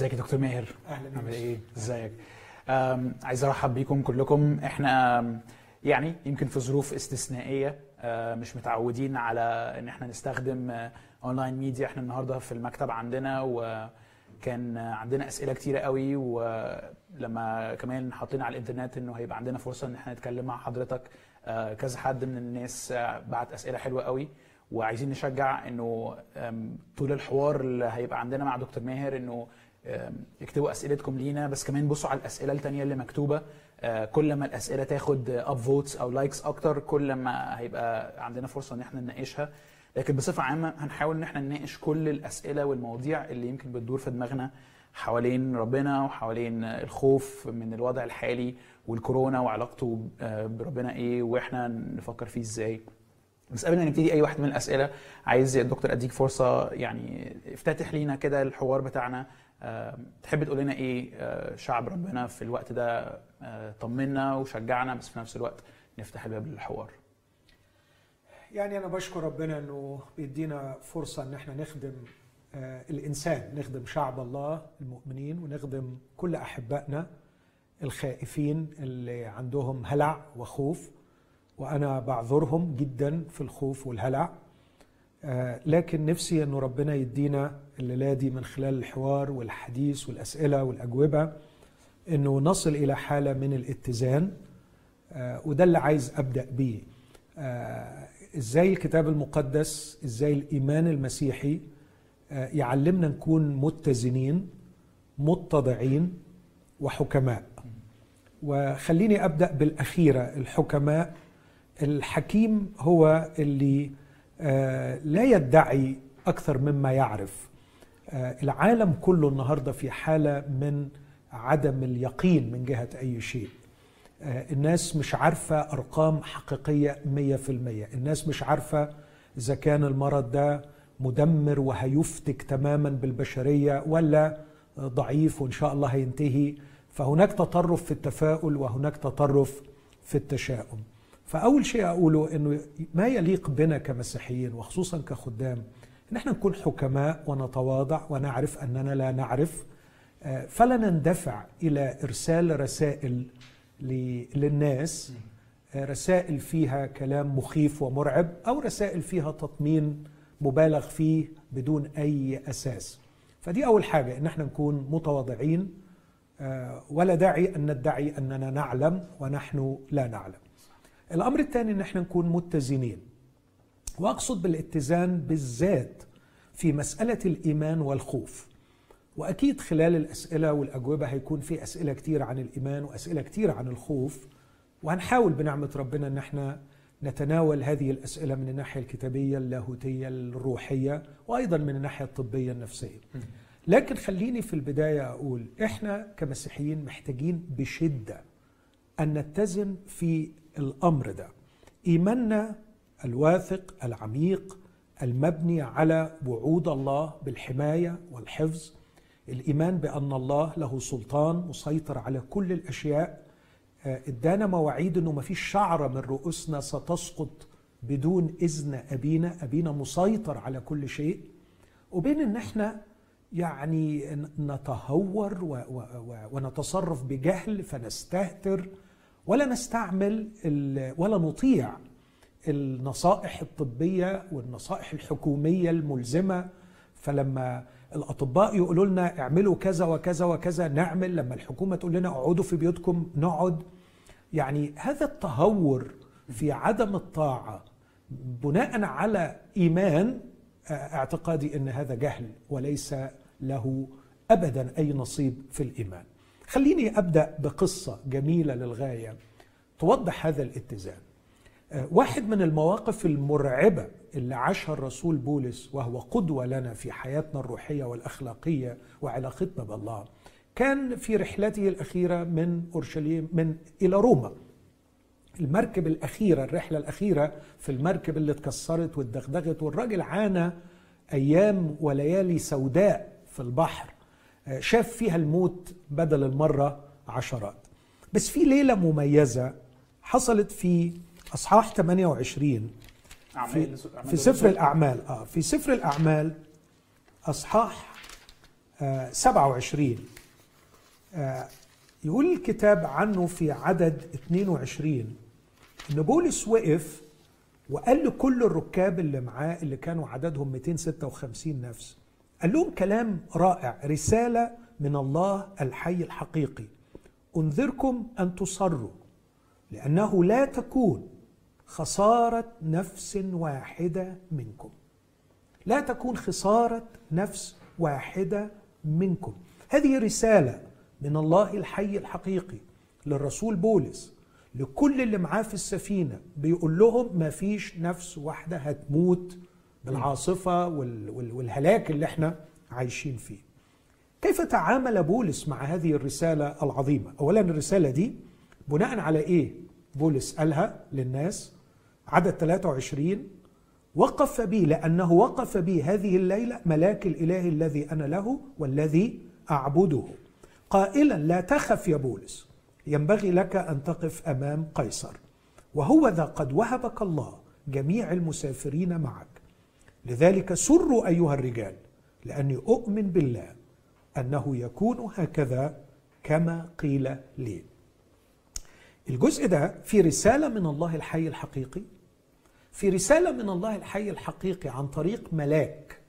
ازيك يا دكتور ماهر؟ أهلا عامل بيك إيه؟ إزيك؟ عايز أرحب بيكم كلكم. إحنا يعني يمكن في ظروف استثنائية أه، مش متعودين على إن إحنا نستخدم online media إحنا النهارده في المكتب عندنا وكان عندنا أسئلة كتيرة قوي ولما كمان حاطين على الإنترنت إنه هيبقى عندنا فرصة إن إحنا نتكلم مع حضرتك. أه، كذا حد من الناس بعت أسئلة حلوة قوي. وعايزين نشجع إنه طول الحوار اللي هيبقى عندنا مع دكتور ماهر إنه اكتبوا أسئلتكم لينا بس كمان بصوا على الأسئلة التانية اللي مكتوبة. أه، كل ما الأسئلة تاخد upvotes أو likes أكتر كل ما هيبقى عندنا فرصة إن إحنا نناقشها. لكن بصفة عامة هنحاول إن إحنا نناقش كل الأسئلة والمواضيع اللي يمكن بتدور في دماغنا حوالين ربنا وحوالين الخوف من الوضع الحالي والكورونا وعلاقته أه، بربنا إيه وإحنا نفكر فيه إزاي. بس قبل ما نبتدي أي واحد من الأسئلة عايز يا دكتور أديك فرصة يعني افتتح لينا كده الحوار بتاعنا. آه، تحب تقول لنا إيه آه، شعب ربنا في الوقت ده آه، طمنا وشجعنا بس في نفس الوقت نفتح الباب للحوار. يعني أنا بشكر ربنا إنه بيدينا فرصة إن إحنا نخدم آه، الإنسان نخدم شعب الله المؤمنين ونخدم كل أحبائنا الخائفين اللي عندهم هلع وخوف وأنا بعذرهم جدا في الخوف والهلع. آه، لكن نفسي إنه ربنا يدينا الليلة دي من خلال الحوار والحديث والأسئلة والأجوبة إنه نصل إلى حالة من الاتزان آه، وده اللي عايز أبدأ بيه. آه، إزاي الكتاب المقدس إزاي الإيمان المسيحي آه، يعلمنا نكون متزنين متضعين وحكماء. وخليني أبدأ بالأخيرة الحكماء. الحكيم هو اللي لا يدعي أكثر مما يعرف. العالم كله النهارده في حالة من عدم اليقين من جهة أي شيء. آه، الناس مش عارفة أرقام حقيقية 100% الناس مش عارفة إذا كان المرض ده مدمر وهيفتك تماما بالبشرية ولا ضعيف وإن شاء الله هينتهي. فهناك تطرف في التفاؤل وهناك تطرف في التشاؤم. فأول شيء أقوله إنه ما يليق بنا كمسيحيين وخصوصا كخدام ان إحنا نكون حكماء ونتواضع ونعرف أننا لا نعرف آه، فلا نندفع إلى إرسال رسائل للناس آه، رسائل فيها كلام مخيف ومرعب أو رسائل فيها تطمين مبالغ فيه بدون أي أساس. فدي أول حاجة إن إحنا نكون متواضعين آه، ولا داعي أن ندعي أننا نعلم ونحن لا نعلم. الأمر الثاني إن إحنا نكون متزنين. واقصد بالاتزان بالذات في مسألة الإيمان والخوف. وأكيد خلال الأسئلة والأجوبة هيكون في أسئلة كتير عن الإيمان وأسئلة كتير عن الخوف وهنحاول بنعمة ربنا إن إحنا نتناول هذه الأسئلة من الناحية الكتابية اللاهوتية الروحية وأيضا من الناحية الطبية النفسية. لكن خليني في البداية أقول إحنا كمسيحيين محتاجين بشدة أن نتزن في الأمر ده. إيماننا الواثق العميق المبني على وعود الله بالحماية والحفظ الإيمان بأن الله له سلطان مسيطر على كل الأشياء. آه، ادانا مواعيد إنه ما فيش شعرة من رؤوسنا ستسقط بدون إذن أبينا. أبينا مسيطر على كل شيء. وبين إن إحنا يعني نتهور ونتصرف بجهل فنستهتر ولا نستعمل ولا نطيع النصائح الطبية والنصائح الحكومية الملزمة فلما الأطباء يقولوا لنا اعملوا كذا وكذا وكذا نعمل لما الحكومة تقول لنا اقعدوا في بيوتكم نقعد يعني هذا التهور في عدم الطاعة بناء على إيمان آه، اعتقادي إن هذا جهل وليس له ابدا أي نصيب في الإيمان. خليني أبدأ بقصة جميلة للغاية توضح هذا الاتزان. واحد من المواقف المرعبة اللي عاشها الرسول بولس وهو قدوة لنا في حياتنا الروحية والأخلاقية وعلاقتنا بالله كان في رحلته الأخيرة من أورشليم من إلى روما. المركب الأخيرة الرحلة الأخيرة في المركب اللي اتكسرت واتدغدغت والراجل عانى أيام وليالي سوداء في البحر آه، شاف فيها الموت بدل المرة عشرات. بس في ليلة مميزة حصلت في أصحاح 28 في, في سفر الأعمال. آه في سفر الأعمال أصحاح آه 27 آه يقول الكتاب عنه في عدد 22 إن بولس وقف وقال لكل الركاب اللي معاه اللي كانوا عددهم 256 نفس قال لهم كلام رائع رسالة من الله الحي الحقيقي. أنذركم أن تصروا لأنه لا تكون خسارة نفس واحدة منكم لا تكون خسارة نفس واحدة منكم هذه رسالة من الله الحي الحقيقي للرسول بولس لكل اللي معاه في السفينة بيقول لهم ما فيش نفس واحدة هتموت بالعاصفة والهلاك اللي إحنا عايشين فيه. كيف تعامل بولس مع هذه الرسالة العظيمة؟ اولا الرسالة دي بناء على إيه؟ بولس قالها للناس عدد 23 وقف بي لأنه وقف بي هذه الليلة ملاك الإله الذي أنا له والذي أعبده. قائلا لا تخف يا بولس. ينبغي لك أن تقف أمام قيصر. وهو ذا قد وهبك الله جميع المسافرين معك. لذلك سروا أيها الرجال لأني أؤمن بالله أنه يكون هكذا كما قيل لي. الجزء ده في رسالة من الله الحي الحقيقي. في رسالة من الله الحي الحقيقي عن طريق ملاك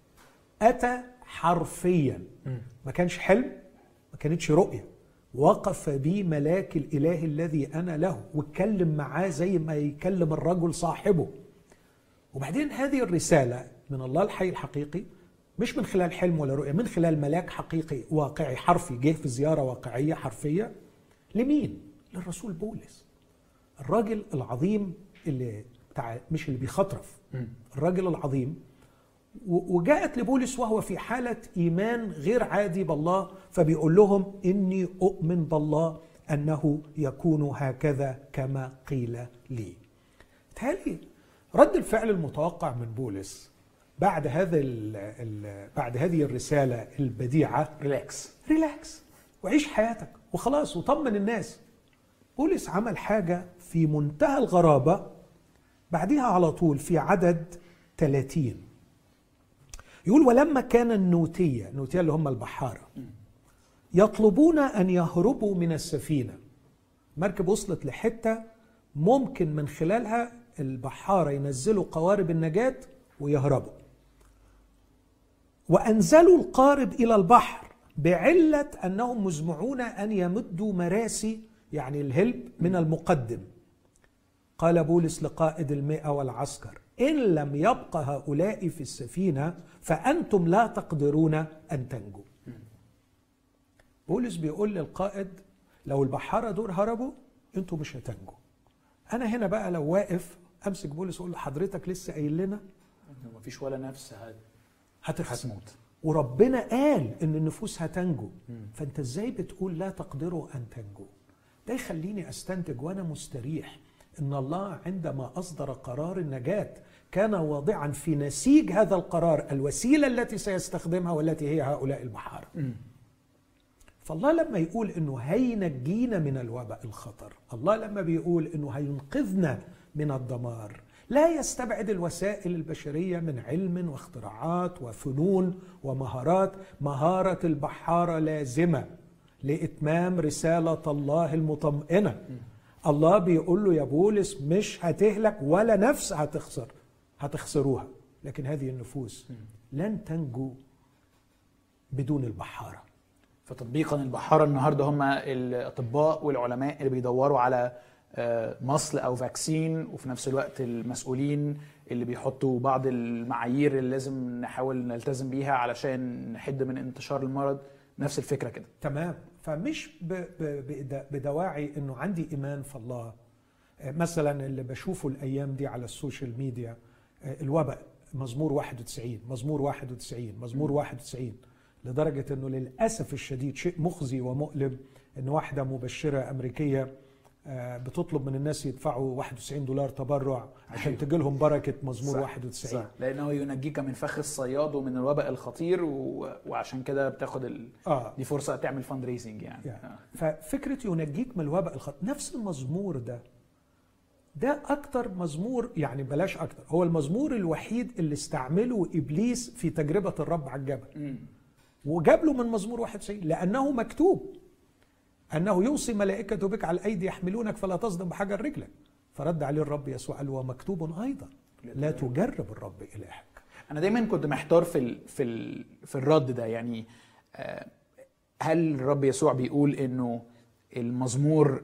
أتى حرفيا. ما كانش حلم ما كانتش رؤية. وقف بي ملاك الإله الذي أنا له واتكلم معاه زي ما يكلم الرجل صاحبه. وبعدين هذه الرسالة من الله الحي الحقيقي مش من خلال حلم ولا رؤية من خلال ملاك حقيقي واقعي حرفي جه في زيارة واقعية حرفية. لمين؟ للرسول بولس. الراجل العظيم اللي بتاع مش اللي بيخطرف الراجل العظيم. وجاءت لبولس وهو في حالة إيمان غير عادي بالله فبيقول لهم إني أؤمن بالله أنه يكون هكذا كما قيل لي. تهيألي رد الفعل المتوقع من بولس بعد هذا ال ال بعد هذه الرسالة البديعة relax relax وعيش حياتك وخلاص وطمن الناس. بولس عمل حاجة في منتهى الغرابة بعدها على طول في عدد 30 يقول ولما كان النوتية النوتية اللي هم البحارة يطلبون أن يهربوا من السفينة. مركب وصلت لحتة ممكن من خلالها البحارة ينزلوا قوارب النجاة ويهربوا. وأنزلوا القارب إلى البحر بعلة أنهم مزمعون أن يمدوا مراسي يعني الهلب من المقدم. قال بولس لقائد المئة والعسكر إن لم يبق هؤلاء في السفينة فأنتم لا تقدرون أن تنجوا. بولس بيقول للقائد لو البحارة دول هربوا أنتوا مش هتنجوا. أنا هنا بقى لو واقف أمسك بولس له حضرتك لسه قايل لنا؟ مفيش ولا نفس هتخسر. هتموت. وربنا قال إن النفوس هتنجو. فأنت إزاي بتقول لا تقدروا أن تنجوا؟ ده يخليني أستنتج وأنا مستريح. إن الله عندما أصدر قرار النجاة كان واضعا في نسيج هذا القرار الوسيلة التي سيستخدمها والتي هي هؤلاء البحاره فالله لما يقول إنه هينجينا من الوباء الخطر الله لما بيقول إنه هينقذنا من الدمار. لا يستبعد الوسائل البشرية من علم واختراعات وفنون ومهارات. مهارة البحارة لازمة لإتمام رسالة الله المطمئنة. الله بيقول له يا بولس مش هتهلك ولا نفس هتخسر. هتخسروها. لكن هذه النفوس لن تنجو بدون البحارة. فتطبيقا البحارة النهارده هم الأطباء والعلماء اللي بيدوروا على آه، مصل أو vaccine وفي نفس الوقت المسؤولين اللي بيحطوا بعض المعايير اللي لازم نحاول نلتزم بيها علشان نحد من انتشار المرض. نفس الفكرة كده. تمام. فمش بدواعي إنه عندي إيمان في الله. آه، مثلا اللي بشوفه الأيام دي على ال social media آه، الوباء مزمور 91 مزمور 91 مزمور 91 لدرجة إنه للأسف الشديد شيء مخزي ومؤلم إن واحدة مبشرة أمريكية بتطلب من الناس يدفعوا 91 دولار تبرع عشان أيوه. تجي لهم بركة مزمور صح 91 صح. لأنه ينجيك من فخ الصياد ومن الوباء الخطير و... وعشان كده بتاخد ال... آه. دي فرصة تعمل فند ريزنج يعني, يعني. آه. ففكرة ينجيك من الوباء الخطير نفس المزمور ده ده أكتر مزمور يعني بلاش أكتر هو المزمور الوحيد اللي استعمله إبليس في تجربة الرب على الجبل م. وجاب له من مزمور 91 لأنه مكتوب أنه يوصي ملائكته بك على الأيدي يحملونك فلا تصدم بحجر رجلك. فرد عليه الرب يسوع قال ومكتوب أيضا. لا تجرب الرب إلهك. أنا دايما كنت محتار في ال في ال في الرد ده. يعني آه، هل الرب يسوع بيقول إنه المزمور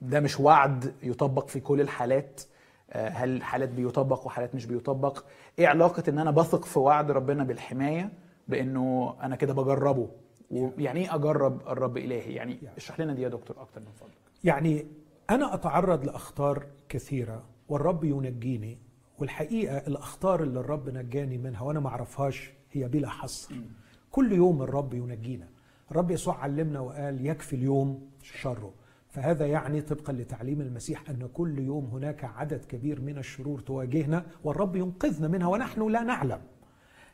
ده مش وعد يطبق في كل الحالات؟ آه، هل حالات بيطبق وحالات مش بيطبق؟ إيه علاقة إن أنا بثق في وعد ربنا بالحماية؟ بإنه أنا كده بجربه. ويعني إيه أجرب الرب إلهي؟ يعني اشرح لنا دي يا دكتور أكتر من فضلك. يعني أنا أتعرض لأخطار كثيرة والرب ينجيني والحقيقة الأخطار اللي الرب نجاني منها وأنا ما أعرفهاش هي بلا حصر كل يوم الرب ينجينا. الرب يسوع علمنا وقال يكفي اليوم شره. فهذا يعني طبقا لتعليم المسيح أن كل يوم هناك عدد كبير من الشرور تواجهنا والرب ينقذنا منها ونحن لا نعلم.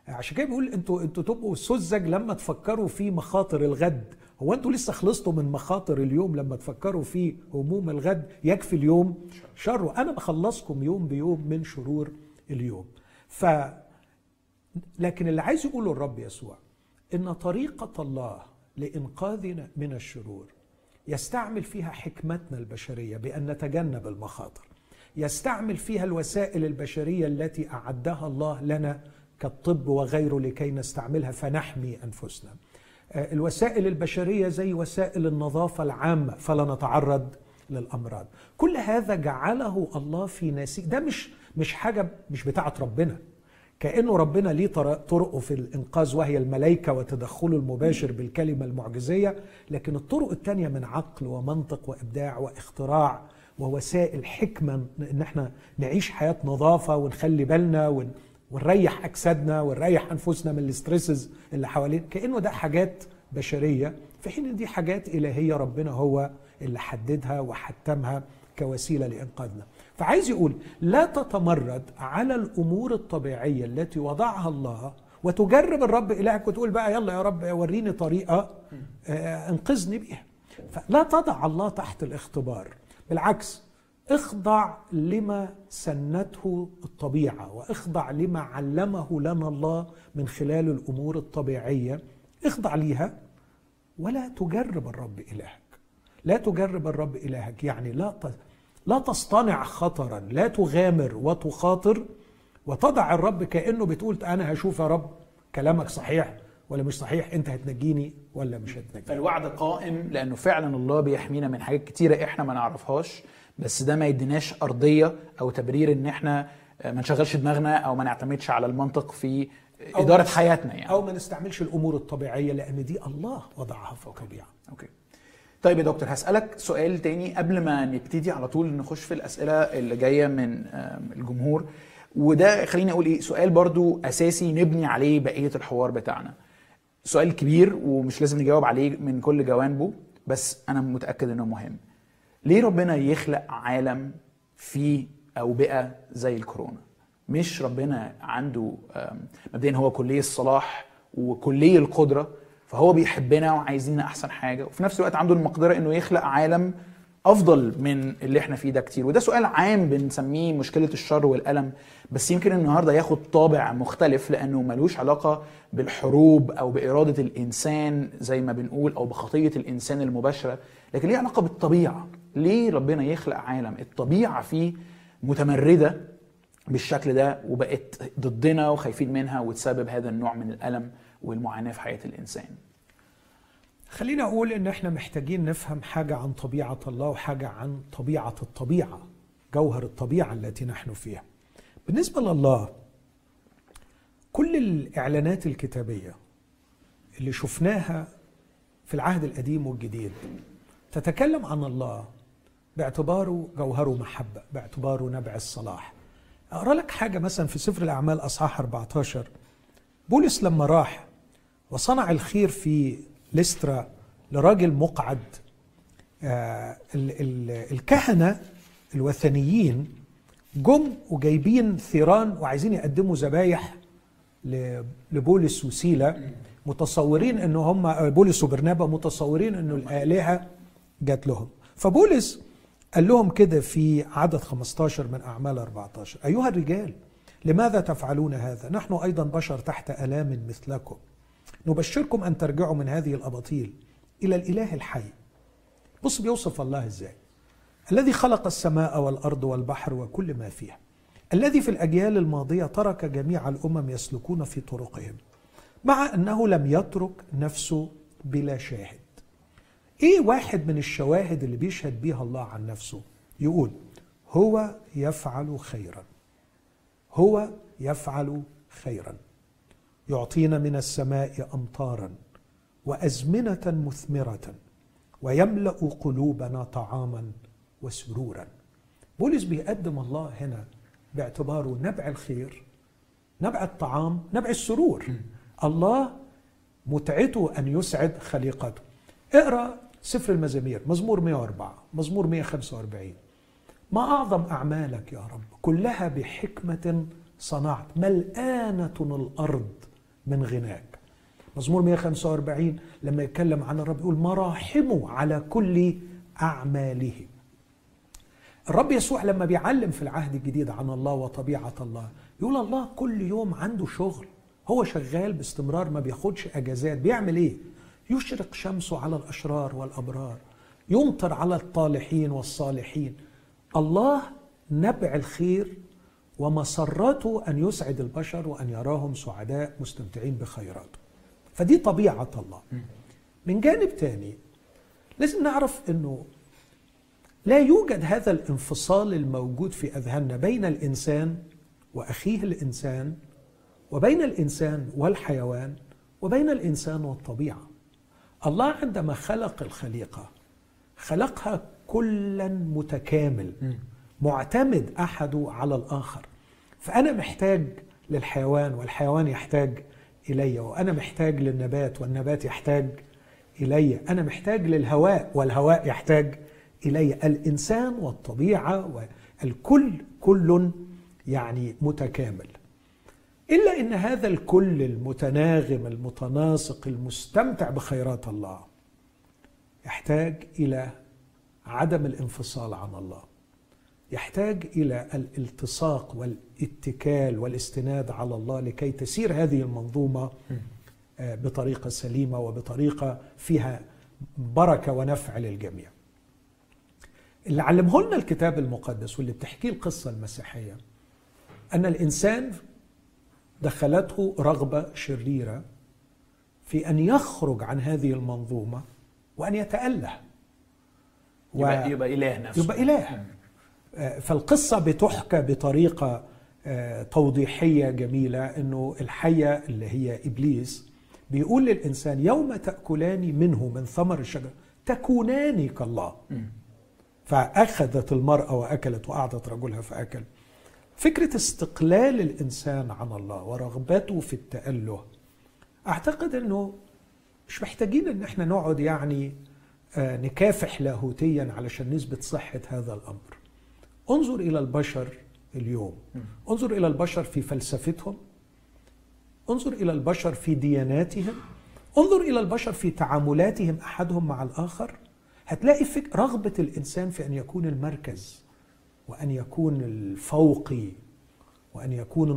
عشان كده بيقول أنتوا أنتوا تبقوا سذج لما تفكروا في مخاطر الغد. هو أنتوا لسه خلصتوا من مخاطر اليوم لما تفكروا في هموم الغد؟ يكفي اليوم شره أنا بخلصكم يوم بيوم من شرور اليوم. ف لكن اللي عايز يقوله الرب يسوع إن طريقة الله لإنقاذنا من الشرور يستعمل فيها حكمتنا البشرية بأن نتجنب المخاطر. يستعمل فيها الوسائل البشرية التي أعدها الله لنا كالطب وغيره لكي نستعملها فنحمي أنفسنا. آه، الوسائل البشرية زي وسائل النظافة العامة فلا نتعرض للأمراض. كل هذا جعله الله في ناسي ده مش مش حاجة مش بتاعة ربنا. كأنه ربنا ليه طرقه في الإنقاذ وهي الملائكة وتدخله المباشر بالكلمة المعجزية لكن الطرق الثانية من عقل ومنطق وإبداع واختراع ووسائل حكمة إن إحنا نعيش حياة نظافة ونخلي بالنا ون ونريح أجسادنا ونريح أنفسنا من الاسترسز اللي حوالين كأنه ده حاجات بشرية في حين إن دي حاجات إلهية ربنا هو اللي حددها وحتمها كوسيلة لإنقاذنا. فعايز يقول لا تتمرد على الأمور الطبيعية التي وضعها الله وتجرب الرب إلهك وتقول بقى يلا يا رب وريني طريقة آه، أنقذني بيها. فلا تضع الله تحت الاختبار. بالعكس اخضع لما سنته الطبيعة واخضع لما علمه لنا الله من خلال الأمور الطبيعية. اخضع ليها ولا تجرب الرب إلهك. لا تجرب الرب إلهك يعني لا لا تصطنع خطرا لا تغامر وتخاطر. وتضع الرب كأنه بتقول أنا هشوف يا رب كلامك صحيح ولا مش صحيح أنت هتنجيني ولا مش هتنجيني. فالوعد قائم لأنه فعلا الله بيحمينا من حاجات كتيرة إحنا ما نعرفهاش. بس ده ما يديناش أرضية أو تبرير إن إحنا ما نشغلش دماغنا أو ما نعتمدش على المنطق في إدارة حياتنا يعني. أو ما نستعملش الأمور الطبيعية لأن دي الله وضعها فوق الطبيعه أوكي. طيب يا دكتور هسألك سؤال تاني قبل ما نبتدي على طول نخش في الأسئلة اللي جاية من الجمهور. وده خليني أقول إيه سؤال برضو أساسي نبني عليه بقية الحوار بتاعنا. سؤال كبير ومش لازم نجاوب عليه من كل جوانبه بس أنا متأكد إنه مهم. ليه ربنا يخلق عالم فيه أوبئة زي الكورونا؟ مش ربنا عنده مبدئيا هو كلية الصلاح وكلية القدرة فهو بيحبنا وعايزيننا أحسن حاجة وفي نفس الوقت عنده المقدرة إنه يخلق عالم أفضل من اللي إحنا فيه ده كتير. وده سؤال عام بنسميه مشكلة الشر والألم بس يمكن النهارده ياخد طابع مختلف لأنه ملوش علاقة بالحروب أو بإرادة الإنسان زي ما بنقول أو بخطية الإنسان المباشرة لكن ليه علاقة بالطبيعة؟ ليه ربنا يخلق عالم الطبيعة فيه متمردة بالشكل ده وبقت ضدنا وخايفين منها وتسبب هذا النوع من الألم والمعاناة في حياة الإنسان. خلينا أقول إن إحنا محتاجين نفهم حاجة عن طبيعة الله وحاجة عن طبيعة الطبيعة جوهر الطبيعة التي نحن فيها. بالنسبة لله كل الإعلانات الكتابية اللي شفناها في العهد القديم والجديد تتكلم عن الله باعتباره جوهره محبة، باعتباره نبع الصلاح. أقرأ لك حاجة مثلا في سفر الأعمال أصحاح 14 بولس لما راح وصنع الخير في لسترا لراجل مقعد آه الكهنة الوثنيين جم وجايبين ثيران وعايزين يقدموا ذبايح لبولس وسيلة متصورين إن هم بولس وبرنابا متصورين إنه الآلهة جات لهم فبولس قال لهم كده في عدد 15 من أعمال 14 أيها الرجال لماذا تفعلون هذا؟ نحن أيضا بشر تحت ألام مثلكم. نبشركم أن ترجعوا من هذه الأباطيل إلى الإله الحي. بص بيوصف الله إزاي. الذي خلق السماء والأرض والبحر وكل ما فيها. الذي في الأجيال الماضية ترك جميع الأمم يسلكون في طرقهم مع أنه لم يترك نفسه بلا شاهد. إيه واحد من الشواهد اللي بيشهد بيها الله عن نفسه؟ يقول هو يفعل خيرا. هو يفعل خيرا. يعطينا من السماء امطارا وأزمنة مثمرة ويملأ قلوبنا طعاما وسرورا. بولس بيقدم الله هنا باعتباره نبع الخير نبع الطعام نبع السرور. الله متعته أن يسعد خليقته. اقرأ سفر المزامير مزمور 104 مزمور 145 ما أعظم أعمالك يا رب؟ كلها بحكمة صنعت. ملآنة الأرض من غناك. مزمور 145 لما يتكلم عن الرب يقول مراحمه على كل أعماله. الرب يسوع لما بيعلم في العهد الجديد عن الله وطبيعة الله يقول الله كل يوم عنده شغل. هو شغال باستمرار ما بياخدش أجازات. بيعمل إيه؟ يشرق شمسه على الأشرار والأبرار يمطر على الطالحين والصالحين. الله نبع الخير ومسرته أن يسعد البشر وأن يراهم سعداء مستمتعين بخيراته. فدي طبيعة الله. من جانب تاني لازم نعرف إنه لا يوجد هذا الانفصال الموجود في أذهاننا بين الإنسان وأخيه الإنسان وبين الإنسان والحيوان وبين الإنسان والطبيعة. الله عندما خلق الخليقة خلقها كلا متكامل معتمد احده على الآخر. فأنا محتاج للحيوان والحيوان يحتاج إلي وأنا محتاج للنبات والنبات يحتاج إلي. أنا محتاج للهواء والهواء يحتاج إلي. الإنسان والطبيعة والكل كل يعني متكامل. إلا إن هذا الكل المتناغم المتناسق المستمتع بخيرات الله يحتاج إلى عدم الانفصال عن الله يحتاج إلى الالتصاق والاتكال والاستناد على الله لكي تسير هذه المنظومة آه، بطريقة سليمة وبطريقة فيها بركة ونفع للجميع. اللي علمه لنا الكتاب المقدس واللي بتحكيه القصة المسيحية أن الإنسان دخلته رغبة شريرة في أن يخرج عن هذه المنظومة وأن يتأله. يبقى, يبقى إله نفسه. يبقى إله. فالقصة بتحكى بطريقة آه، توضيحية جميلة إنه الحية اللي هي إبليس بيقول للإنسان يوم تأكلان منه من ثمر الشجرة تكونان كالله. فأخذت المرأة وأكلت وأعطت رجلها فأكل. فكرة استقلال الإنسان عن الله ورغبته في التأله أعتقد أنه مش محتاجين أن إحنا نقعد يعني آه، نكافح لاهوتيا علشان نثبت صحة هذا الأمر. انظر إلى البشر اليوم. انظر إلى البشر في فلسفتهم. انظر إلى البشر في دياناتهم. انظر إلى البشر في تعاملاتهم أحدهم مع الآخر. هتلاقي فك رغبة الإنسان في أن يكون المركز. وأن يكون الفوقي وأن يكون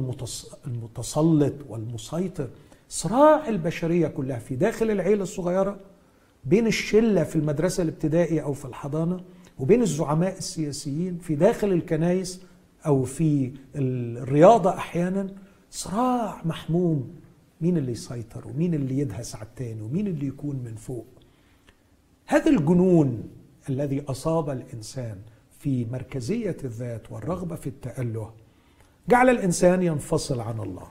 المتسلط والمسيطر صراع البشرية كلها في داخل العيلة الصغيرة بين الشلة في المدرسة الابتدائيه أو في الحضانة وبين الزعماء السياسيين في داخل الكنائس أو في الرياضة أحيانا. صراع محموم. مين اللي يسيطر ومين اللي يدهس على التاني ومين اللي يكون من فوق؟ هذا الجنون الذي أصاب الإنسان في مركزية الذات والرغبة في التأله جعل الإنسان ينفصل عن الله.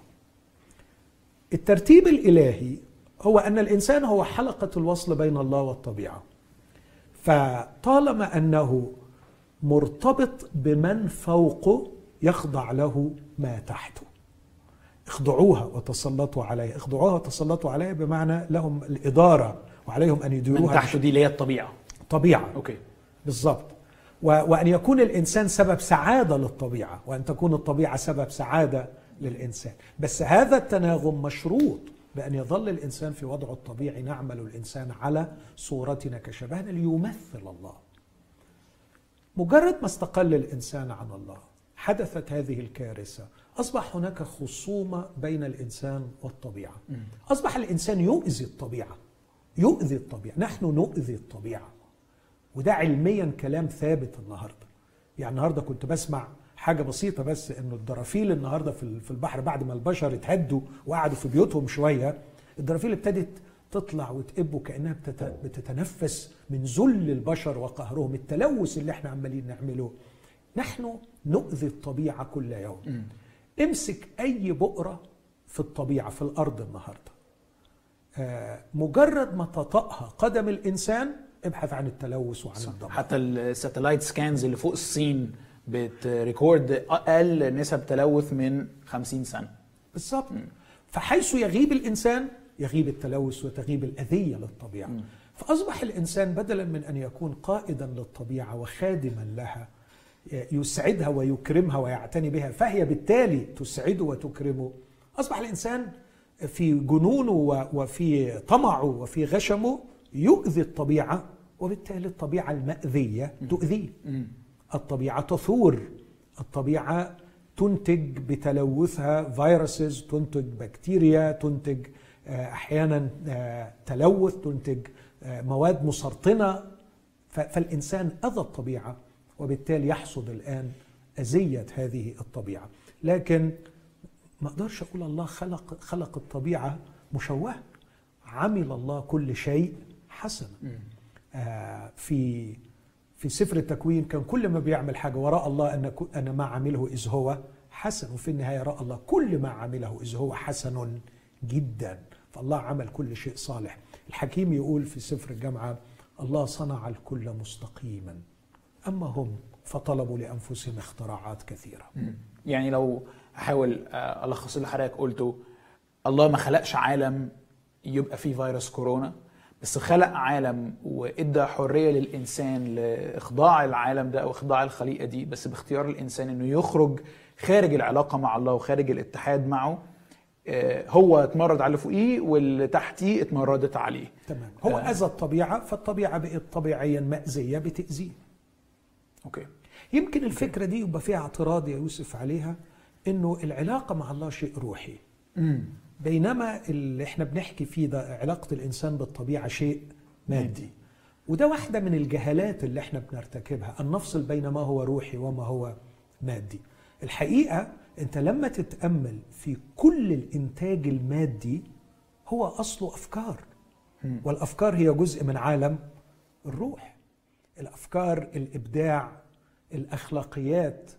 الترتيب الإلهي هو أن الإنسان هو حلقة الوصل بين الله والطبيعة. فطالما أنه مرتبط بمن فوقه يخضع له ما تحته. اخضعوها وتسلطوا عليها. اخضعوها وتسلطوا عليها بمعنى لهم الإدارة وعليهم أن يديروها من تحته دي اللي هي الطبيعة. طبيعة. أوكي. بالضبط. وأن يكون الإنسان سبب سعادة للطبيعة وأن تكون الطبيعة سبب سعادة للإنسان. بس هذا التناغم مشروط بأن يظل الإنسان في وضعه الطبيعي نعمل الإنسان على صورتنا كشبهنا ليمثل الله. مجرد ما استقل الإنسان عن الله حدثت هذه الكارثة أصبح هناك خصومة بين الإنسان والطبيعة. أصبح الإنسان يؤذي الطبيعة. يؤذي الطبيعة. نحن نؤذي الطبيعة. وده علميا كلام ثابت النهارده. يعني النهارده كنت بسمع حاجة بسيطة بس إنه الدرافيل النهارده في البحر بعد ما البشر اتهدوا وقعدوا في بيوتهم شوية الدرافيل ابتدت تطلع وتقب وكأنها بتتنفس من ذل البشر وقهرهم التلوث اللي إحنا عمالين نعمله. نحن نؤذي الطبيعة كل يوم. امسك أي بؤرة في الطبيعة في الأرض النهارده. آه مجرد ما تطأها قدم الإنسان ابحث عن التلوث وعن الدمار حتى ال satellite scans اللي فوق الصين بت record أقل نسب تلوث من 50 سنة. بالظبط. فحيث يغيب الإنسان يغيب التلوث وتغيب الأذية للطبيعة. م. فأصبح الإنسان بدلا من أن يكون قائدا للطبيعة وخادما لها يسعدها ويكرمها ويعتني بها فهي بالتالي تسعده وتكرمه أصبح الإنسان في جنونه وفي طمعه وفي غشمه يؤذي الطبيعة وبالتالي الطبيعة المأذية تؤذيه. الطبيعة تثور. الطبيعة تنتج بتلوثها فيروسز تنتج بكتيريا تنتج أحيانا تلوث تنتج مواد مسرطنة. فالإنسان أذى الطبيعة وبالتالي يحصد الآن أذية هذه الطبيعة. لكن ما أقدرش أقول الله خلق خلق الطبيعة مشوهه عمل الله كل شيء حسنا آه في في سفر التكوين كان كل ما بيعمل حاجة وراء الله أن أن ما عمله إذ هو حسن وفي النهاية رأى الله كل ما عمله إذ هو حسن جدا. فالله عمل كل شيء صالح. الحكيم يقول في سفر الجامعة الله صنع الكل مستقيما أما هم فطلبوا لأنفسهم اختراعات كثيرة. يعني لو أحاول ألخص اللي حضرتك قلته الله ما خلقش عالم يبقى فيه فيروس كورونا؟ بس خلق عالم وإدى حرية للإنسان لإخضاع العالم ده أو إخضاع الخليقة دي بس باختيار الإنسان إنه يخرج خارج العلاقة مع الله وخارج الاتحاد معه. هو اتمرد على اللي فوقيه واللي تحتيه اتمردت عليه. تمام. هو أذى الطبيعة فالطبيعة بقت طبيعيا مأذية بتأذيه. أوكي. يمكن الفكرة دي يبقى فيها اعتراض يا يوسف عليها إنه العلاقة مع الله شيء روحي. امم بينما اللي إحنا بنحكي فيه ده علاقة الإنسان بالطبيعة شيء مادي. وده واحدة من الجهالات اللي إحنا بنرتكبها ان نفصل بين ما هو روحي وما هو مادي. الحقيقة أنت لما تتأمل في كل الإنتاج المادي هو أصله أفكار. والأفكار هي جزء من عالم الروح. الأفكار الإبداع الأخلاقيات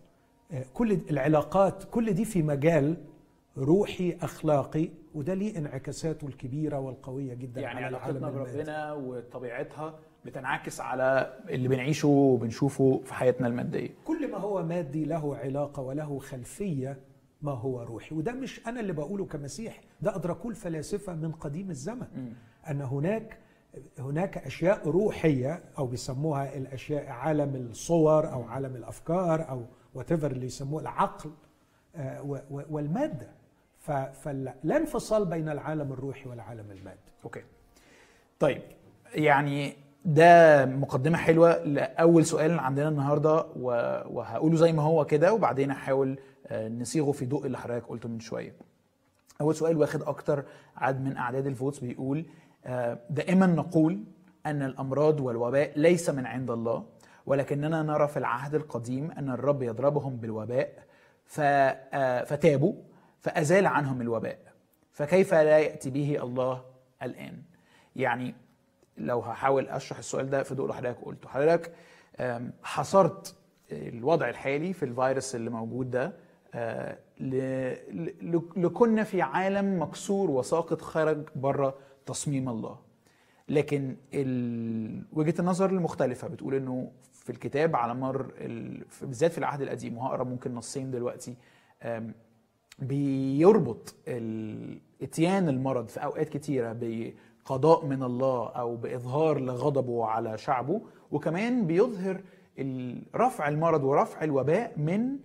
كل العلاقات كل دي في مجال روحي أخلاقي وده ليه انعكاساته الكبيرة والقوية جدا يعني على علاقتنا. بربنا وطبيعتها بتنعكس على اللي بنعيشه وبنشوفه في حياتنا المادية كل ما هو مادي له علاقة وله خلفية ما هو روحي وده مش أنا اللي بقوله كمسيح ده ادركوه الفلاسفة من قديم الزمن مم. أن هناك هناك أشياء روحية أو بيسموها الأشياء عالم الصور أو عالم الأفكار أو what اللي يسموه العقل آه، والمادة فلا انفصال بين العالم الروحي والعالم المادي okay طيب يعني ده مقدمة حلوة لأول سؤال عندنا النهاردة وهقوله زي ما هو كده وبعدين هحاول آه، نصيغه في ضوء اللي حضرتك قلته من شوية. أول سؤال واخد أكتر عدد من أعداد ال votes بيقول آه، دائما نقول أن الأمراض والوباء ليس من عند الله ولكننا نرى في العهد القديم أن الرب يضربهم بالوباء آه، فتابوا فأزال عنهم الوباء. فكيف لا يأتي به الله الآن؟ يعني لو هحاول أشرح السؤال ده في ضوء حضرتك قلته. حضرتك حصرت الوضع الحالي في الفيروس اللي موجود ده آه، لكنا في عالم مكسور وساقط خرج بره تصميم الله. لكن وجهة النظر المختلفة بتقول إنه في الكتاب على مر بالذات في العهد القديم وهقرأ ممكن نصين دلوقتي بيربط إتيان المرض في أوقات كتيرة بقضاء من الله أو بإظهار لغضبه على شعبه وكمان بيظهر رفع المرض ورفع الوباء من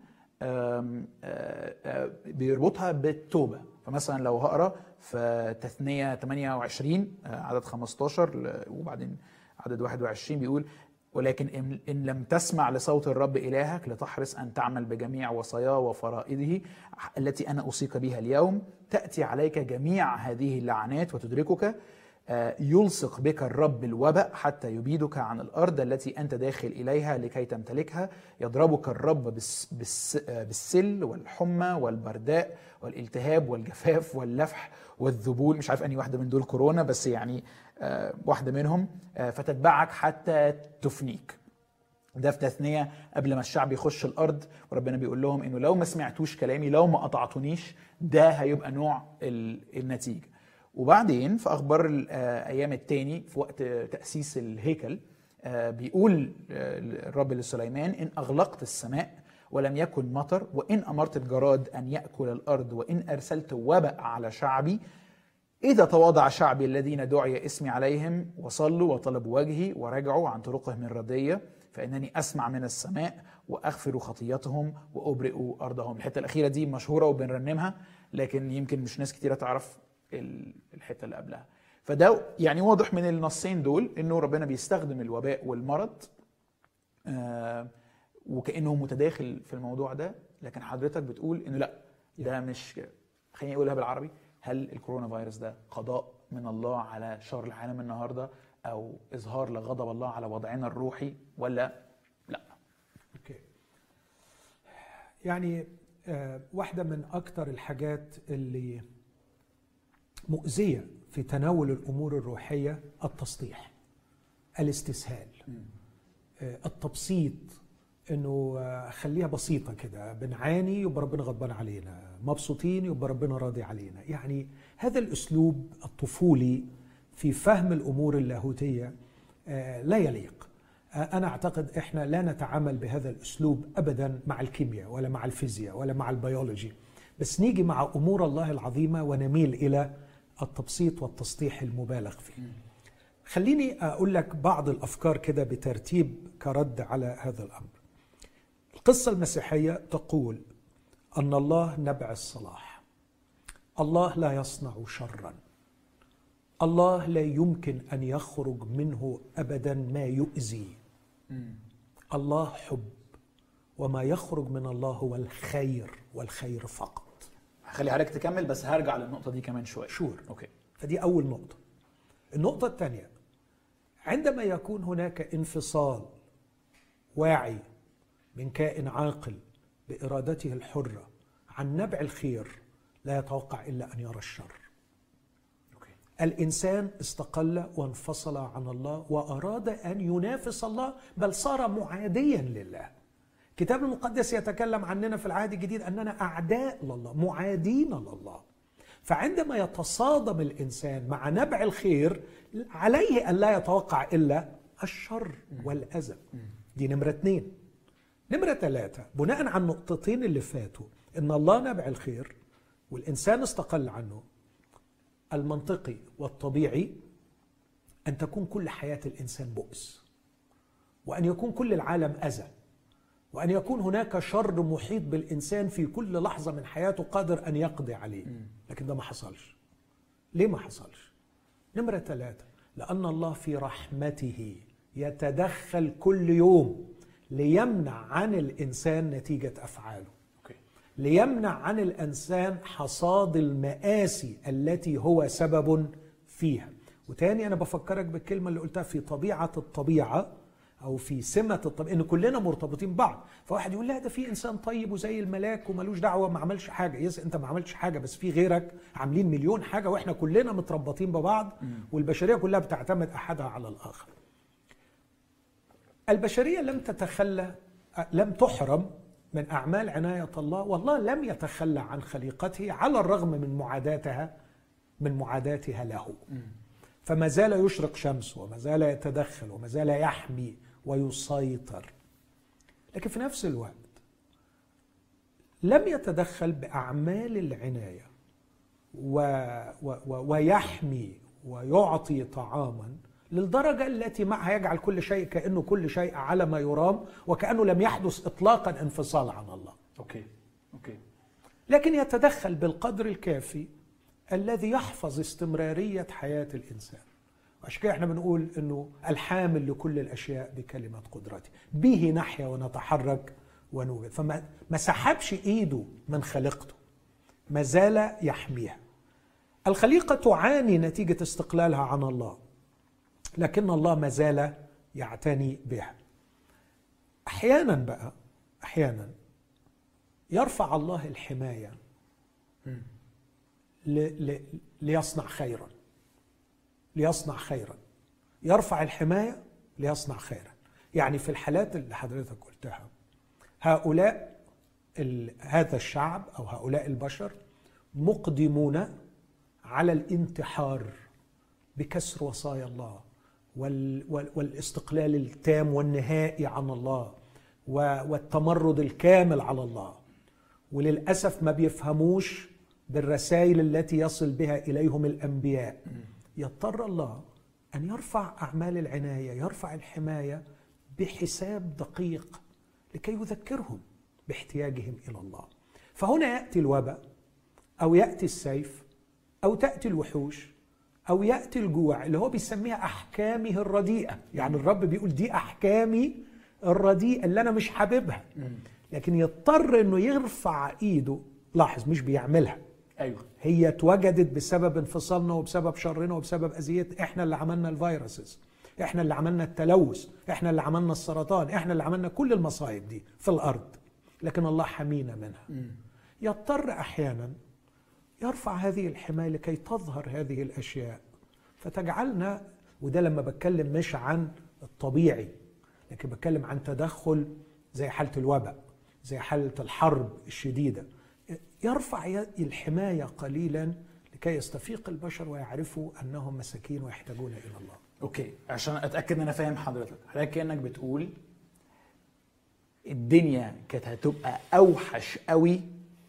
بيربطها بالتوبة. فمثلا لو هقرأ في تثنية 28 آه، عدد 15 ل- وبعدين عدد 21 بيقول ولكن إن- لم تسمع لصوت الرب إلهك لتحرص أن تعمل بجميع وصاياه وفرائضه التي أنا أوصيك بها اليوم تأتي عليك جميع هذه اللعنات وتدركك آه، يلصق بك الرب الوباء حتى يبيدك عن الأرض التي أنت داخل إليها لكي تمتلكها. يضربك الرب آه، بالسل والحمى والبرداء والالتهاب والجفاف واللفح والذبول. مش عارف أني واحدة من دول كورونا بس يعني واحدة منهم آه، فتتبعك حتى تفنيك. ده في تثنية قبل ما الشعب يخش الأرض وربنا بيقول لهم إنه لو ما سمعتوش كلامي لو ما قطعتونيش ده هيبقى نوع ال- النتيجة. وبعدين في أخبار الأيام التاني في وقت تأسيس الهيكل آه، بيقول آه، الرب لسليمان إن أغلقت السماء ولم يكن مطر وإن أمرت الجراد أن يأكل الأرض وإن أرسلت وباء على شعبي إذا تواضع شعبي الذين دعي اسمي عليهم وصلوا وطلبوا وجهي ورجعوا عن طرقهم الردية فإنني أسمع من السماء وأغفر خطيتهم وأبرئ أرضهم. الحتة الأخيرة دي مشهورة وبنرنمها لكن يمكن مش ناس كتيرة تعرف ال- الحتة اللي قبلها. فده يعني واضح من النصين دول إنه ربنا بيستخدم الوباء والمرض آه، وكأنه متداخل في الموضوع ده لكن حضرتك بتقول إنه لأ ده مش خليني أقولها بالعربي. هل الكورونا فيروس ده قضاء من الله على شر العالم النهارده أو إظهار لغضب الله على وضعنا الروحي ولا لا؟ أوكي. يعني آه، واحدة من أكتر الحاجات اللي مؤذية في تناول الأمور الروحية التسطيح الاستسهال آه، التبسيط إنه آه، خليها بسيطة كده. بنعاني يبقى ربنا غضبان علينا. مبسوطين يبقى ربنا راضي علينا. يعني هذا الأسلوب الطفولي في فهم الأمور اللاهوتية آه، لا يليق. آه، أنا أعتقد إحنا لا نتعامل بهذا الأسلوب ابدا مع الكيمياء ولا مع الفيزياء ولا مع البيولوجي. بس نيجي مع أمور الله العظيمة ونميل إلى التبسيط والتسطيح المبالغ فيه. خليني أقول لك بعض الأفكار كده بترتيب كرد على هذا الأمر. القصة المسيحية تقول أن الله نبع الصلاح. الله لا يصنع شرا. الله لا يمكن أن يخرج منه أبدا ما يؤذي. الله حب وما يخرج من الله هو الخير والخير فقط. هخلي حضرتك تكمل بس هرجع للنقطة دي كمان شوية sure. okay فدي أول نقطة النقطة الثانية عندما يكون هناك انفصال واعي من كائن عاقل بإرادته الحرة عن نبع الخير لا يتوقع إلا أن يرى الشر. okay. الإنسان استقل وانفصل عن الله وأراد أن ينافس الله بل صار معاديا لله. الكتاب المقدس يتكلم عننا في العهد الجديد أننا أعداء لله معادين لله. فعندما يتصادم الإنسان مع نبع الخير عليه أن لا يتوقع إلا الشر والأذى دي نمرة اثنين نمرة ثلاثة بناء على النقطتين اللي فاتوا إن الله نبع الخير والإنسان استقل عنه المنطقي والطبيعي أن تكون كل حياة الإنسان بؤس وأن يكون كل العالم أذى وأن يكون هناك شر محيط بالإنسان في كل لحظة من حياته قادر أن يقضي عليه. لكن ده ما حصلش. ليه ما حصلش؟ نمرة ثلاثة لأن الله في رحمته يتدخل كل يوم. ليمنع عن الإنسان نتيجة أفعاله. أوكي. ليمنع عن الإنسان حصاد المآسي التي هو سبب فيها. وتاني أنا بفكرك بالكلمة اللي قلتها في طبيعة الطبيعة أو في سمة الطبيعه إن كلنا مرتبطين ببعض. فواحد يقول لا ده في إنسان طيب وزي الملاك وملوش دعوة ما عملش حاجة. يس أنت ما عملتش حاجة بس في غيرك عاملين مليون حاجة وإحنا كلنا متربطين ببعض والبشرية كلها بتعتمد أحدها على الآخر. البشرية لم تتخلى لم تحرم من أعمال عناية الله والله لم يتخلى عن خليقته على الرغم من معاداتها من معاداتها له. فما زال يشرق شمس وما زال يتدخل وما زال يحمي ويسيطر. لكن في نفس الوقت لم يتدخل بأعمال العناية و و و ويحمي ويعطي طعاما للدرجة التي معها يجعل كل شيء كأنه كل شيء على ما يرام وكأنه لم يحدث إطلاقا انفصال عن الله. أوكي. أوكي. لكن يتدخل بالقدر الكافي الذي يحفظ استمرارية حياة الإنسان. عشان كده إحنا بنقول إنه الحامل لكل الأشياء بكلمة قدرته. به نحيا ونتحرك ونوجد. فما ما سحبش إيده من خليقته ما زال يحميها. الخليقة تعاني نتيجة استقلالها عن الله. لكن الله ما زال يعتني بها. أحيانا بقى أحيانا يرفع الله الحماية ل... ل... ليصنع خيرا ليصنع خيرا. يرفع الحماية ليصنع خيرا. يعني في الحالات اللي حضرتك قلتها هؤلاء ال... هذا الشعب أو هؤلاء البشر مقدمون على الانتحار بكسر وصايا الله. والاستقلال التام والنهائي عن الله. والتمرد الكامل على الله. وللأسف ما بيفهموش بالرسائل التي يصل بها إليهم الأنبياء. يضطر الله أن يرفع أعمال العناية يرفع الحماية بحساب دقيق لكي يذكرهم باحتياجهم إلى الله. فهنا يأتي الوباء أو يأتي السيف أو تأتي الوحوش. أو يأتي الجوع اللي هو بيسميها احكامه الرديئة. يعني الرب بيقول دي أحكامي الرديئة اللي أنا مش حاببها. لكن يضطر إنه يرفع إيده لاحظ مش بيعملها. أيوه. هي اتوجدت بسبب انفصالنا وبسبب شرنا وبسبب اذيتنا إحنا اللي عملنا الفيروسز. إحنا اللي عملنا التلوث. إحنا اللي عملنا السرطان. إحنا اللي عملنا كل المصايب دي في الأرض. لكن الله حمينا منها. يضطر أحيانا يرفع هذه الحماية لكي تظهر هذه الأشياء. فتجعلنا وده لما بتكلم مش عن الطبيعي لكن بتكلم عن تدخل زي حالة الوباء زي حالة الحرب الشديدة. يرفع الحماية قليلا لكي يستفيق البشر ويعرفوا أنهم مساكين ويحتاجون إلى الله. أوكي عشان أتأكد إن أنا فاهم حضرتك. حضرتك كأنك بتقول الدنيا كانت هتبقى أوحش قوي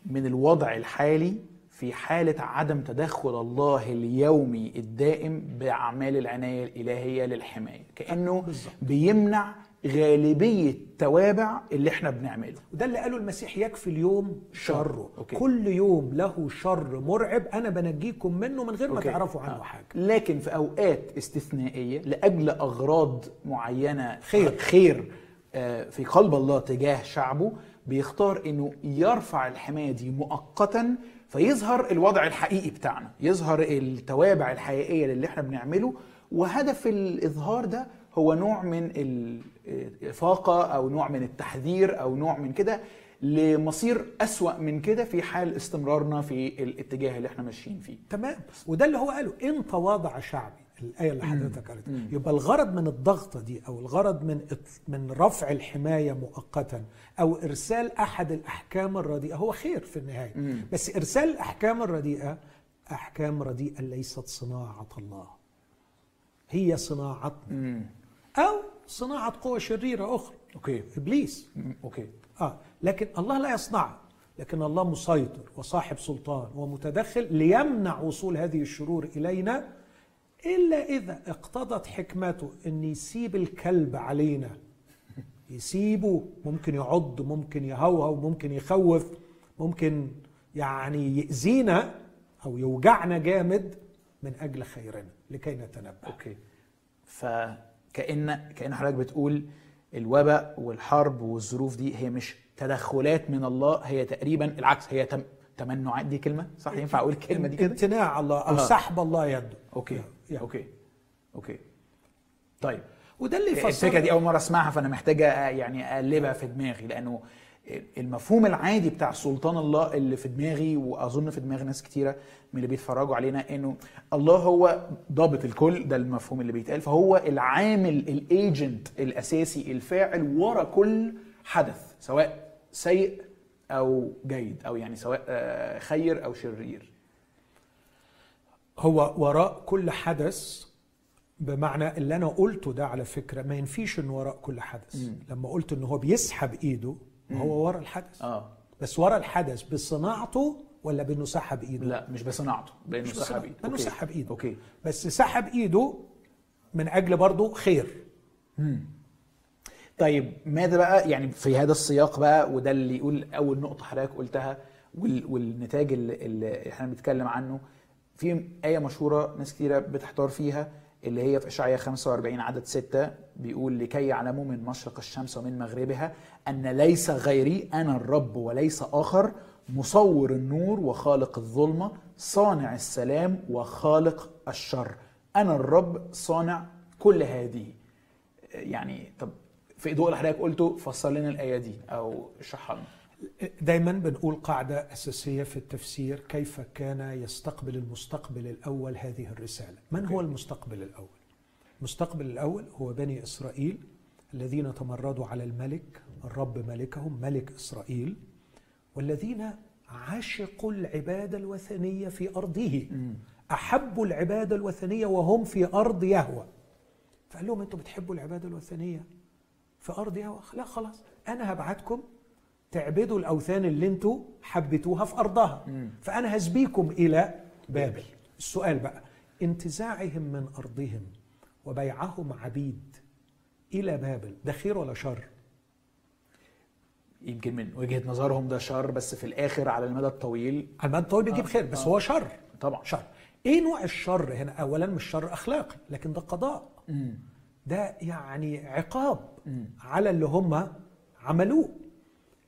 من الوضع الحالي في حالة عدم تدخل الله اليومي الدائم بأعمال العناية الإلهية للحماية كأنه. بيمنع غالبية توابع اللي إحنا بنعمله وده اللي قاله المسيح يكفي اليوم شره okay. كل يوم له شر مرعب أنا بنجيكم منه من غير ما okay. تعرفوا عنه آه. حاجة لكن في أوقات استثنائية لأجل أغراض معينة خير. خير آه، في قلب الله تجاه شعبه بيختار إنه يرفع الحماية دي مؤقتا فيظهر الوضع الحقيقي بتاعنا يظهر التوابع الحقيقية للي إحنا بنعمله وهدف الإظهار ده هو نوع من الإفاقة أو نوع من التحذير أو نوع من كده لمصير أسوأ من كده في حال استمرارنا في الاتجاه اللي إحنا ماشيين فيه. تمام. وده اللي هو قاله إن تواضع شعبي. الآية اللي حضرتك قالتها يبقى الغرض من الضغطه دي أو الغرض من من رفع الحماية مؤقتا أو إرسال أحد الأحكام الرديئة هو خير في النهاية. مم. بس إرسال الأحكام الرديئة أحكام رديئة ليست صناعة الله. هي صناعتنا. أو صناعة قوى شريرة أخرى. okay. إبليس. مم، okay. آه. لكن الله لا يصنعها لكن الله مسيطر وصاحب سلطان ومتدخل ليمنع وصول هذه الشرور إلينا. إلا إذا اقتضت حكمته إن يسيب الكلب علينا. يسيبه ممكن يعض ممكن يهوهو ممكن يخوف ممكن يعني يأذينا أو يوجعنا جامد من أجل خيرنا لكي نتنبه أوكي. فكأن كأن حضرتك بتقول الوباء والحرب والظروف دي هي مش تدخلات من الله هي تقريبا العكس هي تم تمنعات. دي كلمة؟ صح؟ ينفع أقول الكلمة دي كده؟ امتناع الله أو آه. سحب الله يده. okay. يعني. okay okay طيب. وده اللي يفسر الفكرة دي أول مرة أسمعها فأنا محتاجه يعني أقلبها في دماغي لأنه المفهوم العادي بتاع سلطان الله اللي في دماغي وأظن في دماغ ناس كتيرة من اللي بيتفرجوا علينا إنه الله هو ضابط الكل ده المفهوم اللي بيتقال فهو العامل ال agent الأساسي الفاعل ورا كل حدث سواء سيء أو جيد أو يعني سواء آه، خير أو شرير. هو وراء كل حدث بمعنى اللي أنا قلته ده على فكرة ما ينفيش إنه وراء كل حدث. مم. لما قلت إن هو بيسحب إيده هو ورا الحدث. آه. بس ورا الحدث بصناعته ولا بانه سحب إيده؟ لا مش بصناعته لأنه مش سحب إيده. okay. سحب إيده. okay. بس سحب إيده من أجل برضه خير. طيب ماذا بقى؟ يعني في هذا السياق بقى وده اللي يقول أول نقطة حضرتك قلتها وال- والنتاج اللي إحنا بنتكلم عنه في آية مشهورة ناس كتيرة بتحتار فيها اللي هي في إشعياء 45 عدد 6 بيقول لكي يعلموا من مشرق الشمس ومن مغربها أن ليس غيري أنا الرب وليس آخر مصور النور وخالق الظلمة صانع السلام وخالق الشر. أنا الرب صانع كل هذه. يعني طب في ضوء اللي حضرتك قلته فسر لنا الآية دي أو اشرحها لنا. دايما بنقول قاعدة أساسية في التفسير كيف كان يستقبل المستقبل الأول هذه الرسالة. من هو المستقبل الأول؟ المستقبل الأول هو بني إسرائيل الذين تمردوا على الملك الرب ملكهم ملك إسرائيل والذين عشقوا العبادة الوثنية في أرضه. أحبوا العبادة الوثنية وهم في أرض يهوى. فقال لهم أنتم بتحبوا العبادة الوثنية في أرض يهوى؟ لا خلاص أنا هبعتكم تعبدوا الأوثان اللي أنتوا حبيتوها في أرضها. فانا هسبيكم إلى بابل. السؤال بقى انتزاعهم من أرضهم وبيعهم عبيد إلى بابل ده خير ولا شر؟ يمكن من وجهة نظرهم ده شر بس في الآخر على المدى الطويل على المدى الطويل بيجيب آه، خير بس آه. هو شر. طبعا. شر. إيه نوع الشر هنا؟ اولا مش شر أخلاقي لكن ده قضاء. مم. ده يعني عقاب مم. على اللي هم عملوه.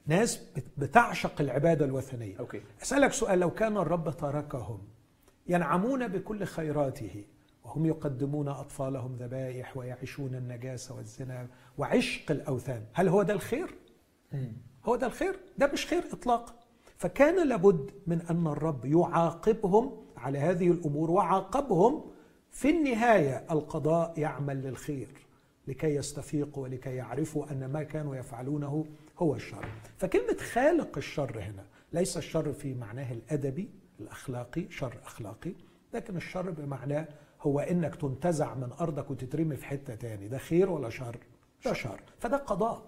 ناس بت- بتعشق العبادة الوثنية أوكي أسألك سؤال لو كان الرب تركهم ينعمون بكل خيراته وهم يقدمون أطفالهم ذبائح ويعيشون النجاسة والزنا وعشق الأوثان هل هو ده الخير؟ هو ده الخير؟ ده مش خير إطلاقا فكان لابد من أن الرب يعاقبهم على هذه الأمور وعاقبهم في النهاية القضاء يعمل للخير لكي يستفيقوا ولكي يعرفوا أن ما كانوا يفعلونه هو الشر. فكلمة خالق الشر هنا ليس الشر في معناه الأدبي الأخلاقي شر أخلاقي لكن الشر بمعناه هو إنك تنتزع من أرضك وتترمي في حتة تاني. ده خير ولا شر؟ ده شر. فده قضاء.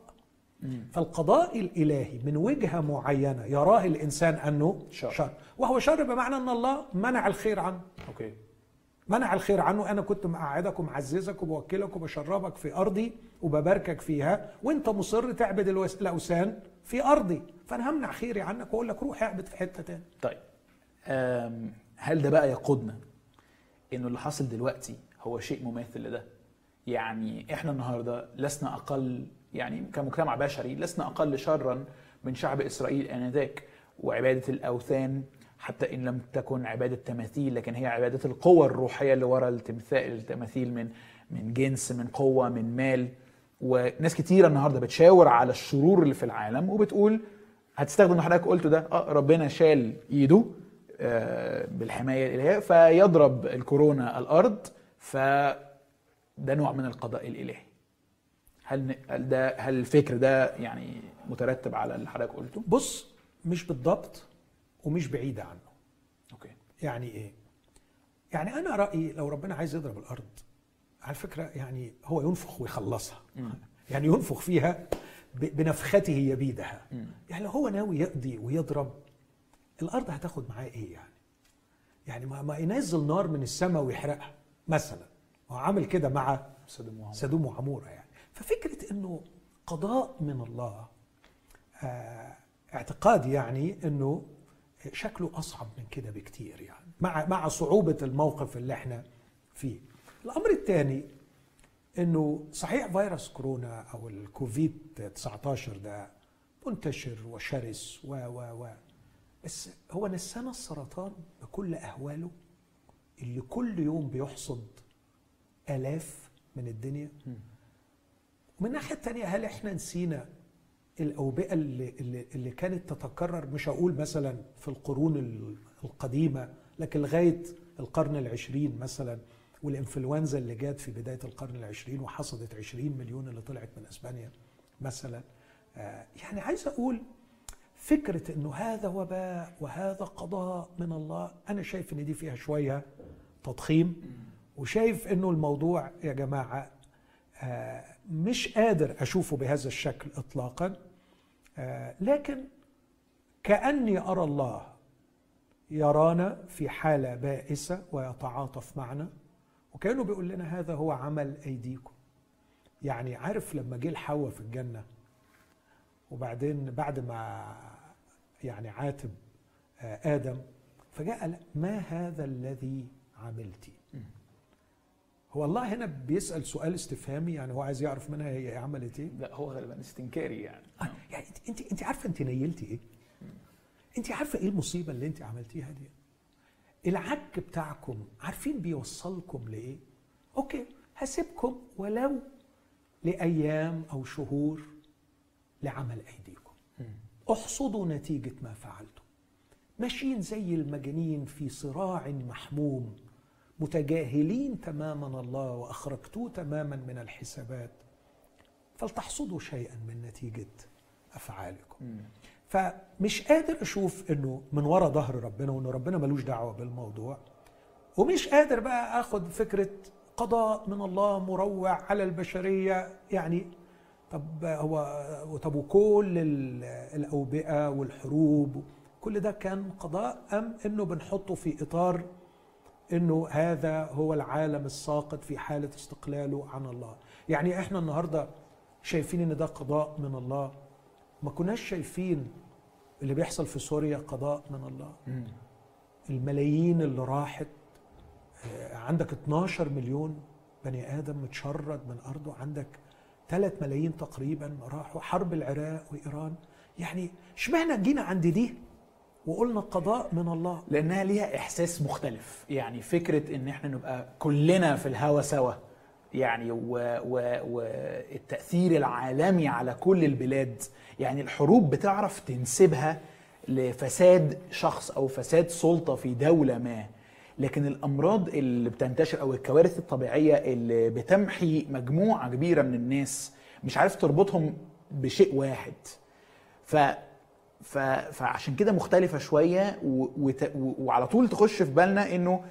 فالقضاء الإلهي من وجهة معينة يراه الإنسان أنه شر. شر. وهو شر بمعنى أن الله منع الخير عنه. أوكي. منع الخير عنه. أنا كنت مقعدك ومعززك وبوكلك وبشربك في أرضي وبباركك فيها. وأنت مصر تعبد الأوثان في أرضي. فأنا همنع خيري عنك وأقول لك روح اعبد في حتة تاني طيب. هل ده بقى يقودنا إنه اللي حاصل دلوقتي هو شيء مماثل لده؟ يعني إحنا النهارده لسنا أقل يعني كمجتمع بشري لسنا أقل شرا من شعب إسرائيل آنذاك وعبادة الأوثان حتى إن لم تكن عبادة تماثيل لكن هي عبادة القوة الروحية اللي ورا التمثال التماثيل من من جنس من قوة من مال. وناس كتيرة النهارده بتشاور على الشرور اللي في العالم وبتقول هتستخدم اللي حضرتك قلته ده؟ آه ربنا شال إيده آه، بالحماية الإلهية فيضرب الكورونا الأرض فده نوع من القضاء الإلهي. هل هل ده هل الفكر ده يعني مترتب على اللي حضرتك قلته؟ بص مش بالضبط ومش بعيدة عنه. أوكي. يعني إيه؟ يعني أنا رأيي لو ربنا عايز يضرب الأرض على فكرة يعني هو ينفخ ويخلصها. مم. يعني ينفخ فيها بنفخته يبيدها. مم. يعني لو هو ناوي يقضي ويضرب الأرض هتاخد معاه إيه يعني؟ يعني ما, ما ينزل نار من السماء ويحرقها مثلا. هو عامل كده مع سدوم وعمورة. سدوم وعمورة يعني. ففكرة إنه قضاء من الله آه اعتقادي يعني إنه شكله أصعب من كده بكتير يعني. مع مع صعوبة الموقف اللي إحنا فيه. الأمر الثاني إنه صحيح فيروس كورونا أو الكوفيد 19 ده منتشر وشرس و و و. بس هو نسانا السرطان بكل أهواله اللي كل يوم بيحصد آلاف من الدنيا. ومن الناحيه الثانية هل إحنا نسينا الأوبئة اللي, اللي, كانت تتكرر مش هقول مثلا في القرون ال- القديمة لكن لغاية القرن العشرين مثلا والإنفلونزا اللي جات في بداية القرن العشرين وحصدت 20 مليون اللي طلعت من أسبانيا مثلا. آه، يعني عايز أقول فكرة إنه هذا وباء وهذا قضاء من الله أنا شايف إن دي فيها شوية تضخيم وشايف إنه الموضوع يا جماعة آه، مش قادر أشوفه بهذا الشكل اطلاقا. لكن كأني أرى الله يرانا في حالة بائسة ويتعاطف معنا وكأنه بيقول لنا هذا هو عمل أيديكم. يعني عارف لما جه الحواء في الجنة وبعدين بعد ما يعني عاتب آه، آدم فجاء ما هذا الذي عملتي؟ هو الله هنا بيسأل سؤال استفهامي يعني هو عايز يعرف منها هي عملت إيه؟ لا هو غالبا استنكاري يعني. آه، يعني انت انت أنت عارفة أنت نيلتي إيه؟ أنت عارفة إيه المصيبة اللي أنت عملتيها دي؟ العك بتاعكم عارفين بيوصلكم لإيه؟ أوكي هسيبكم ولو لأيام أو شهور لعمل أيديكم. احصدوا نتيجة ما فعلتم. ماشيين زي المجانين في صراع محموم. متجاهلين تماما الله واخرجتوه تماما من الحسابات فلتحصدوا شيئا من نتيجة أفعالكم. فمش قادر أشوف إنه من وراء ظهر ربنا وإنه ربنا ملوش دعوة بالموضوع ومش قادر بقى آخد فكرة قضاء من الله مروع على البشرية. يعني طب هو طب وكل ال- الأوبئة والحروب كل ده كان قضاء أم إنه بنحطه في إطار إنه هذا هو العالم الساقط في حالة استقلاله عن الله. يعني إحنا النهارده شايفين إن ده قضاء من الله. ما كناش شايفين اللي بيحصل في سوريا قضاء من الله. الملايين اللي راحت آه، عندك 12 مليون بني آدم متشرد من أرضه. عندك 3 ملايين تقريبا راحوا. حرب العراق وإيران. يعني إشمعنى جينا عند دي؟ وقلنا قضاء من الله. لأنها ليها إحساس مختلف. يعني فكرة إن إحنا نبقى كلنا في الهوا سوا. يعني والتاثير العالمي على كل البلاد. يعني الحروب بتعرف تنسبها لفساد شخص أو فساد سلطة في دولة ما. لكن الأمراض اللي بتنتشر أو الكوارث الطبيعية اللي بتمحي مجموعة كبيرة من الناس مش عارف تربطهم بشيء واحد. ف... فعشان كده مختلفة شوية و... وت... و... وعلى طول تخش في بالنا إنه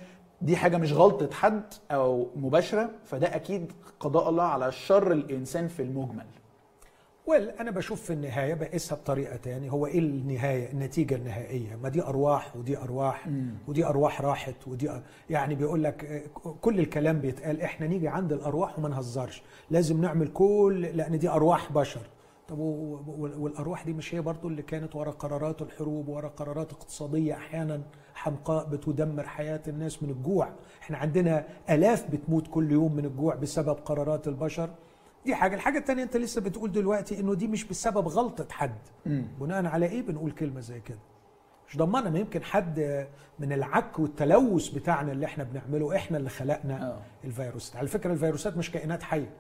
دي حاجة مش غلطة حد أو مباشرة فده أكيد قضاء الله على شر الإنسان في المجمل. ويل أنا بشوف في النهاية بقيسها بطريقة تاني. هو إيه النهاية النتيجة النهائية؟ ما دي أرواح ودي أرواح ودي أرواح راحت ودي يعني بيقول لك آه، كل الكلام بيتقال إحنا نيجي عند الأرواح وما نهزرش. لازم نعمل كل لأن دي أرواح بشر. طب والأرواح دي مش هي برضو اللي كانت ورا قرارات الحروب ورا قرارات اقتصادية أحيانا حمقاء بتدمر حياة الناس من الجوع؟ إحنا عندنا آلاف بتموت كل يوم من الجوع بسبب قرارات البشر. دي حاجة. الحاجة الثانية أنت لسه بتقول دلوقتي إنه دي مش بسبب غلطة حد. بناء على إيه بنقول كلمة زي كده؟ مش ضمننا ما يمكن حد من العك والتلوث بتاعنا اللي إحنا بنعمله إحنا اللي خلقنا آه. الفيروسات. على فكرة الفيروسات مش كائنات حية.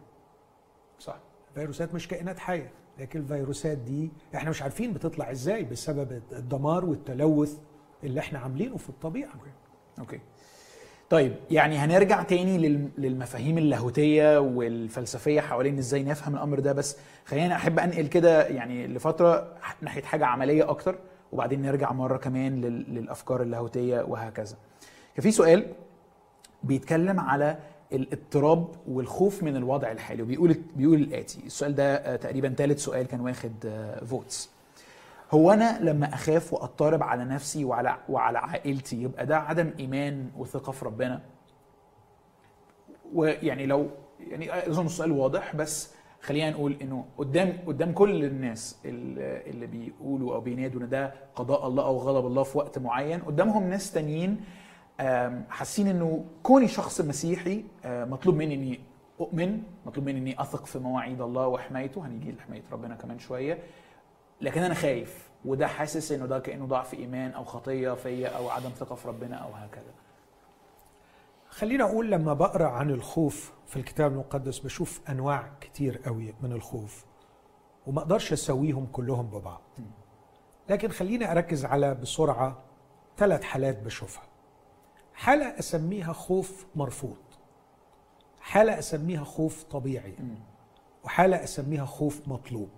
صح. الفيروسات مش كائنات حية. لكن الفيروسات دي إحنا مش عارفين بتطلع إزاي بسبب الدمار والتلوث اللي إحنا عاملينه في الطبيعة. أوكي. طيب يعني هنرجع تاني لل- للمفاهيم اللاهوتية والفلسفية حوالين إزاي نفهم الأمر ده. بس خلينا أحب أنقل كده يعني لفترة ناحية حاجة عملية أكتر وبعدين نرجع مرة كمان لل- للأفكار اللاهوتية وهكذا. كان في سؤال بيتكلم على الاضطراب والخوف من الوضع الحالي. وبيقول بيقول الآتي. السؤال ده آه، تقريبا ثالث سؤال كان واخد فوتس هو أنا لما أخاف وأضطرب على نفسي وعلى وعلى عائلتي يبقى ده عدم إيمان وثقة في ربنا؟ ويعني لو يعني أظن السؤال واضح بس خلينا نقول إنه قدام قدام كل الناس اللي بيقولوا أو بينادوا إن ده قضاء الله أو غضب الله في وقت معين قدامهم ناس تانيين حاسين إنه كوني شخص مسيحي مطلوب مني إني أؤمن مطلوب مني إني أثق في مواعيد الله وحمايته. هنيجي لحماية ربنا كمان شوية. لكن أنا خايف وده حاسس إنه ده كأنه ضعف إيمان أو خطية فيا أو عدم ثقة في ربنا أو هكذا. خلينا أقول لما بقرأ عن الخوف في الكتاب المقدس بشوف أنواع كتير قوي من الخوف وما أقدرش أسويهم كلهم ببعض. لكن خليني أركز على بسرعة ثلاث حالات بشوفها. حالة أسميها خوف مرفوض. حالة أسميها خوف طبيعي. وحالة أسميها خوف مطلوب.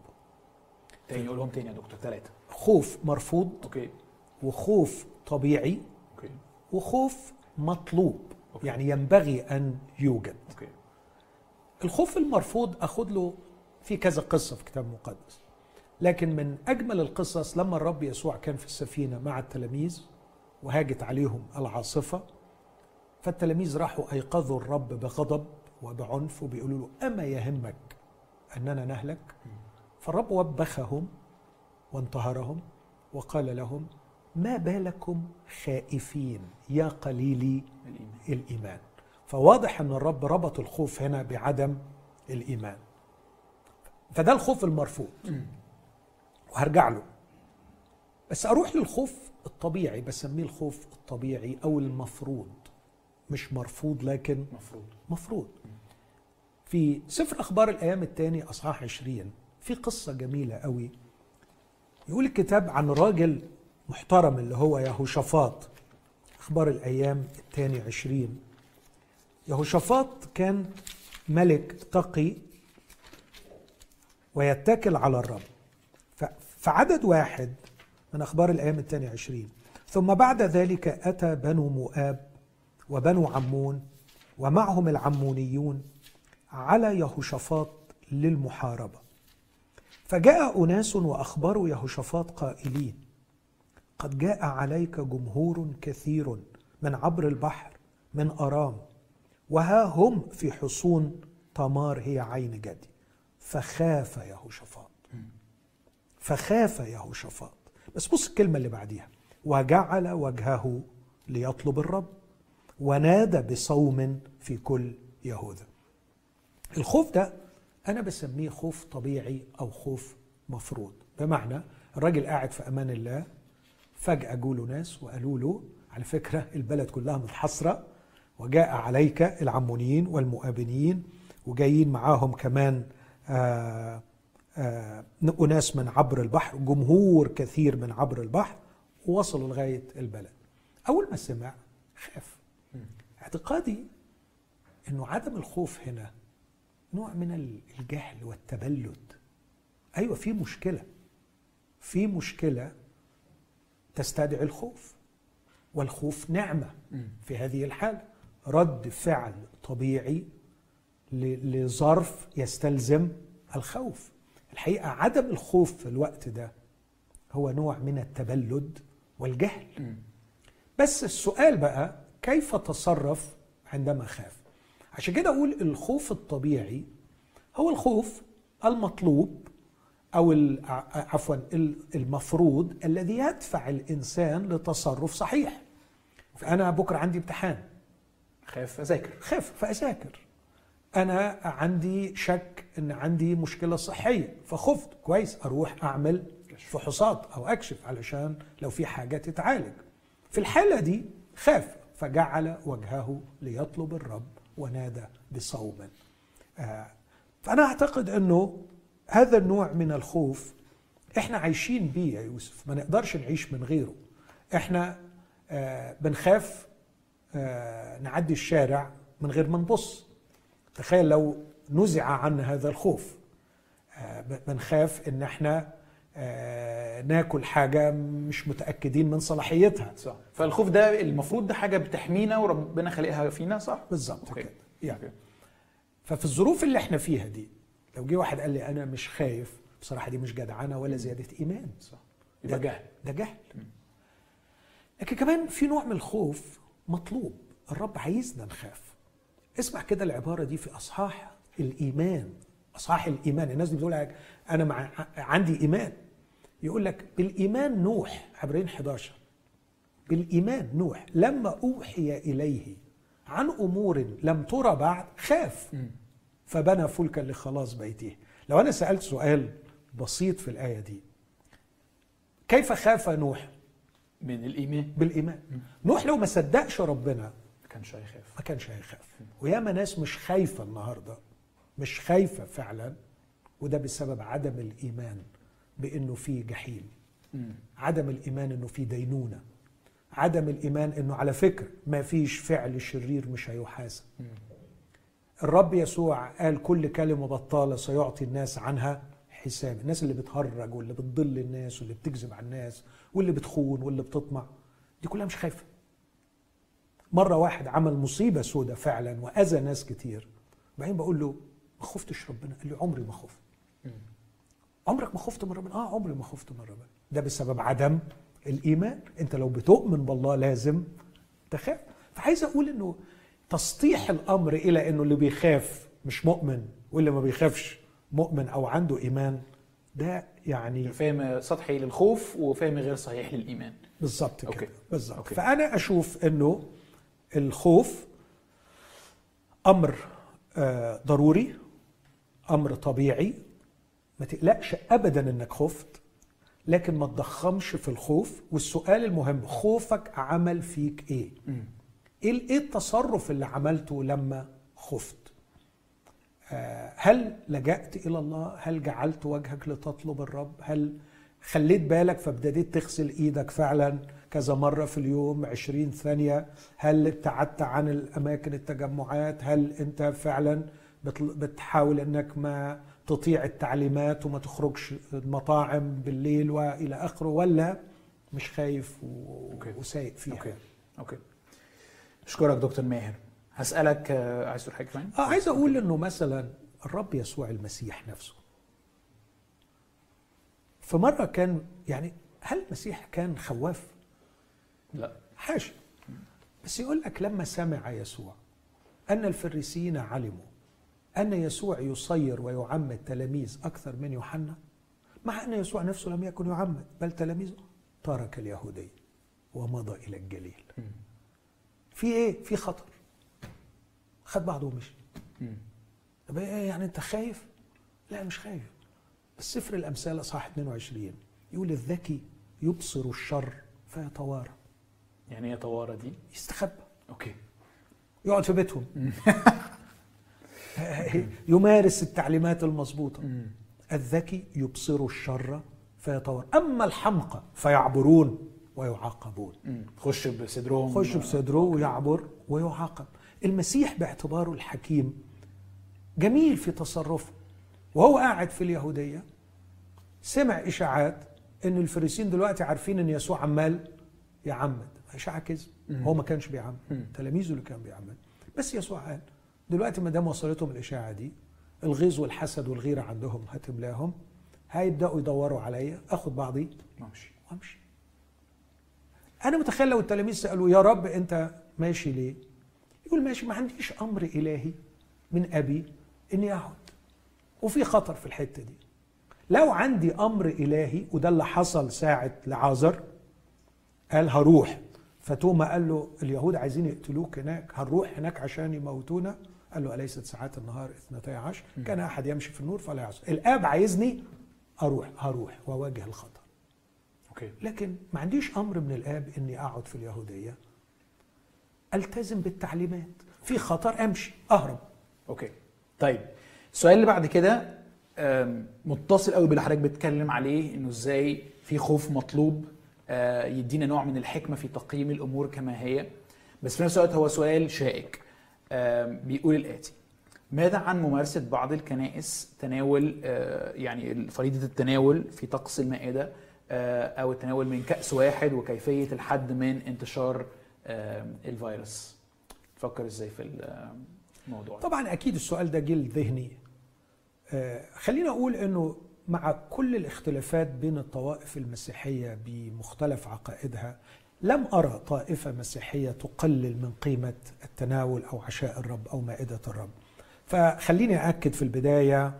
تاني قولهم تاني يا دكتور ثلاثة خوف مرفوض okay. وخوف طبيعي okay. وخوف مطلوب. okay. يعني ينبغي أن يوجد. okay. الخوف المرفوض اخد له في كذا قصة في الكتاب المقدس لكن من أجمل القصص لما الرب يسوع كان في السفينة مع التلاميذ وهاجت عليهم العاصفة فالتلاميذ راحوا أيقظوا الرب بغضب وبعنف وبيقولوا له أما يهمك أننا نهلك؟ فالرب وبخهم وانتهرهم وقال لهم ما بالكم خائفين يا قليلي الإيمان. الإيمان. فواضح إن الرب ربط الخوف هنا بعدم الإيمان. فده الخوف المرفوض. وهرجع له. بس أروح للخوف الطبيعي بسميه الخوف الطبيعي أو المفروض. مش مرفوض لكن مفروض. مفروض. في سفر أخبار الأيام الثاني أصحاح 20 في قصة جميلة قوي. يقول الكتاب عن راجل محترم اللي هو يهوشافاط. أخبار الأيام الثاني 20 يهوشافاط كان ملك تقي ويتكل على الرب. فعدد واحد من أخبار الأيام الثانية عشرين. ثم بعد ذلك أتى بنو مؤاب وبنو عمون ومعهم العمونيون على يهوشافاط للمحاربة. فجاء أناس وأخبروا يهوشافاط قائلين قد جاء عليك جمهور كثير من عبر البحر من أرام وها هم في حصون تمار هي عين جدي. فخاف يهوشافاط. فخاف يهوشافاط. بس بص الكلمة اللي بعديها. وجعل وجهه ليطلب الرب ونادى بصوم في كل يهوذا. الخوف ده أنا بسميه خوف طبيعي أو خوف مفروض. بمعنى الراجل قاعد في أمان الله فجأة جوله ناس وقالوا له على فكرة البلد كلها متحصرة وجاء عليك العمونيين والمؤابنيين وجايين معاهم كمان آآ أناس من عبر البحر جمهور كثير من عبر البحر ووصلوا لغاية البلد. أول ما سمع خاف. اعتقادي أنه عدم الخوف هنا نوع من الجهل والتبلد. أيوة في مشكلة. في مشكلة تستدعي الخوف والخوف نعمة في هذه الحالة رد فعل طبيعي لظرف يستلزم الخوف. الحقيقة عدم الخوف في الوقت ده هو نوع من التبلد والجهل. بس السؤال بقى كيف تصرف عندما خاف عشان كده أقول الخوف الطبيعي هو الخوف المطلوب أو عفوا المفروض الذي يدفع الإنسان لتصرف صحيح. فأنا بكرة عندي امتحان. خاف أذاكر. خاف فأذاكر. أنا عندي شك إن عندي مشكلة صحية فخفت كويس أروح أعمل فحوصات أو أكشف علشان لو في حاجة تتعالج. في الحالة دي خاف فجعل وجهه ليطلب الرب ونادى بصوم. آه فأنا أعتقد إنه هذا النوع من الخوف إحنا عايشين بيه يا يوسف ما نقدرش نعيش من غيره. إحنا آه بنخاف آه نعدي الشارع من غير ما نبص. تخيل لو نزع عنا هذا الخوف. بنخاف إن إحنا ناكل حاجة مش متأكدين من صلاحيتها. صح. فالخوف ده المفروض ده حاجة بتحمينا وربنا خلقها فينا صح؟ بالظبط كده. يعني. ففي الظروف اللي إحنا فيها دي لو جه واحد قال لي أنا مش خايف بصراحة دي مش جدعنة ولا زيادة إيمان. صح. يبقى جهل. ده جهل. لكن كمان في نوع من الخوف مطلوب. الرب عايزنا نخاف. اسمع كده العبارة دي في أصحاح الإيمان. أصحاح الإيمان. الناس دي بتقول لك أنا مع عندي إيمان. يقول لك بالإيمان نوح عبرين 11 بالإيمان نوح لما أوحي إليه عن أمور لم ترى بعد خاف. فبنى فلكا لخلاص بيته. لو أنا سألت سؤال بسيط في الآية دي كيف خاف نوح؟ من الإيمان. بالإيمان. نوح لو ما صدقش ربنا كانش هيخاف ما كانش هيخاف وياما ناس مش خايفة النهاردة مش خايفة فعلا وده بسبب عدم الإيمان بأنه في جحيم. عدم الإيمان أنه في دينونة. عدم الإيمان أنه على فكرة ما فيش فعل شرير مش هيحاسب. الرب يسوع قال كل كلمة بطالة سيعطي الناس عنها حساب. الناس اللي بتهرج واللي بتضل الناس واللي بتكذب على الناس واللي بتخون واللي بتطمع دي كلها مش خايفة. مرة واحد عمل مصيبة سودة فعلا وأذى ناس كتير. بعدين بقول له ما خفتش ربنا. قال لي عمري ما خفت. عمرك ما خفت من ربنا آه عمري ما خفت من ربنا ده بسبب عدم الإيمان. أنت لو بتؤمن بالله لازم تخاف. فعايز أقول أنه تسطيح الأمر إلى أنه اللي بيخاف مش مؤمن واللي ما بيخافش مؤمن أو عنده إيمان ده يعني فهم سطحي للخوف وفهم غير صحيح للإيمان. بالظبط كده. بالظبط. فأنا أشوف أنه الخوف أمر آه، ضروري أمر طبيعي. ما تقلقش ابدا إنك خفت لكن ما تضخمش في الخوف. والسؤال المهم خوفك عمل فيك إيه؟ إيه إيه التصرف اللي عملته لما خفت؟ آه، هل لجأت إلى الله؟ هل جعلت وجهك لتطلب الرب؟ هل خليت بالك فابتديت تغسل إيدك فعلا؟ كذا مرة في اليوم عشرين ثانية؟ هل ابتعدت عن الأماكن التجمعات؟ هل أنت فعلا بتحاول أنك ما تطيع التعليمات وما تخرجش المطاعم بالليل وإلى آخره ولا مش خايف وسايق فيها؟ okay. okay. أشكرك دكتور ماهر. هسألك آه، عايز تقول حاجة كمان؟ آه عايز أقول إنه مثلا الرب يسوع المسيح نفسه. في مرة كان يعني هل المسيح كان خواف؟ لا. حاشا بس يقول لك لما سمع يسوع أن الفريسيين علموا أن يسوع يصير ويعمد تلاميذ أكثر من يوحنا مع أن يسوع نفسه لم يكن يعمد بل تلاميذه ترك اليهودية ومضى إلى الجليل. في إيه؟ في خطر. خد بعضه ومشي. طب إيه يعني أنت خايف؟ لا مش خايف. بس سفر الأمثال أصحاح 22 يقول الذكي يبصر الشر فيتوارى. يعني إيه يتوارى دي؟ يستخبى. أوكي. يقعد في بيتهم. يمارس التعليمات المضبوطة الذكي يبصر الشر فيطور أما الحمقى فيعبرون ويعاقبون. خش بصدرهم. خش بصدره ويعبر ويعاقب. المسيح باعتباره الحكيم جميل في تصرفه. وهو قاعد في اليهودية. سمع إشاعات إن الفريسين دلوقتي عارفين إن يسوع عمال يعمد. إشاعة كذب هو ما كانش بيعمد تلاميذه اللي كان بيعمد بس يسوع قال دلوقتي ما دام وصلتهم الإشاعة دي الغيظ والحسد والغيرة عندهم هتملاهم هيبدأوا يدوروا عليا. آخد بعضي. وامشي. وامشي. أنا متخيل لو التلاميذ سالوا يا رب أنت ماشي ليه؟ يقول ماشي ما عنديش أمر إلهي من أبي إني اقعد وفي خطر في الحتة دي. لو عندي أمر إلهي وده اللي حصل ساعة لعازر قال هروح. فتوما قال له اليهود عايزين يقتلوك هناك هنروح هناك عشان يموتونا. قال له أليست ساعات النهار اثنتي عشر؟ كان أحد يمشي في النور فلا يعصر الآب عايزني أروح هروح وأواجه الخطر. okay. لكن ما عنديش أمر من الآب إني أقعد في اليهودية. ألتزم بالتعليمات. في خطر أمشي أهرب. okay. طيب السؤال اللي بعد كده متصل قوي باللي حضرتك بتتكلم عليه إنه إزاي في خوف مطلوب يدينا نوع من الحكمة في تقييم الأمور كما هي. بس في نفس الوقت هو سؤال شائك. بيقول الآتي ماذا عن ممارسة بعض الكنائس تناول آه، يعني فريضة التناول في طقس المائدة آه، أو التناول من كأس واحد وكيفية الحد من انتشار الفيروس؟ تفكر إزاي في الموضوع طبعا أكيد السؤال ده جه ذهني آه، خلينا أقول أنه مع كل الاختلافات بين الطوائف المسيحية بمختلف عقائدها لم أرى طائفة مسيحية تقلل من قيمة التناول أو عشاء الرب أو مائدة الرب. فخليني أكد في البداية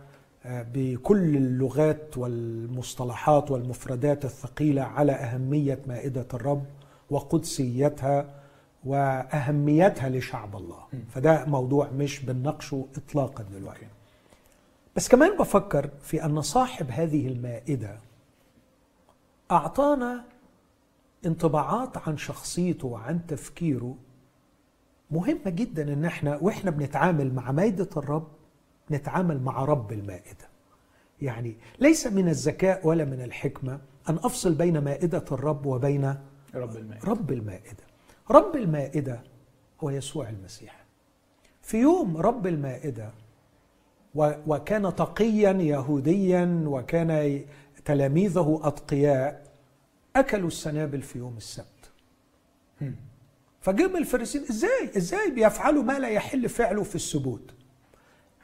آه، بكل اللغات والمصطلحات والمفردات الثقيلة على أهمية مائدة الرب وقدسيتها وأهميتها لشعب الله. فده موضوع مش بنناقشه إطلاقا دلوقتي. بس كمان بفكر في أن صاحب هذه المائدة أعطانا انطباعات عن شخصيته وعن تفكيره. مهمة جدا إن إحنا وإحنا بنتعامل مع مائدة الرب نتعامل مع رب المائدة. يعني ليس من الذكاء ولا من الحكمة أن أفصل بين مائدة الرب وبين رب المائدة. رب المائدة. رب المائدة هو يسوع المسيح. في يوم رب المائدة وكان تقيا يهوديا وكان تلاميذه أتقياء أكلوا السنابل في يوم السبت. فجم الفريسيين إزاي؟ إزاي بيفعلوا ما لا يحل فعله في السبوت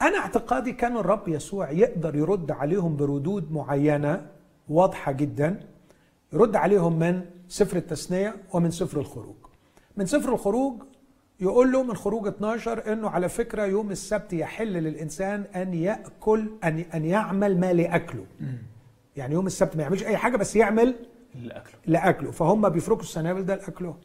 أنا اعتقادي كان الرب يسوع يقدر يرد عليهم بردود معينة واضحة جدا يرد عليهم من سفر التثنية ومن سفر الخروج. من سفر الخروج يقول له من خروج 12 إنه على فكرة يوم السبت يحل للإنسان أن يأكل أن أن يعمل ما لأكله. يعني يوم السبت ما يعملش أي حاجة بس يعمل لأكله. لأكله. فهم بيفركوا السنابل ده لاكلهم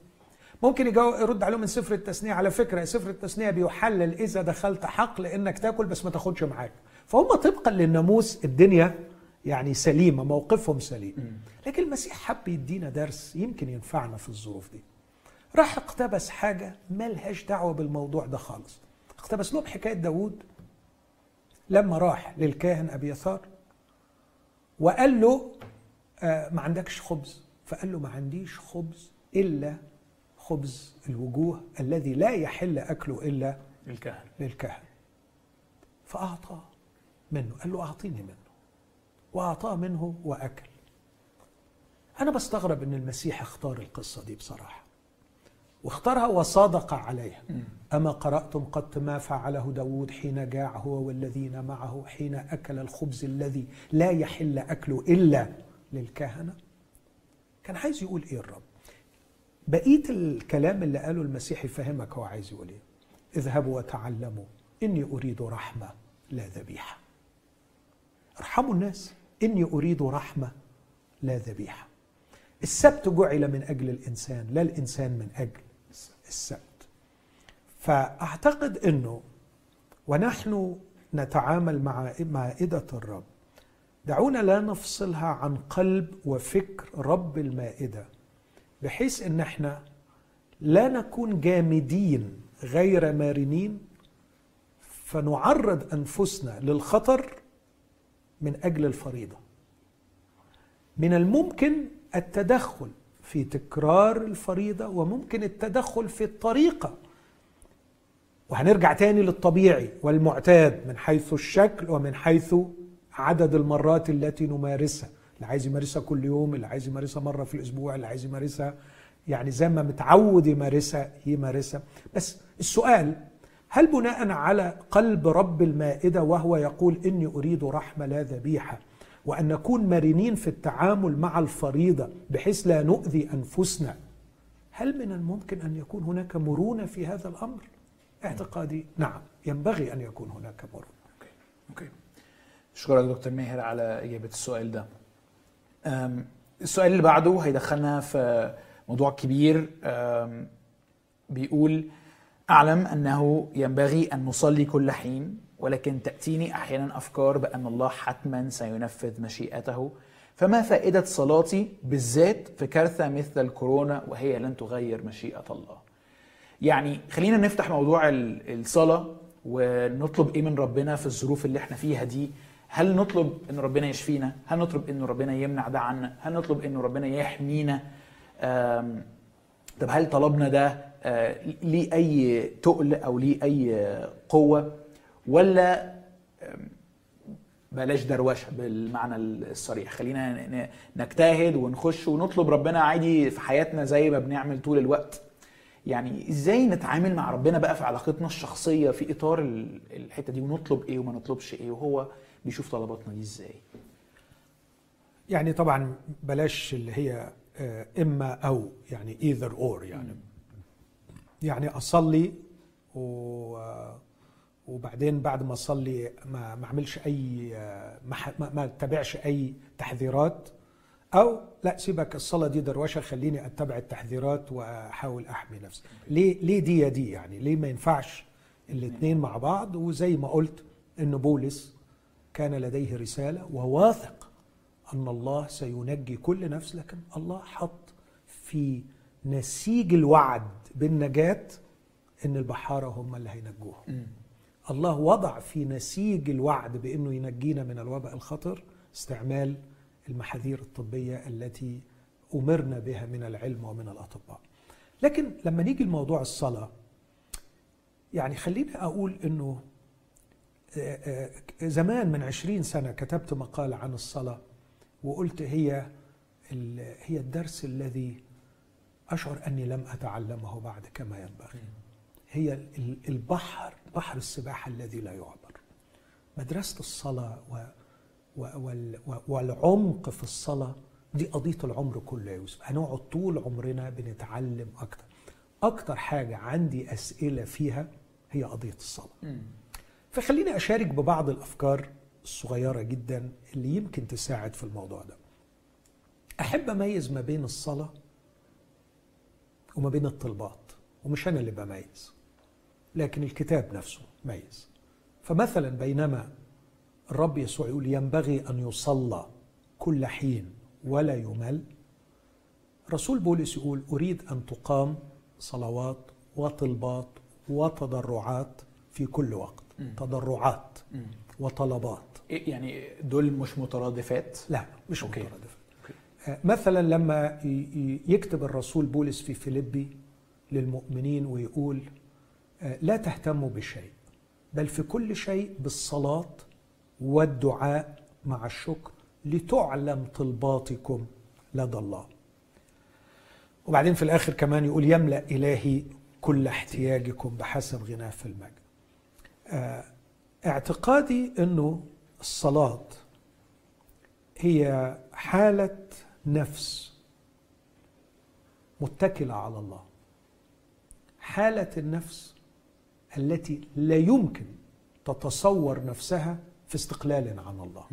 ممكن يرد عليهم من سفر التثنيه على فكرة سفر التثنيه بيحلل إذا دخلت حقل إنك تاكل بس ما تاخدش معاك. فهم طبقا للناموس الدنيا يعني سليمة موقفهم سليم. لكن المسيح حب يدينا درس يمكن ينفعنا في الظروف دي. راح اقتبس حاجة ملهاش دعوة بالموضوع ده خالص. اقتبس لهم حكاية داوود. لما راح للكاهن أبي يثار وقال له آه ما عندكش خبز. فقال له ما عنديش خبز إلا خبز الوجوه الذي لا يحل أكله إلا الكهنة للكهنة فأعطاه منه. قال له أعطيني منه. وأعطاه منه وأكل. أنا بستغرب أن المسيح اختار القصة دي بصراحة. واختارها وصادق عليها. أما قرأتم قد ما فعله داود حين جاع هو والذين معه حين أكل الخبز الذي لا يحل أكله إلا للكهنة. كان عايز يقول إيه الرب؟ بقية الكلام اللي قاله المسيح يفهمك هو عايز يقول إيه؟ اذهبوا وتعلموا إني أريد رحمة لا ذبيحة. ارحموا الناس إني أريد رحمة لا ذبيحة. السبت جعل من أجل الإنسان لا الإنسان من أجل. السبت فأعتقد أنه ونحن نتعامل مع مائدة الرب. دعونا لا نفصلها عن قلب وفكر رب المائدة بحيث إن إحنا لا نكون جامدين غير مرنين فنعرض أنفسنا للخطر من أجل الفريضة. من الممكن التدخل في تكرار الفريضة وممكن التدخل في الطريقة. وهنرجع تاني للطبيعي والمعتاد من حيث الشكل ومن حيث عدد المرات التي نمارسها. اللي عايز يمارسها كل يوم اللي عايز يمارسها مرة في الأسبوع اللي عايز يمارسها يعني زي ما متعود يمارسها يمارسها. بس السؤال هل بناء على قلب رب المائدة وهو يقول إني أريد رحمة لا ذبيحة وأن نكون مرنين في التعامل مع الفريضة بحيث لا نؤذي أنفسنا. هل من الممكن أن يكون هناك مرونة في هذا الأمر؟ اعتقادي نعم ينبغي أن يكون هناك مرونة. okay okay. اشكرك دكتور ماهر على إجابة السؤال ده. السؤال اللي بعده هيدخلنا في موضوع كبير. بيقول أعلم أنه ينبغي أن نصلي كل حين ولكن تأتيني أحيانا أفكار بأن الله حتما سينفذ مشيئته. فما فائدة صلاتي بالذات في كارثة مثل الكورونا وهي لن تغير مشيئة الله؟ يعني خلينا نفتح موضوع ال- الصلاة ونطلب إيه من ربنا في الظروف اللي إحنا فيها دي. هل نطلب إن ربنا يشفينا؟ هل نطلب إن ربنا يمنع ده عنا؟ هل نطلب إن ربنا يحمينا؟ طب هل طلبنا ده؟ آه، ليه أي تقل أو ليه أي قوة؟ ولا بلاش دروشة بالمعنى الصريح. خلينا نجتهد ونخش ونطلب ربنا عادي في حياتنا زي ما بنعمل طول الوقت. يعني إزاي نتعامل مع ربنا بقى في علاقتنا الشخصية في إطار ال- الحتة دي ونطلب إيه وما نطلبش إيه وهو بيشوف طلباتنا دي إزاي؟ يعني طبعا بلاش اللي هي آه، إما أو يعني either or يعني. يعني أصلي و وبعدين بعد ما اصلي ما ما اعملش أي ما ما اتبعش أي تحذيرات أو لا سيبك الصلاة دي دروشة خليني أتبع التحذيرات وأحاول أحمي نفسي. ليه ليه دي يا دي يعني؟ ليه ما ينفعش الاثنين مع بعض؟ وزي ما قلت ان بولس كان لديه رسالة وواثق أن الله سينجي كل نفس لكن الله حط في نسيج الوعد بالنجاة إن البحاره هم اللي هينجوهم الله وضع في نسيج الوعد بإنه ينجينا من الوباء الخطر استعمال المحاذير الطبية التي أمرنا بها من العلم ومن الأطباء. لكن لما نيجي لموضوع الصلاة يعني خليني أقول إنه آه، آه، زمان من عشرين سنة كتبت مقال عن الصلاة وقلت هي هي الدرس الذي أشعر أني لم أتعلمه بعد كما ينبغي. هي ال- البحر بحر السباحة الذي لا يعبر. مدرسة الصلاة و و وال و والعمق في الصلاة دي قضية العمر كله يا يوسف. هنقعد طول عمرنا بنتعلم أكتر. أكتر حاجة عندي أسئلة فيها هي قضية الصلاة. فخليني أشارك ببعض الأفكار الصغيرة جدا اللي يمكن تساعد في الموضوع ده. أحب أميز ما بين الصلاة وما بين الطلبات ومش أنا اللي بميز. لكن الكتاب نفسه ميز. فمثلا بينما الرب يسوع يقول ينبغي أن يصلى كل حين ولا يمل رسول بولس يقول أريد أن تقام صلوات وطلبات وتضرعات في كل وقت. تضرعات وطلبات. إيه يعني دول مش مترادفات؟ لا مش أوكي. مترادفات. آه، مثلا لما يكتب الرسول بولس في فيليبي للمؤمنين ويقول لا تهتموا بشيء بل في كل شيء بالصلاة والدعاء مع الشكر لتعلم طلباتكم لدى الله. وبعدين في الآخر كمان يقول يملأ إلهي كل احتياجكم بحسب غناه في المجد. آه، اعتقادي أنه الصلاة هي حالة نفس متكلة على الله. حالة النفس التي لا يمكن تتصور نفسها في استقلال عن الله.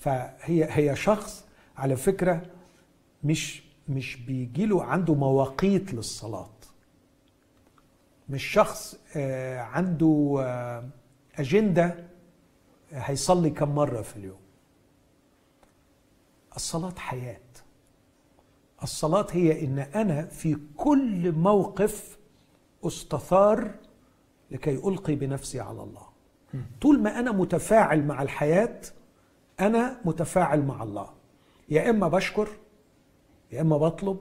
فهي هي شخص على فكرة مش مش بيجي له عنده مواقيت للصلاة. مش شخص آه، عنده آه، أجندة هيصلي كم مرة في اليوم. الصلاة حياة. الصلاة هي إن أنا في كل موقف أستثار لكي ألقي بنفسي على الله. طول ما أنا متفاعل مع الحياة أنا متفاعل مع الله. يا إما بشكر يا إما بطلب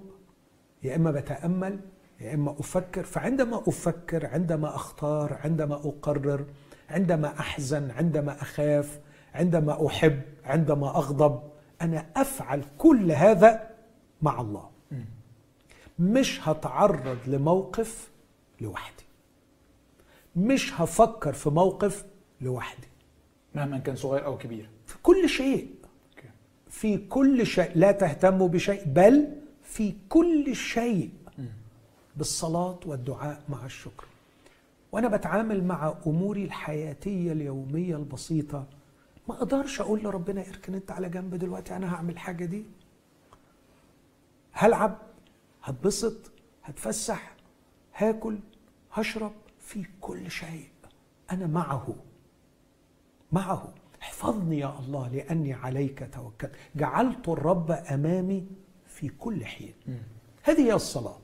يا إما بتأمل يا إما أفكر. فعندما أفكر عندما أختار عندما أقرر عندما أحزن عندما أخاف عندما أحب عندما أغضب أنا أفعل كل هذا مع الله. مش هتعرض لموقف لوحدي. مش هفكر في موقف لوحدي. مهما كان صغير أو كبير. في كل شيء. في كل شيء. لا تهتموا بشيء بل في كل شيء بالصلاة والدعاء مع الشكر. وأنا بتعامل مع أموري الحياتية اليومية البسيطة. ما أقدرش أقول لربنا اركن أنت على جنب دلوقتي أنا هعمل الحاجة دي. هلعب هتبسط هتفسح هاكل هشرب. في كل شيء. أنا معه. معه. احفظني يا الله لأني عليك توكلت. جعلت الرب أمامي في كل حين. هذه هي الصلاة.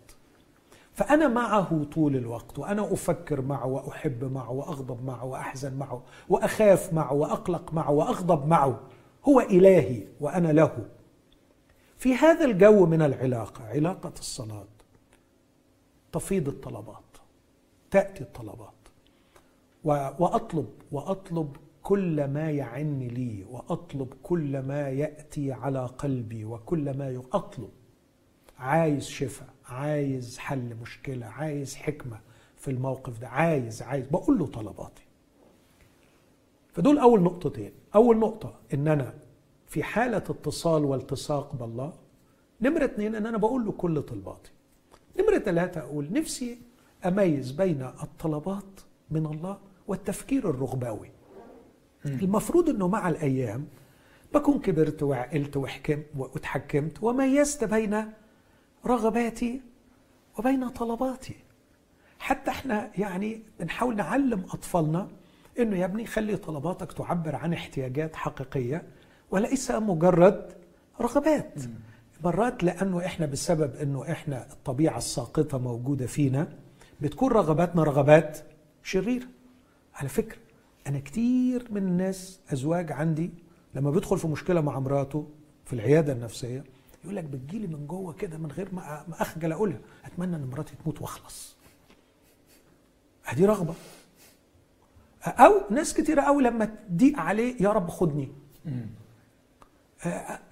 فأنا معه طول الوقت وأنا أفكر معه وأحب معه وأغضب معه وأحزن معه وأخاف معه وأقلق معه وأغضب معه. هو إلهي وأنا له. في هذا الجو من العلاقة علاقة الصلاة تفيض الطلبات. تأتي الطلبات. و- وأطلب وأطلب كل ما يعن لي وأطلب كل ما يأتي على قلبي وكل ما أطلب. عايز شفاء عايز حل مشكلة عايز حكمة في الموقف ده عايز عايز. بقول له طلباتي. فدول أول نقطتين. أول نقطة إن أنا في حالة اتصال والتصاق بالله. نمرة اتنين إن أنا بقول له كل طلباتي. نمرة ثلاثة أقول نفسي أميز بين الطلبات من الله والتفكير الرغباوي. المفروض أنه مع الأيام بكون كبرت وعقلت وحكمت وتحكمت وميزت بين رغباتي وبين طلباتي. حتى إحنا يعني بنحاول نعلم أطفالنا إنه يا ابني خلي طلباتك تعبر عن احتياجات حقيقية وليس مجرد رغبات. مرات لأنه إحنا بسبب إنه إحنا الطبيعة الساقطة موجودة فينا بتكون رغباتنا رغبات شريره على فكرة أنا كتير من الناس أزواج عندي لما بيدخل في مشكلة مع مراته في العيادة النفسية يقول لك بتجيلي من جوه كده من غير ما أخجل أقولها أتمنى إن مراتي تموت وأخلص. هذه رغبة. أو ناس كتير قوي لما تضيق عليه يا رب خدني.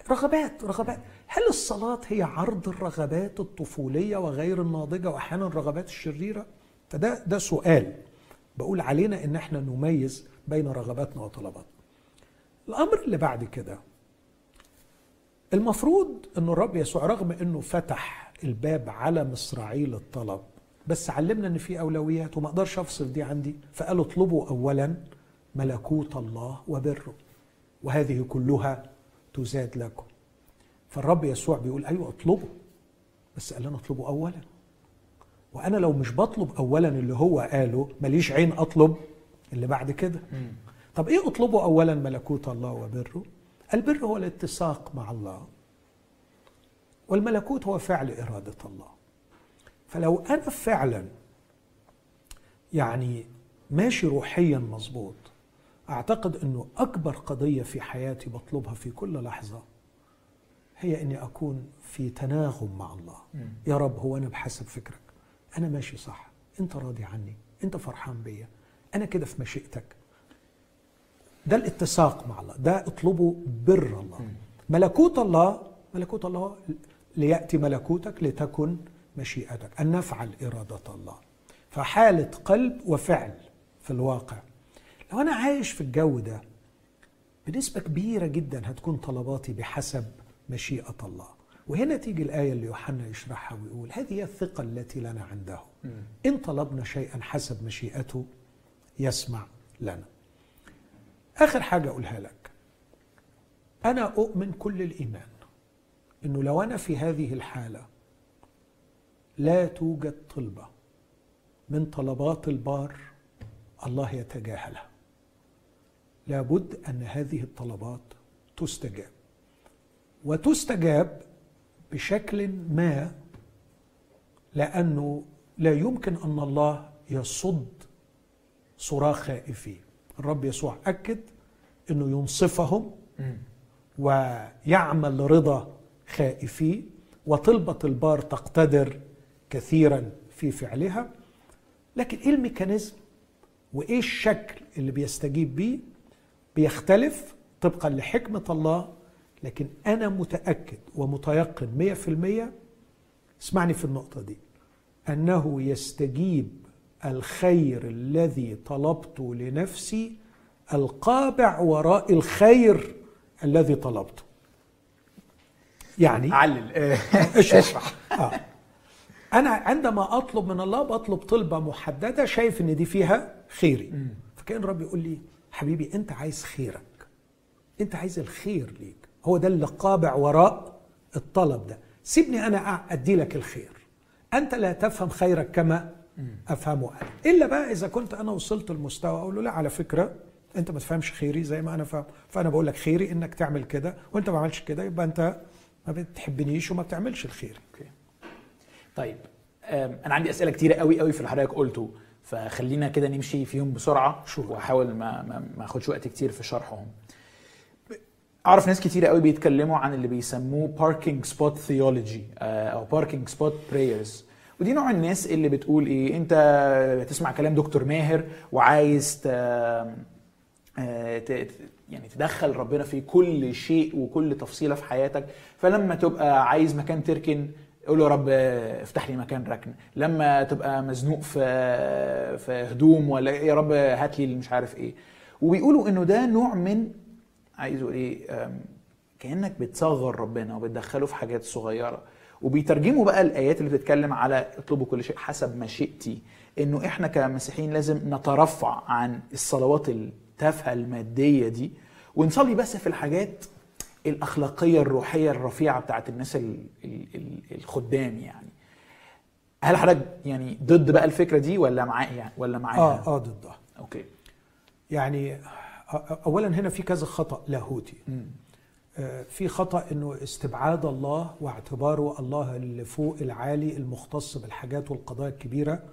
رغبات رغبات. هل الصلاة هي عرض الرغبات الطفولية وغير الناضجة وأحيانا الرغبات الشريرة؟ فده ده سؤال بقول علينا إن إحنا نميز بين رغباتنا وطلباتنا. الأمر اللي بعد كده المفروض إن الرب يسوع رغم إنه فتح الباب على مصراعي للطلب بس علمنا إن في أولويات وما أقدرش أفصل دي عندي فقال اطلبوا أولا ملكوت الله وبره وهذه كلها تزاد لكم فالرب يسوع بيقول أيوه اطلبوا بس قال لنا اطلبوا اولا. وأنا لو مش بطلب اولا اللي هو قاله ماليش عين أطلب اللي بعد كده. طب إيه أطلبه اولا؟ ملكوت الله وبره. البر هو الاتساق مع الله. والملكوت هو فعل إرادة الله. فلو أنا فعلا يعني ماشي روحيا مظبوط أعتقد إنه أكبر قضية في حياتي بطلبها في كل لحظة هي أني أكون في تناغم مع الله. يا رب هو أنا بحسب فكرك. أنا ماشي صح. أنت راضي عني. أنت فرحان بيا. أنا كده في مشيئتك. ده الاتساق مع الله. ده اطلبه بر الله. ملكوت الله ملكوت الله ليأتي ملكوتك لتكن مشيئتك. أن نفعل إرادة الله. فحالة قلب وفعل في الواقع. لو أنا عايش في الجو ده بنسبة كبيرة جدا هتكون طلباتي بحسب مشيئة الله. وهنا تيجي الآية اللي يوحنا يشرحها ويقول هذه هي الثقة التي لنا عنده. إن طلبنا شيئا حسب مشيئته يسمع لنا. آخر حاجة أقولها لك. أنا أؤمن كل الإيمان أنه لو أنا في هذه الحالة لا توجد طلبة من طلبات البار الله يتجاهلها. لابد أن هذه الطلبات تستجاب. وتستجاب بشكل ما لأنه لا يمكن أن الله يصد صراخ خائفين. الرب يسوع أكد إنه ينصفهم ويعمل رضا خائفين وطلبة البار تقتدر كثيرا في فعلها. لكن إيه الميكانيزم؟ وإيه الشكل اللي بيستجيب بيه؟ بيختلف طبقا لحكمة الله لكن أنا متأكد ومتيقن مية في المية اسمعني في النقطة دي أنه يستجيب الخير الذي طلبته لنفسي القابع وراء الخير الذي طلبته. يعني علل. اشرح آه. أنا عندما أطلب من الله بطلب طلبة محددة شايف إن دي فيها خيري. فكأن الرب يقول لي حبيبي أنت عايز خيرك. أنت عايز الخير ليك. هو ده اللي قابع وراء الطلب ده. سيبني أنا أدي لك الخير. أنت لا تفهم خيرك كما أفهمه أنا. إلا بقى إذا كنت أنا وصلت المستوى أقول له لا على فكرة أنت ما تفهمش خيري زي ما أنا فاهم. فأنا بقول لك خيري إنك تعمل كده وأنت ما عملتش كده يبقى أنت ما بتحبنيش وما بتعملش الخير. okay. طيب أنا عندي أسئلة كتيرة قوي قوي في اللي حضرتك قلته. فخلينا كده نمشي فيهم بسرعة شو وأحاول ما ما, ما أخدش وقت كتير في شرحهم. أعرف ناس كتير قوي بيتكلموا عن اللي بيسموه parking spot theology أو parking spot prayers ودي نوع الناس اللي بتقول إيه أنت بتسمع كلام دكتور ماهر وعايز ت... يعني تدخل ربنا في كل شيء وكل تفصيلة في حياتك. فلما تبقى عايز مكان تركن قول له يا رب افتح لي مكان ركن. لما تبقى مزنوق في في هدوم ولا يا رب هات لي مش عارف إيه. وبيقولوا إنه ده نوع من عايزه إيه كأنك بتصغر ربنا وبتدخله في حاجات صغيرة. وبيترجموا بقى الآيات اللي بتتكلم على اطلبوا كل شيء حسب مشيئتي إنه إحنا كمسيحيين لازم نترفع عن الصلوات التافهة المادية دي ونصلي بس في الحاجات الأخلاقية الروحية الرفيعة بتاعت الناس الخدام يعني. هل حضرتك يعني ضد بقى الفكرة دي ولا معاه يعني؟ ولا معاها؟ آه آه ضدها. أوكي. يعني اولا هنا في كذا خطأ لاهوتي. في خطأ إنه استبعاد الله واعتباره الله اللي فوق العالي المختص بالحاجات والقضايا الكبيرة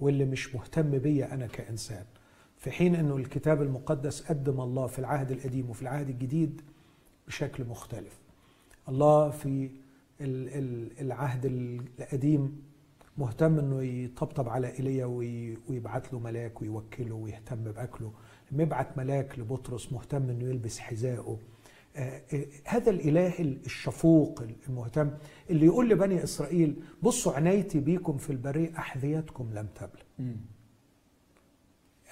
واللي مش مهتم بيا أنا كإنسان. في حين إنه الكتاب المقدس قدم الله في العهد القديم وفي العهد الجديد بشكل مختلف. الله في العهد القديم مهتم إنه يطبطب على إيليا ويبعت له ملاك ويوكله ويهتم بأكله. لما يبعت ملاك لبطرس مهتم إنه يلبس حذائه آه هذا الإله الشفوق المهتم اللي يقول لبني إسرائيل بصوا عنايتي بيكم في البرية أحذيتكم لم تبل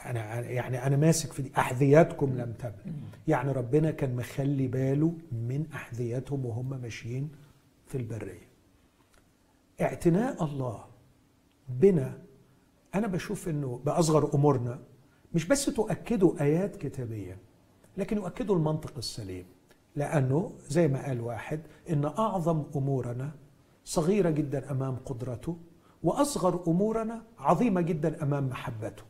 أنا يعني أنا ماسك في دي أحذيتكم لم تبل يعني ربنا كان مخلي باله من أحذيتهم وهم ماشيين في البرية. اعتناء الله بنا أنا بشوف إنه بأصغر أمورنا مش بس تؤكدوا آيات كتابية لكن يؤكدوا المنطق السليم. لأنه زي ما قال واحد إن أعظم أمورنا صغيرة جدا أمام قدرته وأصغر أمورنا عظيمة جدا أمام محبته.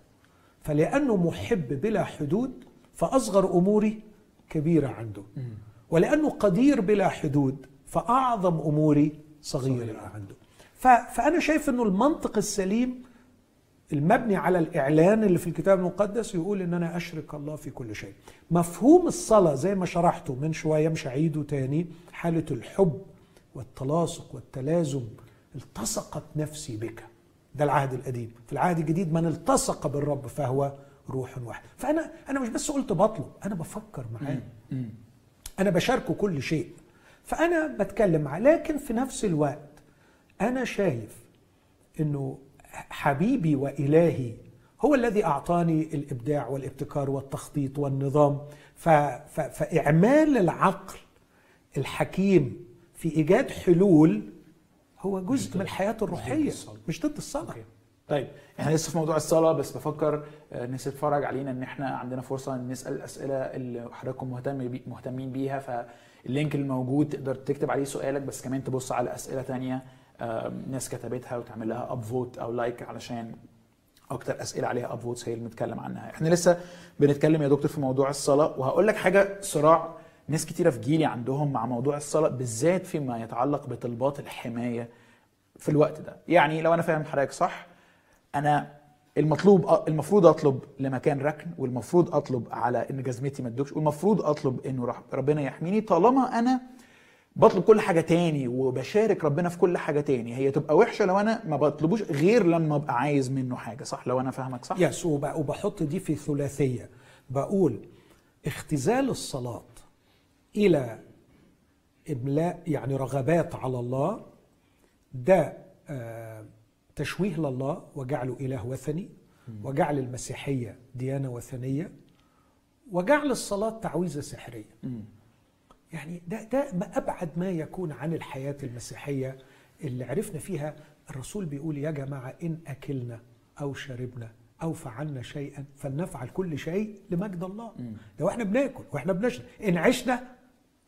فلأنه محب بلا حدود فأصغر أموري كبيرة عنده. ولأنه قدير بلا حدود فأعظم أموري صغيرة صغيرة. عنده. ف- فأنا شايف إنه المنطق السليم المبني على الإعلان اللي في الكتاب المقدس يقول إن أنا أشرك الله في كل شيء. مفهوم الصلاة زي ما شرحته من شوية مش هعيده تاني حالة الحب والتلاصق والتلازم التصقت نفسي بك. ده العهد القديم. في العهد الجديد من التصق بالرب فهو روح واحد. فأنا أنا مش بس قلت بطلب أنا بفكر معاه. أنا بشاركه كل شيء. فأنا بتكلم معاه. لكن في نفس الوقت أنا شايف إنه حبيبي وإلهي هو الذي أعطاني الإبداع والابتكار والتخطيط والنظام. ف... ف... فإعمال العقل الحكيم في إيجاد حلول هو جزء من الحياة الروحية الصلاة. مش ضد الصلاة. okay. طيب إحنا لسه في موضوع الصلاة بس بفكر آه، الناس تتفرج علينا إن إحنا عندنا فرصة إن نسأل الأسئلة اللي حضراتكم مهتم بي مهتمين بيها فال link الموجود تقدر تكتب عليه سؤالك بس كمان تبص على أسئلة تانية. ناس كتبتها وتعمل لها upvote أو like علشان أكتر أسئلة عليها upvotes هي اللي بنتكلم عنها. إحنا لسه بنتكلم يا دكتور في موضوع الصلاة. وهقول لك حاجة صراع ناس كتيرة في جيلي عندهم مع موضوع الصلاة بالذات فيما يتعلق بطلبات الحماية في الوقت ده. يعني لو أنا فاهم حضرتك صح أنا المطلوب المفروض أطلب لمكان ركن والمفروض أطلب على إن جزمتي ما تدوبش والمفروض أطلب إنه ربنا يحميني طالما أنا بطلب كل حاجة تاني وبشارك ربنا في كل حاجة تاني. هي تبقى وحشة لو أنا ما بطلبوش غير لما أبقى عايز منه حاجة صح؟ لو أنا فاهمك صح؟ yes وب- وبحط دي في ثلاثية. بقول اختزال الصلاة إلى إملاء يعني رغبات على الله ده آه، تشويه لله وجعله إله وثني وجعل المسيحية ديانة وثنية وجعل الصلاة تعويذة سحرية. يعني ده ده ما أبعد ما يكون عن الحياة المسيحية اللي عرفنا فيها الرسول بيقول يا جماعة إن أكلنا أو شربنا أو فعلنا شيئا فلنفعل كل شيء لمجد الله. ده وإحنا بناكل وإحنا بنشرب إن عشنا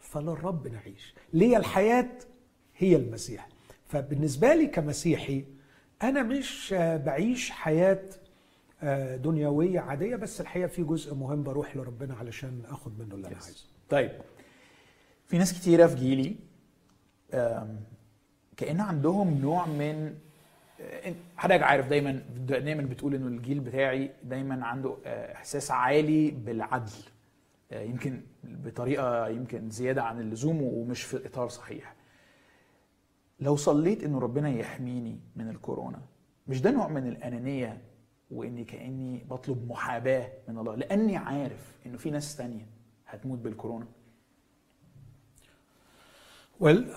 فللرب نعيش. ليه الحياة هي المسيح؟ فبالنسبة لي كمسيحي أنا مش بعيش حياة آه، دنيوية عادية بس الحقيقة في جزء مهم بروح لربنا علشان أخد منه اللي أنا. عايزه. طيب. في ناس كتيرة في جيلي كأن عندهم نوع من آه، حضرتك عارف دايما دايما بتقول إنه الجيل بتاعي دايما عنده آه، إحساس عالي بالعدل آه، يمكن بطريقة يمكن زيادة عن اللزوم ومش في اطار صحيح. لو صليت إنه ربنا يحميني من الكورونا مش ده نوع من الأنانية وإني كأني بطلب محاباة من الله؟ لأني عارف إنه في ناس تانية هتموت بالكورونا. ويل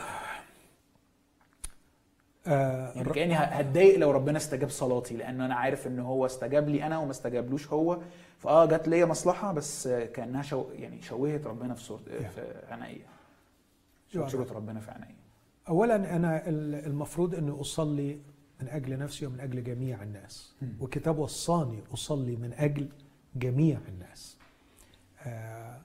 آه يعني كأني هتضايق لو ربنا استجاب صلاتي لأن أنا عارف إن هو استجاب لي أنا وما استجابلوش هو. فآه جت ليا مصلحة بس كأنها شو يعني شوهت ربنا في صورت في عينيا. يا صوره ربنا في عينيا. اولا أنا ال- المفروض إني أصلي من أجل نفسي ومن أجل جميع الناس. مم. والكتاب وصاني أصلي من أجل جميع الناس. آه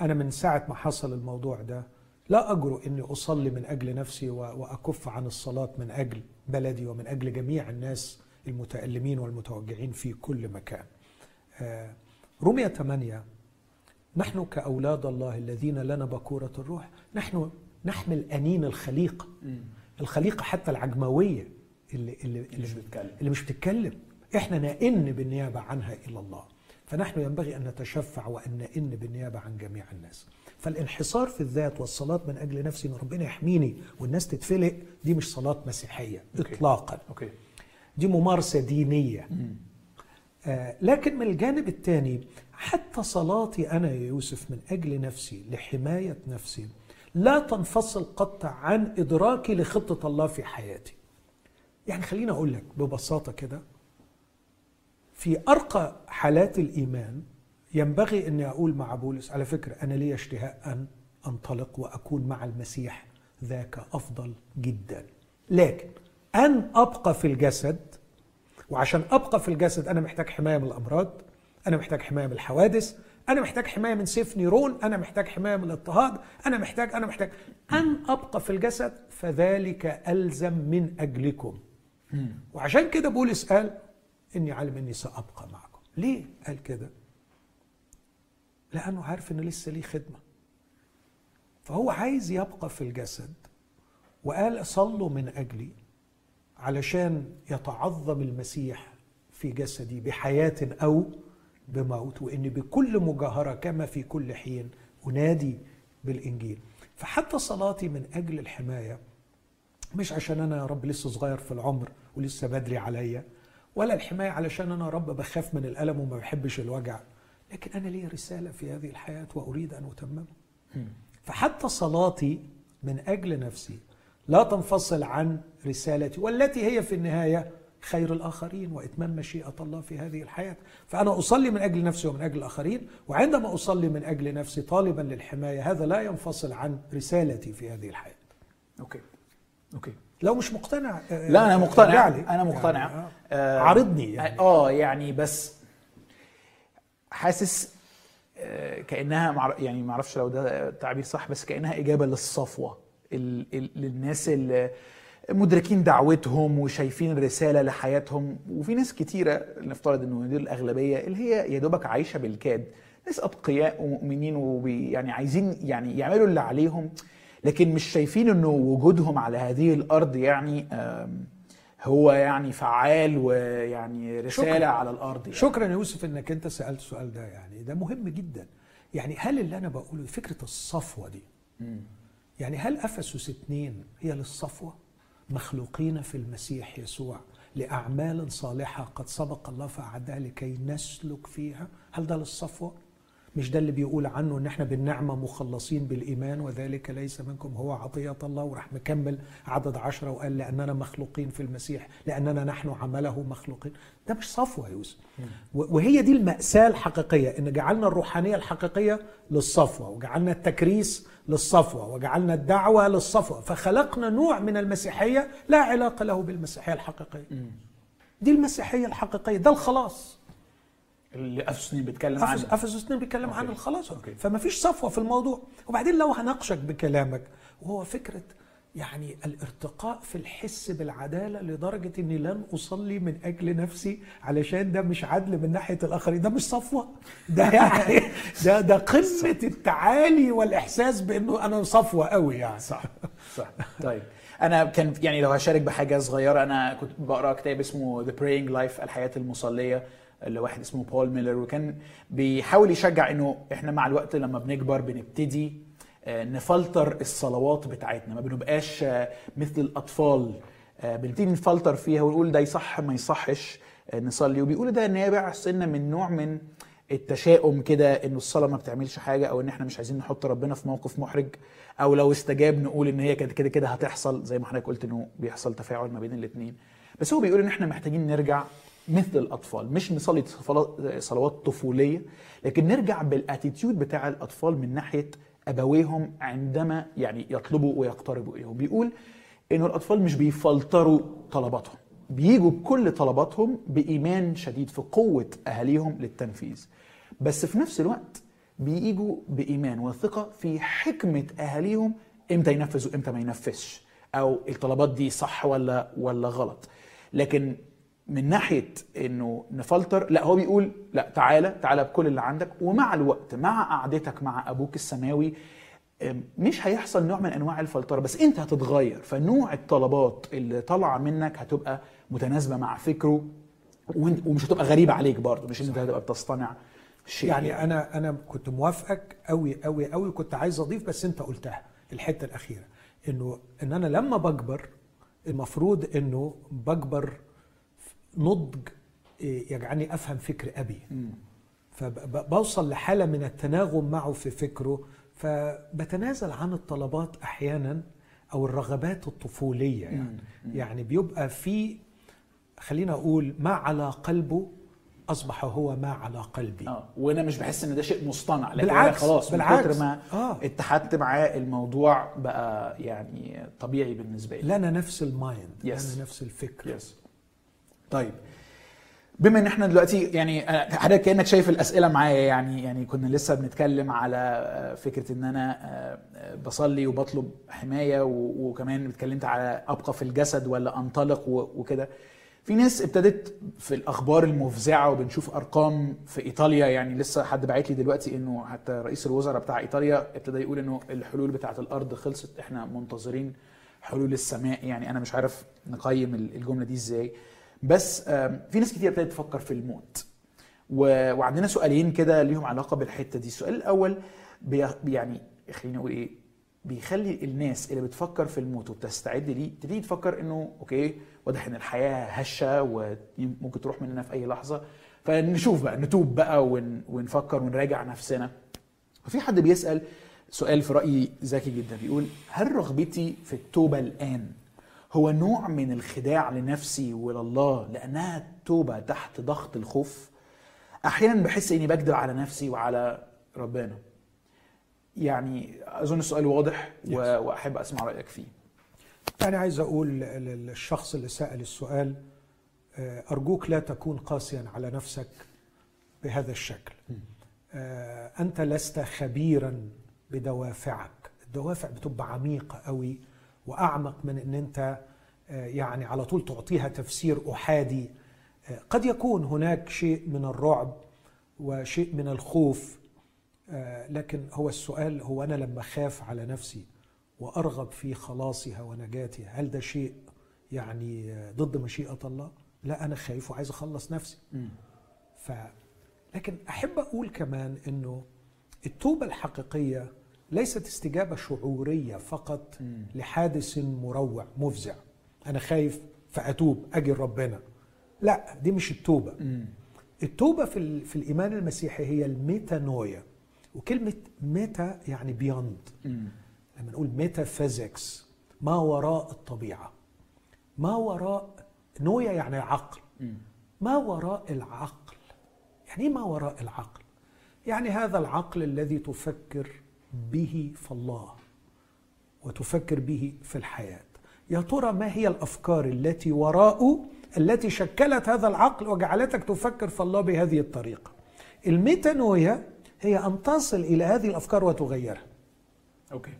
أنا من ساعة ما حصل الموضوع ده لا اجرؤ إني أصلي من أجل نفسي و- وأكف عن الصلاة من أجل بلدي ومن أجل جميع الناس المتألمين والمتوجعين في كل مكان. آه رمية 8 نحن كأولاد الله الذين لنا بكورة الروح نحن نحمل أنين الخليقة الخليقة حتى العجموية اللي, اللي, اللي, مش بتكلم. اللي مش بتتكلم. إحنا نئن بالنيابة عنها إلى الله. فنحن ينبغي أن نتشفع وأن نئن بالنيابة عن جميع الناس. فالانحصار في الذات والصلاة من أجل نفسي أن ربنا يحميني والناس تتفلق دي مش صلاة مسيحية okay. إطلاقا okay دي ممارسة دينية آه، لكن من الجانب الثاني حتى صلاتي أنا يا يوسف من أجل نفسي لحماية نفسي لا تنفصل قط عن إدراكي لخطة الله في حياتي. يعني خليني أقول لك ببساطة كده في أرقى حالات الإيمان ينبغي اني أقول مع بولس على فكرة أنا لي اشتهاء أن أنطلق وأكون مع المسيح ذاك أفضل جدا. لكن أن أبقى في الجسد وعشان أبقى في الجسد أنا محتاج حماية من الأمراض أنا محتاج حماية من الحوادث أنا محتاج حماية من سيف نيرون أنا محتاج حماية من الاضطهاد أنا محتاج أنا محتاج. أن أبقى في الجسد فذلك ألزم من أجلكم. وعشان كده بولس قال إني عالم أني سأبقى معكم. ليه قال كده؟ لأنه عارف ان لسه ليه خدمة. فهو عايز يبقى في الجسد. وقال صلوا من أجلي علشان يتعظم المسيح في جسدي بحياة أو بموت واني بكل مجاهرة كما في كل حين أنادي بالإنجيل. فحتى صلاتي من أجل الحماية مش عشان أنا يا رب لسه صغير في العمر ولسه بدري عليا ولا الحماية علشان أنا يا رب بخاف من الألم وما بحبش الوجع. لكن أنا لي رسالة في هذه الحياة وأريد أن أتممها. فحتى صلاتي من أجل نفسي لا تنفصل عن رسالتي والتي هي في النهاية خير الآخرين وإتمام مشيئة الله في هذه الحياة. فأنا أصلي من أجل نفسي ومن أجل الآخرين وعندما أصلي من أجل نفسي طالبا للحماية هذا لا ينفصل عن رسالتي في هذه الحياة. okay. okay. لو مش مقتنع آه، لا أنا مقتنع. ارجع لي. أنا مقتنع. يعني آه. آه، عارضني يعني. آه يعني بس حاسس آه، كأنها يعني ما أعرفش لو ده تعبير صح بس كأنها إجابة للصفوة للناس اللي مدركين دعوتهم وشايفين رسالة لحياتهم. وفي ناس كتيرة نفترض إنه دي الأغلبية اللي هي يا دوبك عايشة بالكاد ناس أتقياء ومؤمنين وبي يعني عايزين يعني يعملوا اللي عليهم لكن مش شايفين إنه وجودهم على هذه الأرض يعني آم، هو يعني فعال ويعني رسالة شكراً. على الأرض يعني. شكرا يا يوسف إنك أنت سألت السؤال ده يعني ده مهم جدا. يعني هل اللي أنا بقوله فكرة الصفوة دي؟ يعني هل أفسس اثنين هي للصفوة؟ مخلوقين في المسيح يسوع لأعمال صالحة قد سبق الله فاعدها لكي نسلك فيها؟ هل ده للصفوة؟ مش ده اللي بيقول عنه إن إحنا بالنعمة مخلصين بالإيمان وذلك ليس منكم هو عطية الله وراح مكمل عدد عشرة وقال لأننا مخلوقين في المسيح لأننا نحن عمله مخلوقين. ده مش صفوة يا يوسف. وهي دي المأساة الحقيقية إن جعلنا الروحانية الحقيقية للصفوة وجعلنا التكريس للصفوة وجعلنا الدعوة للصفوة. فخلقنا نوع من المسيحية لا علاقة له بالمسيحية الحقيقية. دي المسيحية الحقيقية ده الخلاص. اللي أفسس اتنين بيتكلم أفس- عنه. افسس 2 بيتكلم okay. عن الخلاص okay. فما فيش صفوة في الموضوع. وبعدين لو هناقشك بكلامك وهو فكرة يعني الارتقاء في الحس بالعدالة لدرجة إني لن أصلي من أجل نفسي علشان ده مش عدل من ناحية الآخرين. ده مش صفوة. ده يعني ده ده قمة التعالي والإحساس بإنه أنا صفوة قوي يعني. صح صح. طيب. أنا كان يعني لو هشارك بحاجة صغيرة أنا كنت بقرأ كتاب اسمه The Praying Life الحياة المصلية. لواحد اسمه بول ميلر وكان بيحاول يشجع إنه إحنا مع الوقت لما بنكبر بنبتدي آه، نفلتر الصلوات بتاعتنا ما بنبقاش آه، مثل الأطفال آه، بنبتدي نفلتر فيها ونقول ده يصح ما يصحش نصلي. وبيقولوا ده نابع سنة من نوع من التشاؤم كده إنه الصلاة ما بتعملش حاجة أو إن إحنا مش عايزين نحط ربنا في موقف محرج أو لو استجاب نقول إن هي كده كده كده هتحصل زي ما حضرتك قلت إنه بيحصل تفاعل ما بين الاثنين بس هو بيقول إن إحنا محتاجين نرجع مثل الأطفال مش نصلي صلوات طفولية لكن نرجع بالأتيتيود بتاع الأطفال من ناحية أبويهم عندما يعني يطلبوا ويقتربوا إليهم. بيقول إنه الأطفال مش بيفلتروا طلباتهم بيجوا بكل طلباتهم بإيمان شديد في قوة أهاليهم للتنفيذ. بس في نفس الوقت بيجوا بإيمان وثقة في حكمة أهاليهم إمتى ينفذ وامتى ما ينفذش أو الطلبات دي صح ولا ولا غلط. لكن من ناحية إنه نفلتر لا هو بيقول لا تعالى تعالى بكل اللي عندك. ومع الوقت مع قعدتك مع أبوك السماوي مش هيحصل نوع من أنواع الفلترة بس أنت هتتغير. فنوع الطلبات اللي طالعة منك هتبقى متناسبة مع فكره ومش هتبقى غريبة عليك برضه مش إن أنت هتبقى بتصطنع شيء. يعني أنا أنا كنت موافقك قوي قوي قوي كنت عايز أضيف بس أنت قلتها الحتة الأخيرة إنه إن أنا لما بكبر المفروض إنه بكبر نضج إيه، يجعلني أفهم فكر أبي. فبوصل لحالة من التناغم معه في فكره فبتنازل عن الطلبات أحيانا أو الرغبات الطفولية يعني. يعني بيبقى في خلينا أقول ما على قلبه أصبح هو ما على قلبي. آه وأنا مش بحس إن ده شيء مصطنع لكن بالعكس، أنا خلاص بالعكس. من كتر ما آه. اتحدت معاه الموضوع بقى يعني طبيعي بالنسبة لي. لنا نفس ال mind Yes. لنا نفس الفكر. yes طيب. بما ان إحنا دلوقتي يعني أنا- حضرتك كأنك شايف الأسئلة معايا يعني يعني كنا لسه بنتكلم على آه، فكرة إن أنا آه، آه، بصلي وبطلب حماية وكمان اتكلمت على أبقى في الجسد ولا أنطلق وكده. في ناس ابتدت في الأخبار المفزعة وبنشوف أرقام في إيطاليا يعني لسه حد باعت لي دلوقتي إنه حتى رئيس الوزراء بتاع إيطاليا ابتدى يقول إنه الحلول بتاعة الأرض خلصت إحنا منتظرين حلول السماء. يعني أنا مش عارف نقيم الجملة دي إزاي. بس في ناس كتير ابتدت تفكر في الموت. وعندنا سؤالين كده ليهم علاقة بالحتة دي. السؤال الأول يعني خليني أقول إيه بيخلي الناس اللي بتفكر في الموت وبتستعد ليه تبتدي تفكر إنه أوكي واضح إن الحياة هشة وممكن تروح مننا في أي لحظة. فنشوف بقى نتوب بقى ون ونفكر ونراجع نفسنا. وفي حد بيسأل سؤال في رايي ذكي جدا بيقول هل رغبتي في التوبة الآن هو نوع من الخداع لنفسي ولله لأنها توبة تحت ضغط الخوف. أحيانا بحس إني بكذب على نفسي وعلى ربنا. يعني أظن السؤال واضح وأحب أسمع رأيك فيه. أنا عايز أقول للشخص اللي سأل السؤال آه، أرجوك لا تكون قاسيا على نفسك بهذا الشكل. آه، أنت لست خبيرا بدوافعك. الدوافع بتبقى عميقة قوي وأعمق من أن أنت آه، يعني على طول تعطيها تفسير أحادي. آه، قد يكون هناك شيء من الرعب وشيء من الخوف آه، لكن هو السؤال هو أنا لما خاف على نفسي وأرغب في خلاصها ونجاتها هل ده شيء يعني ضد مشيئة الله؟ لا أنا خايف وعايز أخلص نفسي. ف لكن أحب أقول كمان إنه التوبة الحقيقية ليست استجابة شعورية فقط لحادث مروع مفزع. أنا خايف فأتوب أجي لربنا. لا دي مش التوبة. التوبة في في الإيمان المسيحي هي الميتانويا. وكلمة meta يعني beyond لما نقول metaphysics ما وراء الطبيعة. ما وراء noia يعني عقل. ما وراء العقل. يعني إيه ما وراء العقل؟ يعني هذا العقل الذي تفكر به في الله وتفكر به في الحياة. يا ترى ما هي الأفكار التي وراءه التي شكلت هذا العقل وجعلتك تفكر في الله بهذه الطريقة؟ الميتانويا هي أن تصل إلى هذه الأفكار وتغيرها. أوكي.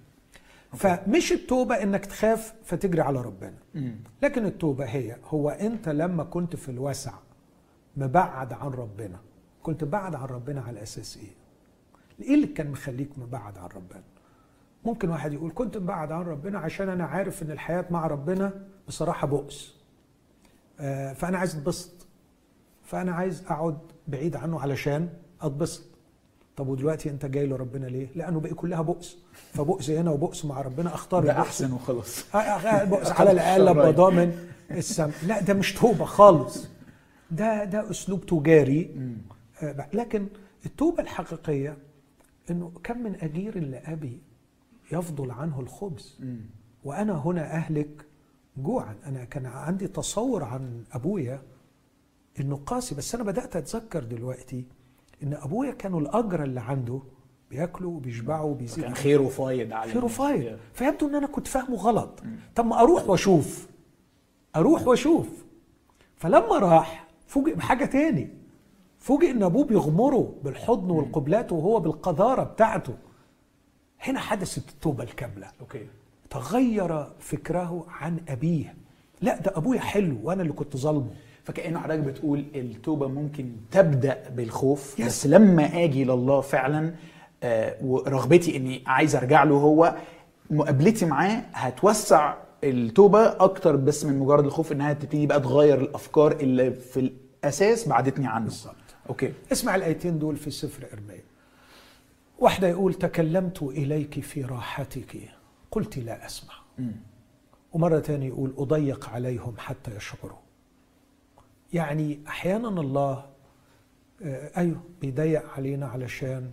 فمش التوبة إنك تخاف فتجري على ربنا. لكن التوبة هي هو أنت لما كنت في الوسع مبعد عن ربنا. كنت بعد عن ربنا على أساس إيه؟ إيه اللي كان مخليك مبعد عن ربنا؟ ممكن واحد يقول كنت مبعد عن ربنا عشان أنا عارف إن الحياة مع ربنا بصراحة بؤس. آه، فأنا عايز أتبسط. فأنا عايز أقعد بعيد عنه علشان أتبسط. طب ودلوقتي أنت جاي لربنا ليه؟ لأنه بقى كلها بؤس. فبؤس هنا وبؤس مع ربنا. أختار ده. أحسن وخلص آه، آه، بؤس على الأقل أبقى ضامن السم. لا ده مش توبة خالص. ده ده أسلوب تجاري. لكن التوبة الحقيقية إنه كم من أجير لابي يفضل عنه الخبز. وأنا هنا أهلك جوعا. أنا كان عندي تصور عن أبويا إنه قاسي بس أنا بدأت أتذكر دلوقتي إن أبويا كانوا الأجر اللي عنده بياكلوا وبيشبعوا وبيزيدوا. كان خيره فايض على خيره. فايض. فيبدو إن أنا كنت فاهمه غلط. طب ما أروح وأشوف. أروح وأشوف. فلما راح فوجئ بحاجة تاني. فوجئ إن أبوه بيغمره بالحضن والقبلات وهو بالقذارة بتاعته. هنا حدثت التوبة الكاملة. أوكي. تغير فكره عن أبيه. لا ده أبويا حلو وأنا اللي كنت ظالمه. فكأنه حضرتك بتقول التوبة ممكن تبدأ بالخوف Yes. بس لما آجي لله فعلا آه، ورغبتي إني عايز أرجع له هو مقابلتي معاه هتوسع التوبة أكتر بس من مجرد الخوف إنها تبتدي بقى تغير الأفكار اللي في الأساس بعدتني عنه. بالظبط. okay. اسمع الآيتين دول في سفر ارميا واحدة يقول تكلمت إليك في راحتك. قلت لا أسمع. ومرة تانية يقول أضيق عليهم حتى يشعروا. يعني أحيانا الله آه، أيوه بيضيق علينا علشان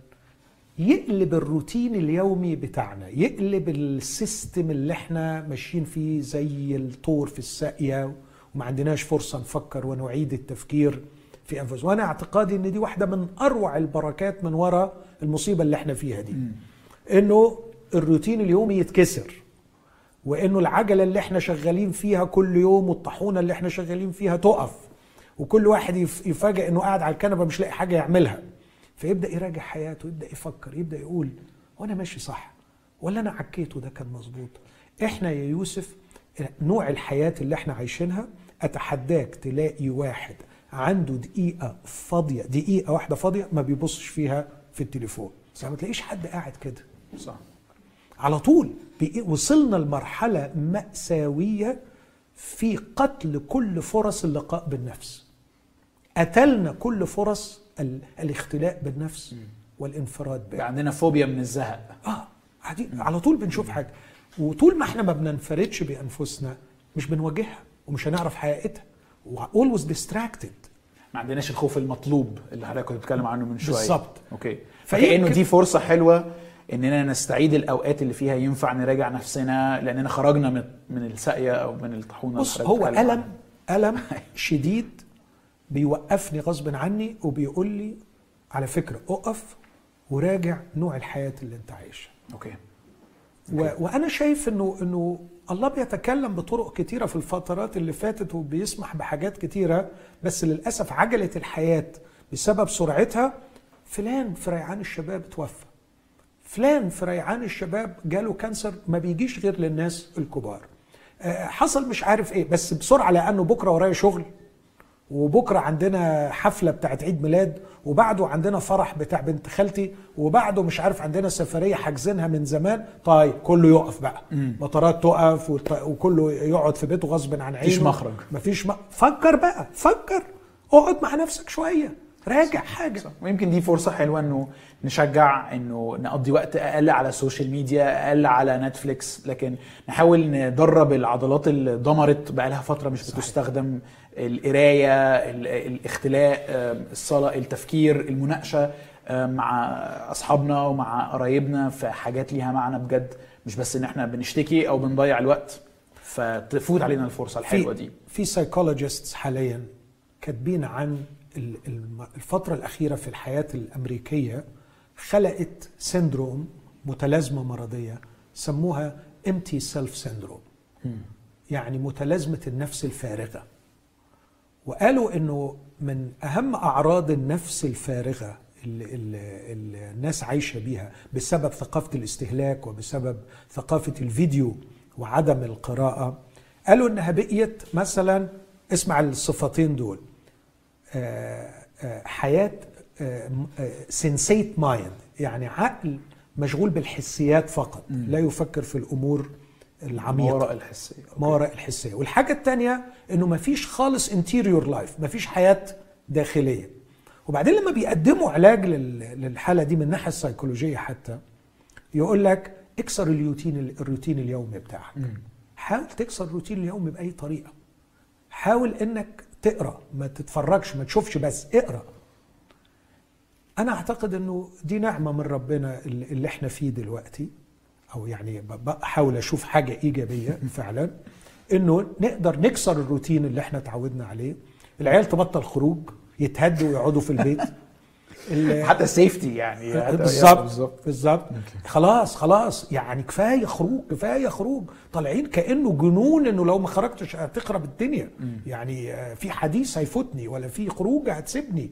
يقلب الروتين اليومي بتاعنا يقلب ال system اللي إحنا ماشيين فيه زي التور في الساقية وما عندناش فرصة نفكر ونعيد التفكير. في أنفسنا وأنا اعتقادي أن دي واحدة من أروع البركات من وراء المصيبة اللي إحنا فيها دي. أنه الروتين اليومي يتكسر وإنه العجلة اللي إحنا شغالين فيها كل يوم والطاحونة اللي إحنا شغالين فيها تقف وكل واحد يف- يفاجئ إنه قاعد على الكنبة مش لاقي حاجة يعملها. فيبدأ يراجع حياته يبدأ يفكر يبدأ يقول وأنا ماشي صح ولا أنا عكيت وده كان مظبوط. إحنا يا يوسف نوع الحياة اللي إحنا عايشينها أتحداك تلاقي واحد عنده دقيقة فاضية دقيقة واحدة فاضية ما بيبصش فيها في التليفون. بس ما تلاقيش حد قاعد كده. صح. على طول وصلنا لمرحلة مأساوية في قتل كل فرص اللقاء بالنفس. قتلنا كل فرص ال- الاختلاء بالنفس والانفراد بقى عندنا فوبيا من الزهق. آه على طول بنشوف حاجة. وطول ما إحنا ما بننفردش بأنفسنا مش بنواجهها ومش هنعرف حقيقتها. always distracted. ما عندناش الخوف المطلوب اللي حضرتك كنت بتتكلم عنه من شوية. بالظبط. أوكي. فكأنه دي فرصة حلوة إننا نستعيد الأوقات اللي فيها ينفع نراجع نفسنا لأننا خرجنا من من الساقية أو من الطاحونة بص هو بتتكلم ألم ألم شديد بيوقفني غصب عني وبيقول لي على فكرة أقف وراجع نوع الحياة اللي أنت عايشها. okay. و... وأنا شايف انه إنه الله بيتكلم بطرق كتيرة في الفترات اللي فاتت وبيسمح بحاجات كتيرة بس للأسف عجله الحياة بسبب سرعتها. فلان في ريعان الشباب توفى فلان في ريعان الشباب جاله cancer ما بيجيش غير للناس الكبار. آه، حصل مش عارف إيه بس بسرعة لأنه بكرة ورايا شغل. وبكرة عندنا حفلة بتاعت عيد ميلاد وبعده عندنا فرح بتاع بنت خالتي وبعده مش عارف عندنا سفرية حاجزينها من زمان. طيب كله يقف بقى. مطارات تقف وكله يقعد في بيته غصب عن عينه. مفيش مخرج. مفيش م... فكر بقى فكر. اقعد مع نفسك شوية. راجع حاجة. صح. ويمكن دي فرصة حلوة إنه نشجع إنه نقضي وقت أقل على ال social media أقل على نتفليكس لكن نحاول ندرب العضلات اللي ضمرت بقى لها فترة مش صحيح. بتستخدم القراية ال- الاختلاء الصلاة التفكير المناقشة مع أصحابنا ومع قرايبنا في حاجات ليها معنى بجد. مش بس إن إحنا بنشتكي أو بنضيع الوقت فتفوت علينا الفرصة الحلوة دي. في psychologists حاليا كاتبين عن ال- الم- الفترة الأخيرة في الحياة الأمريكية خلقت syndrome متلازمة مرضية سموها empty self syndrome. يعني متلازمة النفس الفارغة. وقالوا إنه من أهم أعراض النفس الفارغة اللي, اللي, الناس عايشة بيها بسبب ثقافة الاستهلاك وبسبب ثقافة الفيديو وعدم القراءة قالوا إنها بقيت مثلا اسمع الصفتين دول آه، آه، حياة سنسيت مايند يعني عقل مشغول بالحسيات فقط لا يفكر في الأمور ما العميقه وراء الحسية. ما وراء الحسية. والحاجة الثانية إنه ما فيش خالص interior life ما فيش حياة داخلية. وبعدين لما بيقدموا علاج لل- للحالة دي من الناحيه السيكولوجية حتى يقول لك اكسر الروتين الروتين اليومي بتاعك. حاول تكسر الروتين اليومي بأي طريقة. حاول إنك تقرأ ما تتفرجش ما تشوفش بس اقرأ. أنا أعتقد إنه دي نعمة من ربنا اللي اللي إحنا فيه دلوقتي. أو يعني بحاول أشوف حاجة إيجابية فعلا إنه نقدر نكسر الروتين اللي إحنا اتعودنا عليه. العيال تبطل خروج يتهدوا ويقعدوا في البيت. ال- حتى السيفتي يعني حتى- بالظبط بالظبط. خلاص خلاص يعني كفاية خروج كفاية خروج. طالعين كأنه جنون إنه لو ما خرجتش هتخرب الدنيا. يعني آه، في حديث هيفوتني ولا في خروج هتسيبني.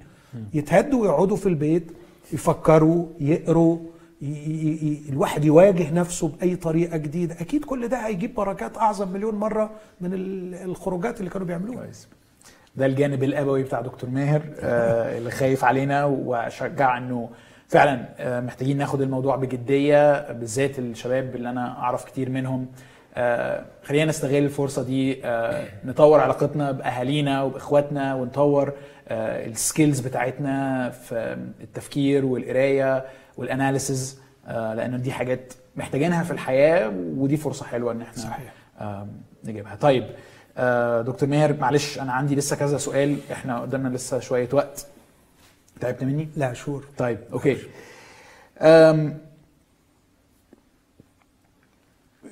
يتهدوا ويقعدوا في البيت يفكروا يقروا الواحد يواجه نفسه بأي طريقة جديدة. أكيد كل ده هيجيب بركات أعظم مليون مرة من ال- الخروجات اللي كانوا بيعملوها. ده الجانب الأبوي بتاع دكتور ماهر آه اللي خايف علينا وأشجع إنه فعلا آه محتاجين ناخد الموضوع بجدية بالذات الشباب اللي أنا أعرف كتير منهم. آه خلينا نستغل الفرصة دي نطور علاقتنا بأهالينا وبإخواتنا ونطور ال skills بتاعتنا في التفكير والقراية وال analysis آه لأنه دي حاجات محتاجينها في الحياة ودي فرصة حلوة إن إحنا صحيح. نجيبها. طيب آه، دكتور ماهر معلش أنا عندي لسه كذا سؤال. إحنا قدامنا لسه شوية وقت. تعبت مني؟ لا sure. طيب okay.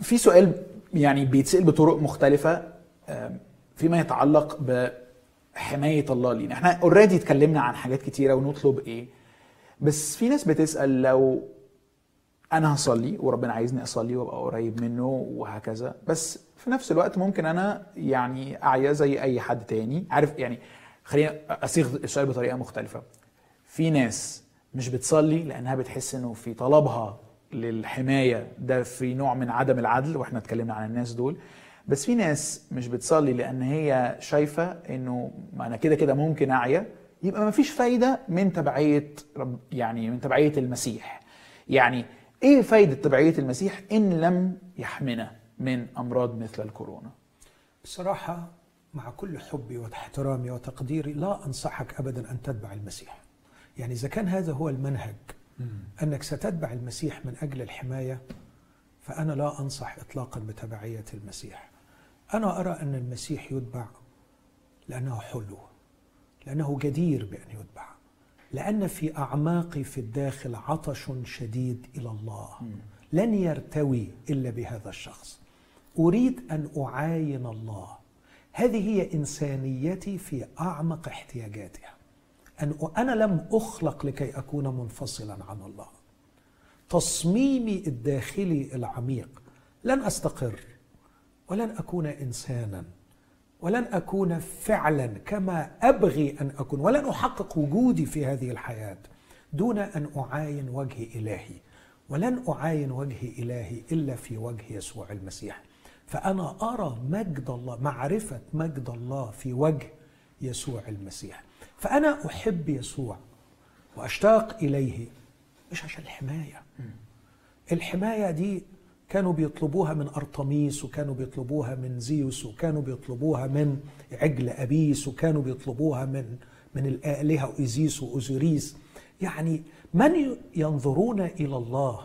في سؤال يعني بيتسأل بطرق مختلفة فيما يتعلق بحماية الله لينا. إحنا اوريدي اتكلمنا عن حاجات كتيرة ونطلب إيه؟ بس في ناس بتسأل لو أنا هصلي وربنا عايزني أصلي وأبقى قريب منه وهكذا. بس في نفس الوقت ممكن أنا يعني أعيا زي أي حد تاني. عارف يعني خلينا أصيغ السؤال بطريقة مختلفة. في ناس مش بتصلي لأنها بتحس إنه في طلبها للحماية. ده في نوع من عدم العدل وإحنا اتكلمنا عن الناس دول. بس في ناس مش بتصلي لأن هي شايفة إنه أنا كده كده ممكن أعيا. يبقى ما فيش فايدة من تبعية رب يعني من تبعية المسيح. يعني إيه فايدة تبعية المسيح؟ إن لم يحمنا من أمراض مثل الكورونا. بصراحة مع كل حبي واحترامي وتقديري لا أنصحك أبدا أن تتبع المسيح. يعني إذا كان هذا هو المنهج أنك ستتبع المسيح من أجل الحماية فأنا لا أنصح إطلاقا بتبعية المسيح. أنا أرى أن المسيح يتبع لأنه حلو. لأنه جدير بأن يتبع. لأن في أعماقي في الداخل عطش شديد إلى الله. لن يرتوي إلا بهذا الشخص. أريد أن أعاين الله. هذه هي إنسانيتي في أعمق احتياجاتها. أن أنا لم أخلق لكي أكون منفصلا عن الله. تصميمي الداخلي العميق لن أستقر ولن أكون إنسانا. ولن أكون فعلا كما أبغي أن أكون ولن أحقق وجودي في هذه الحياة دون أن أعاين وجه إلهي ولن أعاين وجه إلهي إلا في وجه يسوع المسيح. فأنا أرى مجد الله معرفة مجد الله في وجه يسوع المسيح. فأنا أحب يسوع وأشتاق إليه. مش عشان الحماية. الحماية دي كانوا بيطلبوها من أرطميس وكانوا بيطلبوها من زيوس وكانوا بيطلبوها من عجل أبيس وكانوا بيطلبوها من من الآلهة إيزيس وأوزوريس يعني من ينظرون إلى الله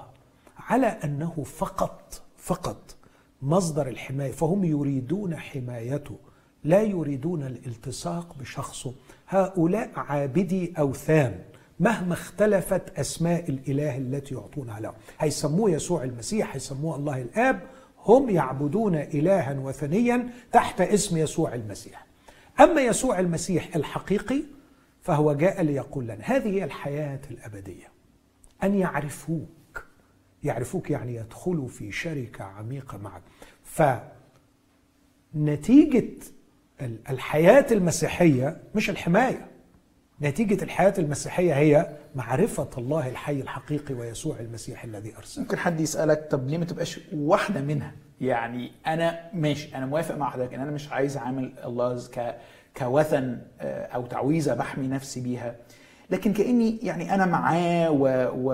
على أنه فقط فقط مصدر الحماية فهم يريدون حمايته لا يريدون الالتصاق بشخصه. هؤلاء عابدي أوثان. مهما اختلفت أسماء الإله التي يعطونها له هيسموه يسوع المسيح هيسموه الله الآب. هم يعبدون إلها وثنيا تحت اسم يسوع المسيح. أما يسوع المسيح الحقيقي فهو جاء ليقول لنا هذه هي الحياة الأبدية. أن يعرفوك. يعرفوك يعني يدخلوا في شركة عميقة معك. فنتيجة الحياة المسيحية مش الحماية. نتيجة الحياة المسيحية هي معرفة الله الحي الحقيقي ويسوع المسيح الذي أرسله ممكن حد يسألك طب ليه ما تبقاش واحدة منها؟ يعني أنا ماشي أنا موافق مع حضرتك إن أنا مش عايز أعامل الله ك كوثن آه، أو تعويذة بحمي نفسي بيها. لكن كأني يعني أنا معاه و... و...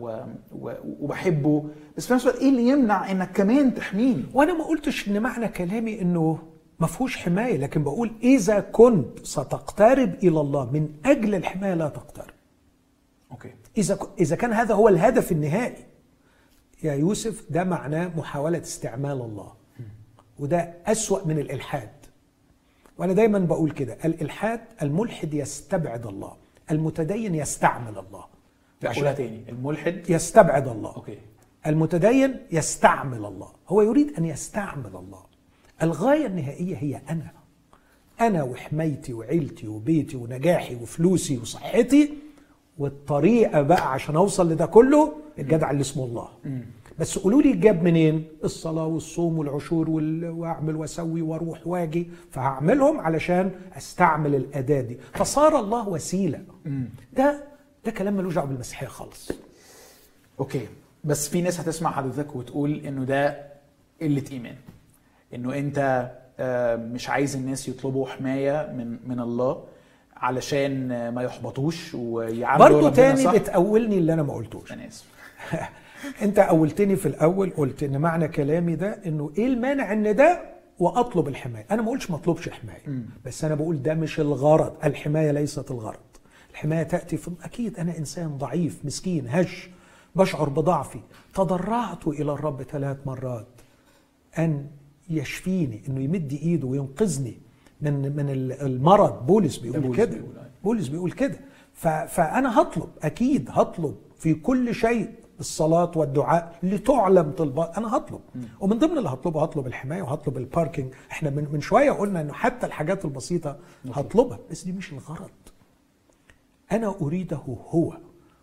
و... و... وبحبه. بس في نفس الوقت إيه اللي يمنع إنك كمان تحميني وأنا ما قلتش إن معنى كلامي إنه ما فيهوش حماية لكن بقول إذا كنت ستقترب إلى الله من أجل الحماية لا تقترب. أوكي. إذا إذا كان هذا هو الهدف النهائي يا يوسف ده معناه محاولة استعمال الله. وده أسوأ من الإلحاد. وأنا دايما بقول كده الإلحاد الملحد يستبعد الله المتدين يستعمل الله. قولها تاني. الملحد يستبعد الله. أوكي. المتدين يستعمل الله. هو يريد أن يستعمل الله. الغاية النهائية هي أنا. أنا وحمايتي وعيلتي وبيتي ونجاحي وفلوسي وصحتي والطريقة بقى عشان أوصل لده كله الجدع اللي اسمه الله. بس قولوا لي جاب منين؟ الصلاة والصوم والعشور وال- وأعمل وأسوي وأروح وأجي فهعملهم علشان أستعمل الأداة دي. فصار الله وسيلة. ده ده كلام ملوش دعوة بالمسيحية خالص. أوكي. بس في ناس هتسمع حضرتك وتقول إنه ده قلة إيمان. إنه أنت آه، مش عايز الناس يطلبوا حماية من من الله علشان ما يحبطوش ويعاملوا برضه تاني صح؟ بتقولني اللي أنا ما قلتوش. أنا آسف. أنت قولتني في الأول قلت إن معنى كلامي ده إنه إيه المانع إن ده وأطلب الحماية؟ أنا ما قلتش ما أطلبش حماية بس أنا بقول ده مش الغرض الحماية ليست الغرض. الحماية تأتي في أكيد أنا إنسان ضعيف مسكين هش بشعر بضعفي. تضرعت إلى الرب ثلاث مرات. أن يشفيني إنه يمد إيده وينقذني من من المرض. بولس بيقول كده. بولس بيقول كده. فأنا هطلب أكيد هطلب في كل شيء الصلاة والدعاء لتعلم طلبات أنا هطلب. ومن ضمن اللي هطلبه هطلب الحماية وهطلب الباركينج إحنا من, من شوية قلنا إنه حتى الحاجات البسيطة هطلبها. بس دي مش الغرض. أنا أريده هو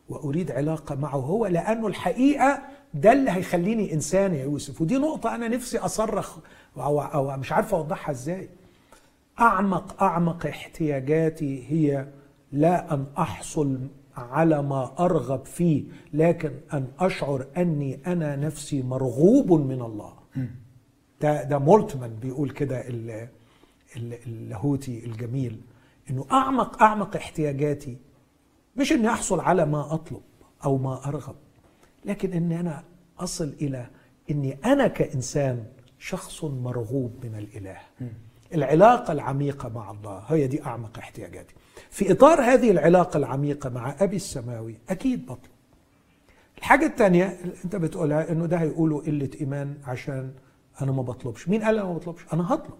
وأريد علاقة معه هو لأنه الحقيقة ده اللي هيخليني إنسان يا يوسف. ودي نقطة أنا نفسي أصرخ أو, أو مش عارف أوضحها إزاي. اعمق أعمق احتياجاتي هي لا أن أحصل على ما أرغب فيه لكن أن أشعر أني أنا نفسي مرغوب من الله. ده ده مولتمان بيقول كده ال- ال- اللاهوتي الجميل إنه اعمق أعمق احتياجاتي مش إني أحصل على ما أطلب أو ما أرغب. لكن ان أنا أصل إلى إني أنا كإنسان شخص مرغوب من الإله. العلاقة العميقة مع الله هي دي أعمق احتياجاتي. في إطار هذه العلاقة العميقة مع أبي السماوي أكيد بطلب الحاجة الثانية اللي أنت بتقولها إنه ده هيقولوا قلة إيمان عشان أنا ما بطلبش. مين قال أنا ما بطلبش؟ أنا هطلب.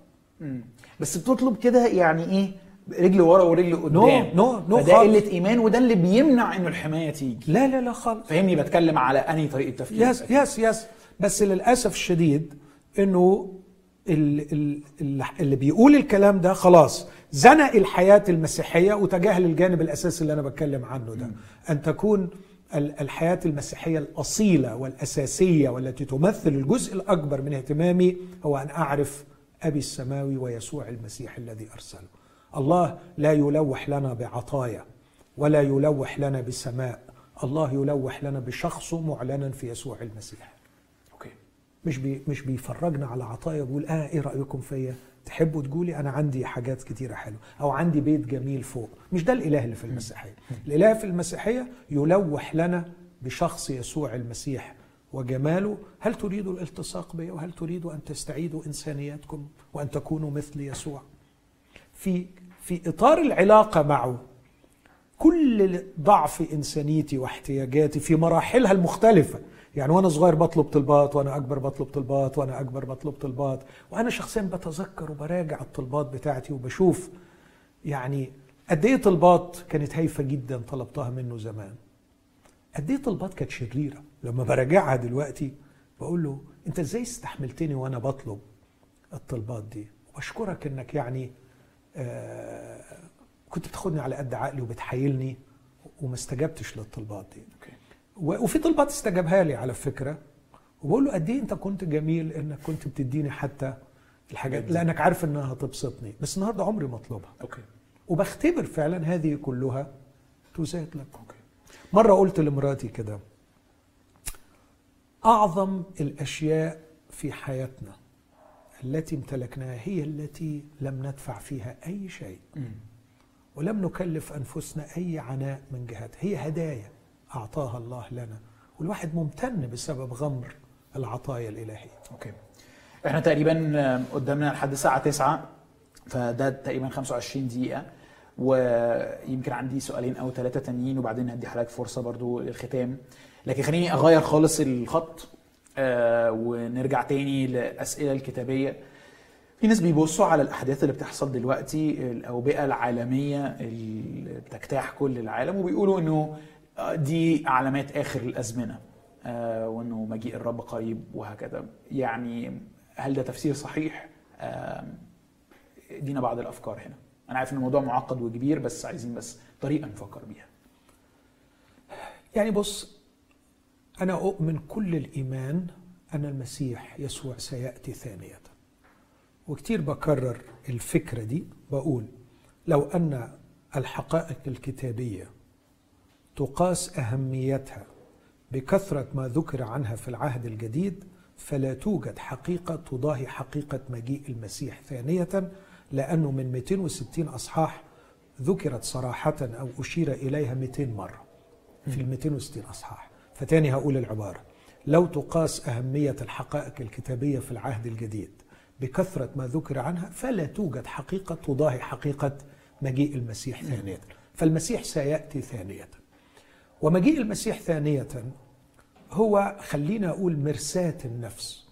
بس بتطلب كده يعني إيه؟ رجل ورا ورجل قدام. no no no خالص. قله إيمان وده اللي بيمنع إنه الحماية تيجي. لا لا لا خالص. فاهمني بتكلم على أنهي طريقة تفكير yes yes yes بس للأسف الشديد إنه ال- ال- ال- اللي بيقول الكلام ده خلاص زنق الحياة المسيحية وتجاهل الجانب الأساسي اللي أنا بتكلم عنه ده. أن تكون ال- الحياة المسيحية الأصيلة والأساسية والتي تمثل الجزء الأكبر من اهتمامي هو أن أعرف أبي السماوي ويسوع المسيح الذي أرسله. الله لا يلوح لنا بعطايا ولا يلوح لنا بسماء. الله يلوح لنا بشخصه معلنا في يسوع المسيح. okay. مش بي مش بيفرجنا على عطايا بيقول آه إيه رأيكم فيا؟ تحبوا تقولي أنا عندي حاجات كتيرة حلوة أو عندي بيت جميل فوق. مش ده الإله اللي في المسيحية. الإله في المسيحية يلوح لنا بشخص يسوع المسيح. وجماله هل تريدوا الالتصاق بي وهل تريدوا أن تستعيدوا انسانيتكم وأن تكونوا مثل يسوع؟ في في إطار العلاقة معه. كل ضعف إنسانيتي واحتياجاتي في مراحلها المختلفة. يعني وأنا صغير بطلب طلبات وأنا أكبر بطلب طلبات وأنا أكبر بطلب طلبات. وأنا شخصيا بتذكر وبراجع الطلبات بتاعتي وبشوف يعني قد إيه طلبات كانت هايفة جدا طلبتها منه زمان. قد إيه طلبات كانت شريرة. لما براجعها دلوقتي بقول له أنت إزاي استحملتني وأنا بطلب الطلبات دي؟ واشكرك إنك يعني كنت بتاخدني على قد عقلي وبتحايلني وما استجبتش للطلبات دي. أوكي. و- وفي طلبات استجابها لي على فكرة. وبقول له قد إيه أنت كنت جميل إنك كنت بتديني حتى الحاجات دي. لأنك عارف إنها هتبسطني. بس النهارده عمري ما أطلبها. okay. وبختبر فعلا هذه كلها تزاد لك. okay. مرة قلت لمراتي كده أعظم الأشياء في حياتنا التي امتلكناها هي التي لم ندفع فيها أي شيء. ولم نكلف أنفسنا أي عناء من جهتها. هي هدايا أعطاها الله لنا. والواحد ممتن بسبب غمر العطايا الإلهية. أوكي. إحنا تقريبا آه، قدامنا لحد الساعة 9 فده تقريبا 25 دقيقة. ويمكن عندي سؤالين أو ثلاثة تانيين وبعدين هدي حضرتك فرصة برضو للختام. لكن خليني أغير خالص الخط. ونرجع تاني للأسئلة الكتابية. في ناس بيبصوا على الأحداث اللي بتحصل دلوقتي الأوبئة العالمية اللي بتجتاح كل العالم وبيقولوا إنه آه، دي علامات آخر الأزمنة آه، وإنه مجيء الرب قريب وهكذا. يعني هل ده تفسير صحيح؟ آه، ادينا بعض الأفكار هنا. أنا عارف إن الموضوع معقد وكبير بس عايزين بس طريقة نفكر بيها. يعني بص أنا أؤمن كل الإيمان أن المسيح يسوع سيأتي ثانية. وكتير بكرر الفكرة دي بقول لو أن الحقائق الكتابية تقاس أهميتها بكثرة ما ذكر عنها في العهد الجديد فلا توجد حقيقة تضاهي حقيقة مجيء المسيح ثانية لأنه من 260 أصحاح ذكرت صراحة أو أشير إليها 200 مرة في ال 260 أصحاح. فتاني هقول العبارة. لو تقاس أهمية الحقائق الكتابية في العهد الجديد بكثرة ما ذكر عنها فلا توجد حقيقة تضاهي حقيقة مجيء المسيح ثانية. فالمسيح سيأتي ثانية. ومجيء المسيح ثانية هو خلينا أقول مرساة النفس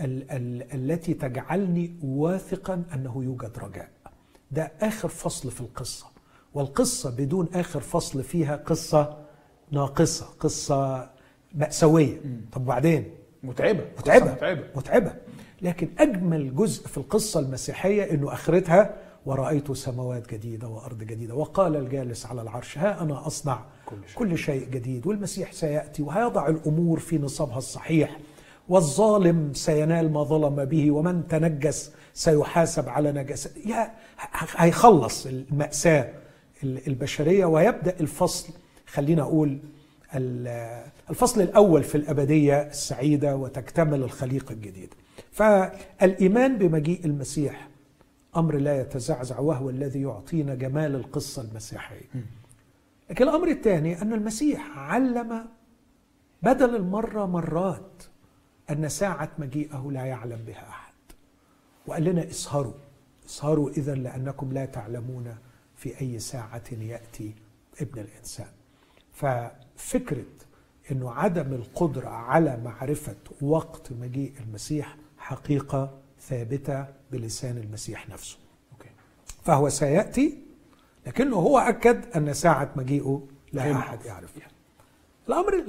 ال- ال- التي تجعلني واثقا أنه يوجد رجاء. ده آخر فصل في القصة. والقصة بدون آخر فصل فيها قصة ناقصه قصة مأساوية. طب وبعدين؟ متعبة قصة متعبة متعبة. لكن أجمل جزء في القصة المسيحية إنه أخرتها ورأيت سماوات جديدة وأرض جديدة. وقال الجالس على العرش ها أنا أصنع كل شيء. كل شيء جديد والمسيح سيأتي وهيضع الأمور في نصابها الصحيح. والظالم سينال ما ظلم به ومن تنجس سيحاسب على نجاسة. يا هيخلص المأساة البشرية ويبدأ الفصل خلينا أقول الفصل الأول في الأبدية السعيدة وتكتمل الخليقة الجديدة فالإيمان بمجيء المسيح أمر لا يتزعزع وهو الذي يعطينا جمال القصة المسيحية. لكن الأمر الثاني أن المسيح علم بدل المرة مرات أن ساعة مجيئه لا يعلم بها أحد. وقال لنا اسهروا اسهروا إذا لأنكم لا تعلمون في أي ساعة يأتي ابن الإنسان. ففكرة أنه عدم القدرة على معرفة وقت مجيء المسيح حقيقة ثابتة بلسان المسيح نفسه. فهو سيأتي لكنه هو أكد أن ساعة مجيئه لا أحد يعرفها. الأمر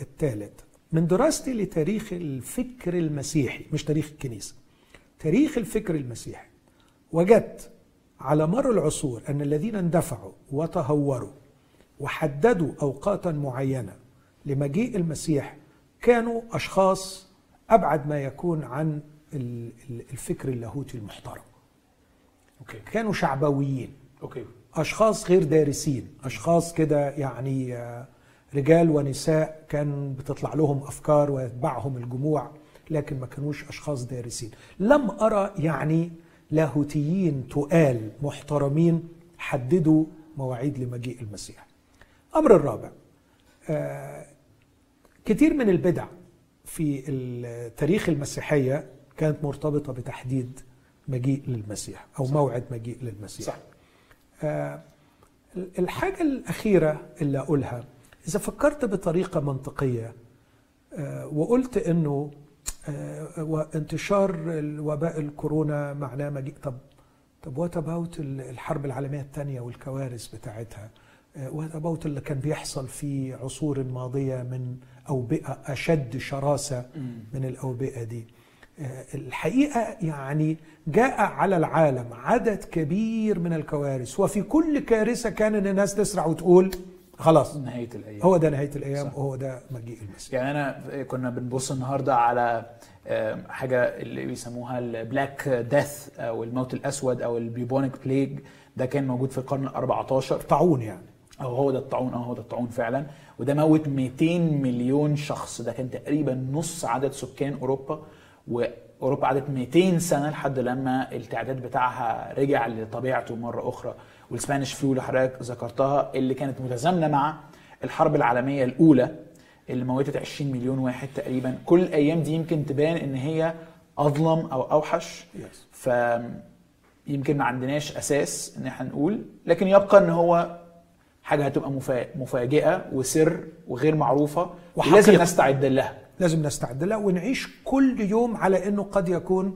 الثالث من دراستي لتاريخ الفكر المسيحي مش تاريخ الكنيسة تاريخ الفكر المسيحي وجدت على مر العصور أن الذين اندفعوا وتهوروا وحددوا أوقاتا معينة لمجيء المسيح كانوا أشخاص أبعد ما يكون عن الفكر اللاهوتي المحترم. okay. كانوا شعبويين. okay. أشخاص غير دارسين. أشخاص كده يعني آه، رجال ونساء كان بتطلع لهم أفكار ويتبعهم الجموع لكن ما كانوش أشخاص دارسين. لم أرى يعني لاهوتيين تقال محترمين حددوا مواعيد لمجيء المسيح. الأمر الرابع آه كتير من البدع في التاريخ المسيحية كانت مرتبطة بتحديد مجيء للمسيح أو صح. موعد مجيء للمسيح صح. آه الحاجة الأخيرة اللي أقولها إذا فكرت بطريقة منطقية آه وقلت إنه وانتشار الوباء الكورونا معناه مجيء طب طب what about الحرب العالمية الثانية والكوارث بتاعتها what about اللي كان بيحصل في عصور ماضية من أوبئة أشد شراسة من الأوبئة دي. آه، الحقيقة يعني جاء على العالم عدد كبير من الكوارث وفي كل كارثة كان الناس تسرع وتقول خلاص نهاية الأيام. هو ده نهاية الأيام صح. وهو ده مجيء المسيح. يعني أنا كنا بنبص النهارده على حاجة اللي بيسموها ال black death أو الموت الأسود أو ال bubonic plague ده كان موجود في القرن ال 14 طاعون يعني. أو هو ده الطاعون آه هو ده الطاعون فعلا. وده موت 200 مليون شخص. ده كان تقريبا نص عدد سكان أوروبا. وأوروبا قعدت 200 سنة لحد لما التعداد بتاعها رجع لطبيعته مرة أخرى. والسبانيش فلو اللي حضرتك ذكرتها اللي كانت متزامنة مع الحرب العالمية الأولى اللي موتت 20 مليون واحد تقريبا. كل الأيام دي يمكن تبان إن هي أظلم أو أوحش. ف يمكن ما عندناش أساس إن إحنا نقول. لكن يبقى إن هو حاجة هتبقى مفاجئة وسر وغير معروفة ولازم نستعد لها. لازم نستعد لها ونعيش كل يوم على إنه قد يكون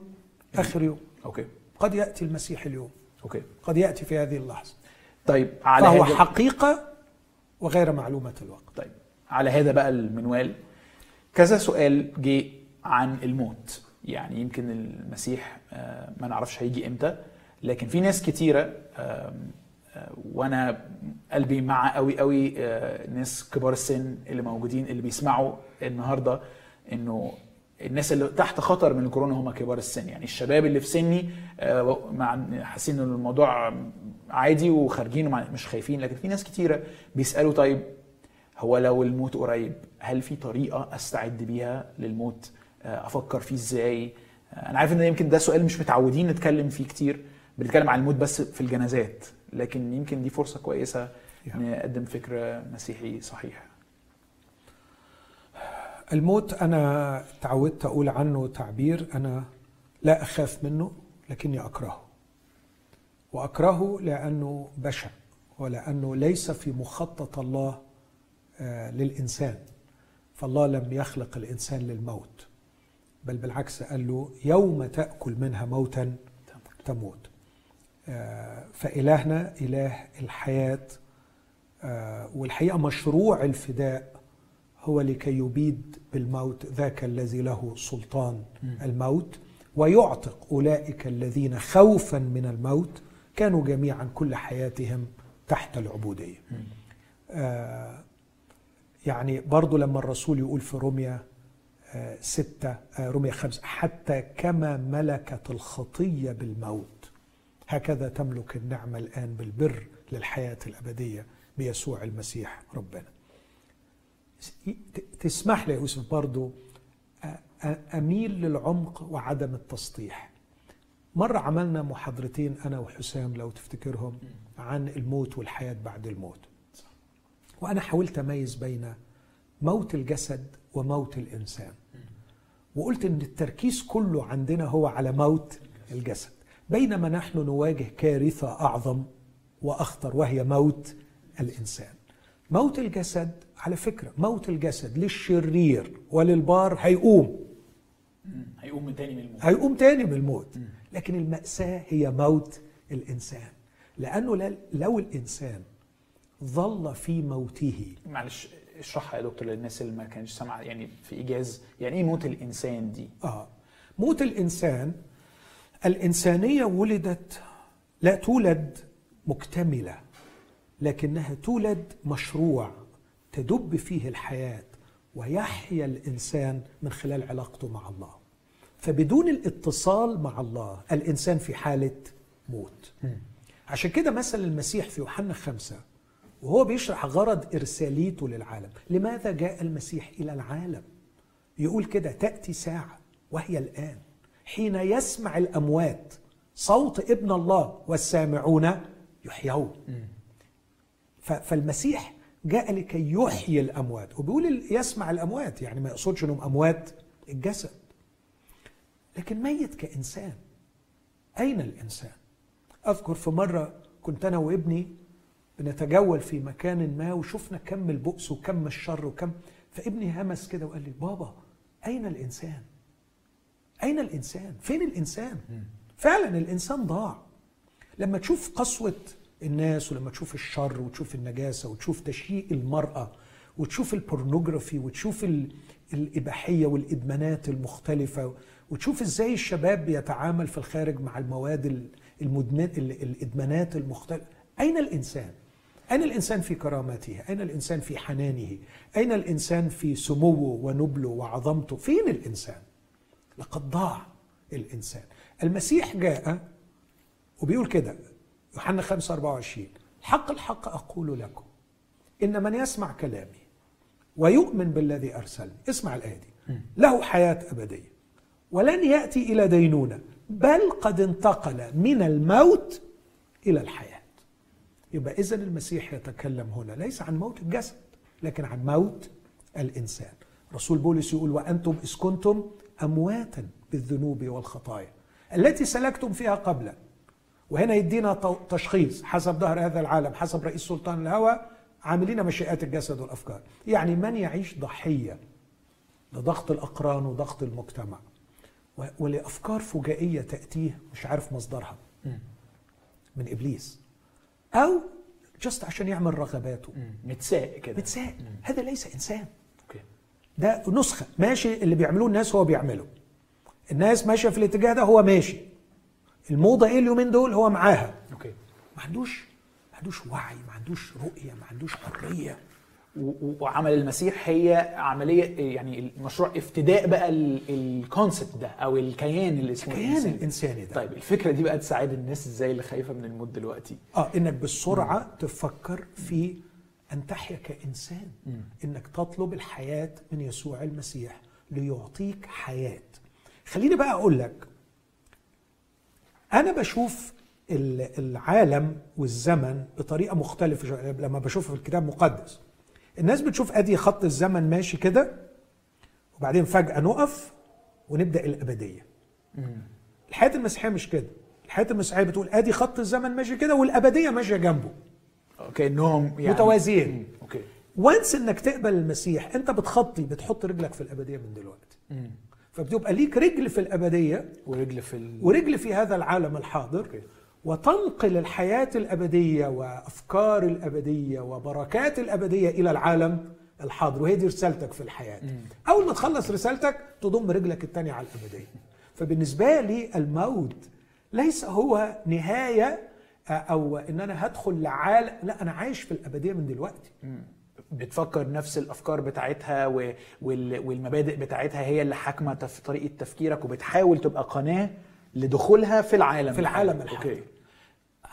آخر يوم. okay. قد يأتي المسيح اليوم. okay. قد يأتي في هذه اللحظة. طيب على فهو هذا حقيقة وغير معلومة الوقت. طيب على هذا بقى المنوال كذا سؤال جه عن الموت. يعني يمكن المسيح آه، ما نعرفش هيجي إمتى لكن في ناس كتيرة وأنا قلبي مع قوي قوي آه، ناس كبار السن اللي موجودين اللي بيسمعوا النهارده انه الناس اللي تحت خطر من الكورونا هم كبار السن. يعني الشباب اللي في سني آه، حاسين إن الموضوع عادي وخارجين مش خايفين لكن في ناس كتيرة بيسألوا طيب هو لو الموت قريب هل في طريقة أستعد بيها للموت؟ آه، أفكر فيه إزاي؟ أنا عارف إن يمكن ده سؤال مش متعودين نتكلم فيه كتير بنتكلم عن الموت بس في الجنازات. لكن يمكن دي فرصة كويسة نقدم فكر مسيحي صحيح الموت أنا تعودت أقول عنه تعبير أنا لا أخاف منه لكني أكرهه. وأكرهه لأنه بشع ولأنه ليس في مخطط الله آه، للإنسان. فالله لم يخلق الإنسان للموت بل بالعكس قال له يوم تأكل منها موتا تموت. فإلهنا إله الحياة آه، والحقيقة مشروع الفداء هو لكي يبيد بالموت ذاك الذي له سلطان الموت ويعتق أولئك الذين خوفا من الموت كانوا جميعا كل حياتهم تحت العبودية. آه، يعني برضو لما الرسول يقول في روميا آه، ستة آه، رومية خمسة حتى كما ملكت الخطية بالموت هكذا تملك النعمة الآن بالبر للحياة الأبدية بيسوع المسيح ربنا. تسمح لي يوسف برضو أميل للعمق وعدم التسطيح. مرة عملنا محاضرتين أنا وحسام لو تفتكرهم عن الموت والحياة بعد الموت. وأنا حاولت أميز بين موت الجسد وموت الإنسان. وقلت إن التركيز كله عندنا هو على موت الجسد. بينما نحن نواجه كارثة أعظم وأخطر وهي موت الإنسان. موت الجسد على فكرة موت الجسد للشرير وللبار هيقوم. هيقوم تاني من الموت. هيقوم تاني من الموت. لكن المأساة هي موت الإنسان. لأنه ل- لو الإنسان ظل في موته معلش اشرحها يا دكتور للناس اللي ما كانش سامعة يعني في إيجاز يعني إيه موت الإنسان دي؟ آه موت الإنسان الإنسانية ولدت لا تولد مكتملة لكنها تولد مشروع تدب فيه الحياة ويحيا الإنسان من خلال علاقته مع الله. فبدون الاتصال مع الله الإنسان في حالة موت. عشان كده مثل المسيح في يوحنا خمسة وهو بيشرح غرض إرساليته للعالم. لماذا جاء المسيح إلى العالم؟ يقول كده تأتي ساعة وهي الآن. حين يسمع الأموات صوت ابن الله والسامعون يحيون فالمسيح جاء لكي يحيي الأموات وبيقول يسمع الأموات يعني ما يقصدش أنهم أموات الجسد لكن ميت كإنسان أين الإنسان؟ أذكر في مرة كنت أنا وابني بنتجول في مكان ما وشفنا كم البؤس وكم الشر وكم فابني همس كده وقال لي بابا أين الإنسان؟ أين الإنسان؟ فين الإنسان؟ فعلا الإنسان ضاع لما تشوف قسوة الناس ولما تشوف الشر وتشوف النجاسة وتشوف تشييء المرأة وتشوف البورنوجرافي وتشوف ال- الإباحية والإدمانات المختلفة وتشوف إزاي الشباب بيتعامل في الخارج مع المواد ال- المدمن ال- الإدمانات المختلفة أين الإنسان؟ أين الإنسان في كرامته؟ أين الإنسان في حنانه؟ أين الإنسان في سموه ونبله وعظمته؟ فين الإنسان؟ لقد ضاع الإنسان. المسيح جاء وبيقول كده يوحنا 5 24 الحق الحق أقول لكم إن من يسمع كلامي ويؤمن بالذي أرسلني اسمع الآية دي له حياة أبدية ولن يأتي إلى دينونة بل قد انتقل من الموت إلى الحياة. يبقى إذن المسيح يتكلم هنا ليس عن موت الجسد لكن عن موت الإنسان. رسول بولس يقول وأنتم إذ كنتم أمواتا بالذنوب والخطايا التي سلكتم فيها قبلا وهنا يدينا تشخيص حسب ظهر هذا العالم حسب رئيس سلطان الهوى عاملين مشيئات الجسد والأفكار. يعني من يعيش ضحية؟ لضغط الأقران وضغط المجتمع. و- ولأفكار فجائية تأتيه مش عارف مصدرها. من إبليس. أو جست عشان يعمل رغباته. متساق كده. بتساء هذا ليس إنسان. أوكي ده نسخة. ماشي اللي بيعملوه الناس هو بيعمله. الناس ماشية في الاتجاه ده هو ماشي. الموضة إيه اليومين دول؟ هو معاها. okay. ما عندوش ما عندوش وعي ما عندوش رؤية ما عندوش و- وعمل المسيح هي عملية يعني المشروع افتداء بقى ال concept ده أو الكيان اللي اسمه الكيان الإنسان. الإنساني ده. طيب الفكرة دي بقى تساعد الناس إزاي اللي خايفة من الموت دلوقتي؟ آه إنك بالسرعة تفكر في أن تحيا كإنسان إنك تطلب الحياة من يسوع المسيح ليعطيك حياة. خليني بقى أقول لك أنا بشوف ال- العالم والزمن بطريقة مختلفة شوية لما بشوفه في الكتاب المقدس. الناس بتشوف أدي خط الزمن ماشي كده وبعدين فجأة نقف ونبدأ الأبدية. الحياة المسيحية مش كده. الحياة المسيحية بتقول أدي خط الزمن ماشي كده والأبدية ماشية جنبه. كانهم يعني متوازيين. مم. okay once إنك تقبل المسيح أنت بتخطي بتحط رجلك في الأبدية من دلوقتي مم. فبتبقى ليك رجل في الأبدية ورجل في ال... ورجل في هذا العالم الحاضر okay. وتنقل الحياة الأبدية وأفكار الأبدية وبركات الأبدية إلى العالم الحاضر وهي دي رسالتك في الحياة أول ما تخلص رسالتك تضم رجلك التانية على الأبدية فبالنسبة لي الموت ليس هو نهاية أو إن أنا هدخل لعالم لا أنا عايش في الأبدية من دلوقتي. بتفكر نفس الأفكار بتاعتها والمبادئ بتاعتها هي اللي حاكمة في طريقة تفكيرك وبتحاول تبقى قناة لدخولها في العالم. في العالم. الحالي. أوكي.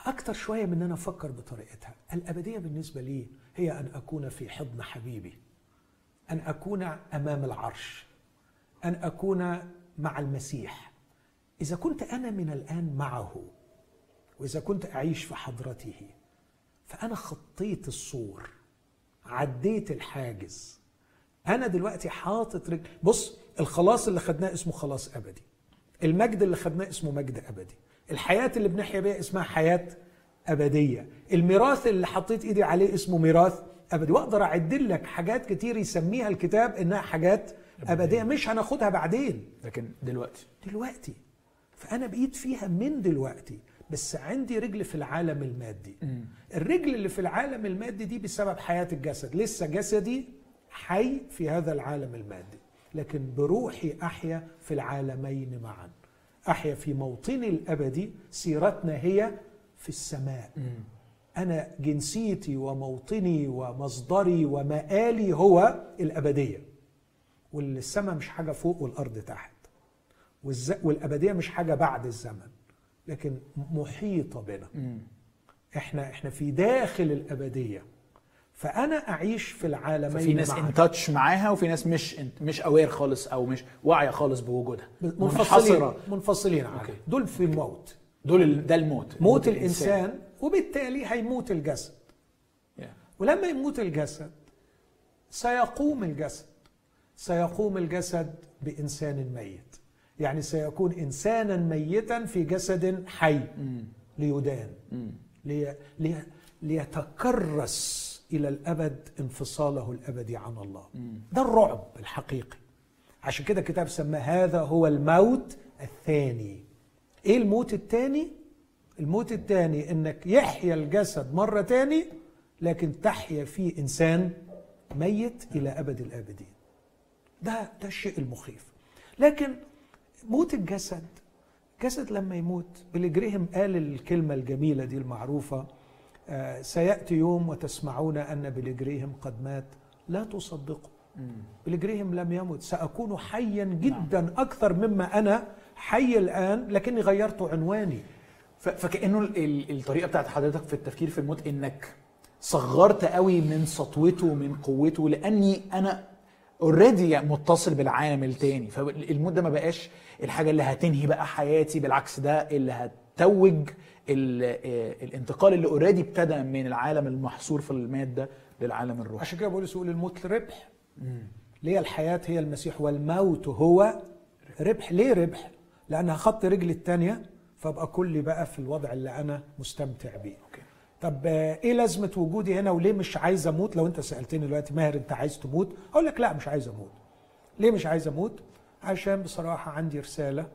أكتر شوية من إن أنا أفكر بطريقتها. الأبدية بالنسبة لي هي أن أكون في حضن حبيبي. أن أكون أمام العرش. أن أكون مع المسيح. إذا كنت أنا من الآن معه وإذا كنت أعيش في حضرته فأنا خطيت السور عديت الحاجز. أنا دلوقتي حاطط رجل بص الخلاص اللي خدناه اسمه خلاص أبدي. المجد اللي خدناه اسمه مجد أبدي. الحياة اللي بنحيا بيها اسمها حياة أبدية. الميراث اللي حطيت إيدي عليه اسمه ميراث أبدي. وأقدر أعد لك حاجات كتير يسميها الكتاب إنها حاجات أبدية. مش هناخدها بعدين. لكن دلوقتي. دلوقتي. فأنا بقيت فيها من دلوقتي. بس عندي رجل في العالم المادي. الرجل اللي في العالم المادي دي بسبب حياة الجسد. لسه جسدي حي في هذا العالم المادي. لكن بروحي أحيا في العالمين معا. أحيا في موطني الأبدي سيرتنا هي في السماء. أنا جنسيتي وموطني ومصدري ومآلي هو الأبدية. والسماء مش حاجة فوق والأرض تحت. والز... والأبدية مش حاجة بعد الزمن. لكن محيطة بنا. إحنا إحنا في داخل الأبدية. فأنا أعيش في العالمين ففي ناس. ان تاتش معاها وفي ناس مش مش اوير خالص أو مش واعية خالص بوجودها. منفصلين منحصرة. منفصلين عنها. okay. دول في الموت. دول ده الموت. موت الإنسان وبالتالي هيموت الجسد. Yeah. ولما يموت الجسد سيقوم الجسد. سيقوم الجسد بإنسان ميت. يعني سيكون إنسانا ميتا في جسد حي ليدان. لي لي ليتكرس إلى الأبد انفصاله الأبدي عن الله. ده الرعب الحقيقي. عشان كده الكتاب سماه هذا هو الموت الثاني. إيه الموت الثاني؟ الموت الثاني إنك يحيا الجسد مرة تاني لكن تحيا فيه إنسان ميت إلى أبد الأبدين. ده ده الشيء المخيف. لكن موت الجسد. جسد لما يموت بيلي جريهم قال الكلمة الجميلة دي المعروفة آه، سيأتي يوم وتسمعون أن بيلي جريهم قد مات. لا تصدقوا. بيلي جراهام لم يمت. سأكون حيا جدا أكثر مما أنا حي الآن لكني غيرت عنواني. ف- فكأنه ال- ال- الطريقة بتاعت حضرتك في التفكير في الموت إنك صغرت قوي من سطوته ومن قوته لأني أنا already متصل بالعالم التاني. فالموت ده ما بقاش الحاجة اللي هتنهي بقى حياتي بالعكس ده اللي هتوج آه، الانتقال اللي already ابتدى من العالم المحصور في الماده للعالم الروحي. عشان كده بولس يقول الموت ربح. ليه الحياة هي المسيح والموت هو ربح؟ ليه ربح؟ لأن هخط رجلي التانية فأبقى كلي بقى في الوضع اللي أنا مستمتع بيه. أوكي. طب آه، إيه لازمة وجودي هنا وليه مش عايز أموت؟ لو أنت سألتني دلوقتي ماهر أنت عايز تموت؟ أقول لك لا مش عايز أموت. ليه مش عايز أموت؟ عشان بصراحة عندي رسالة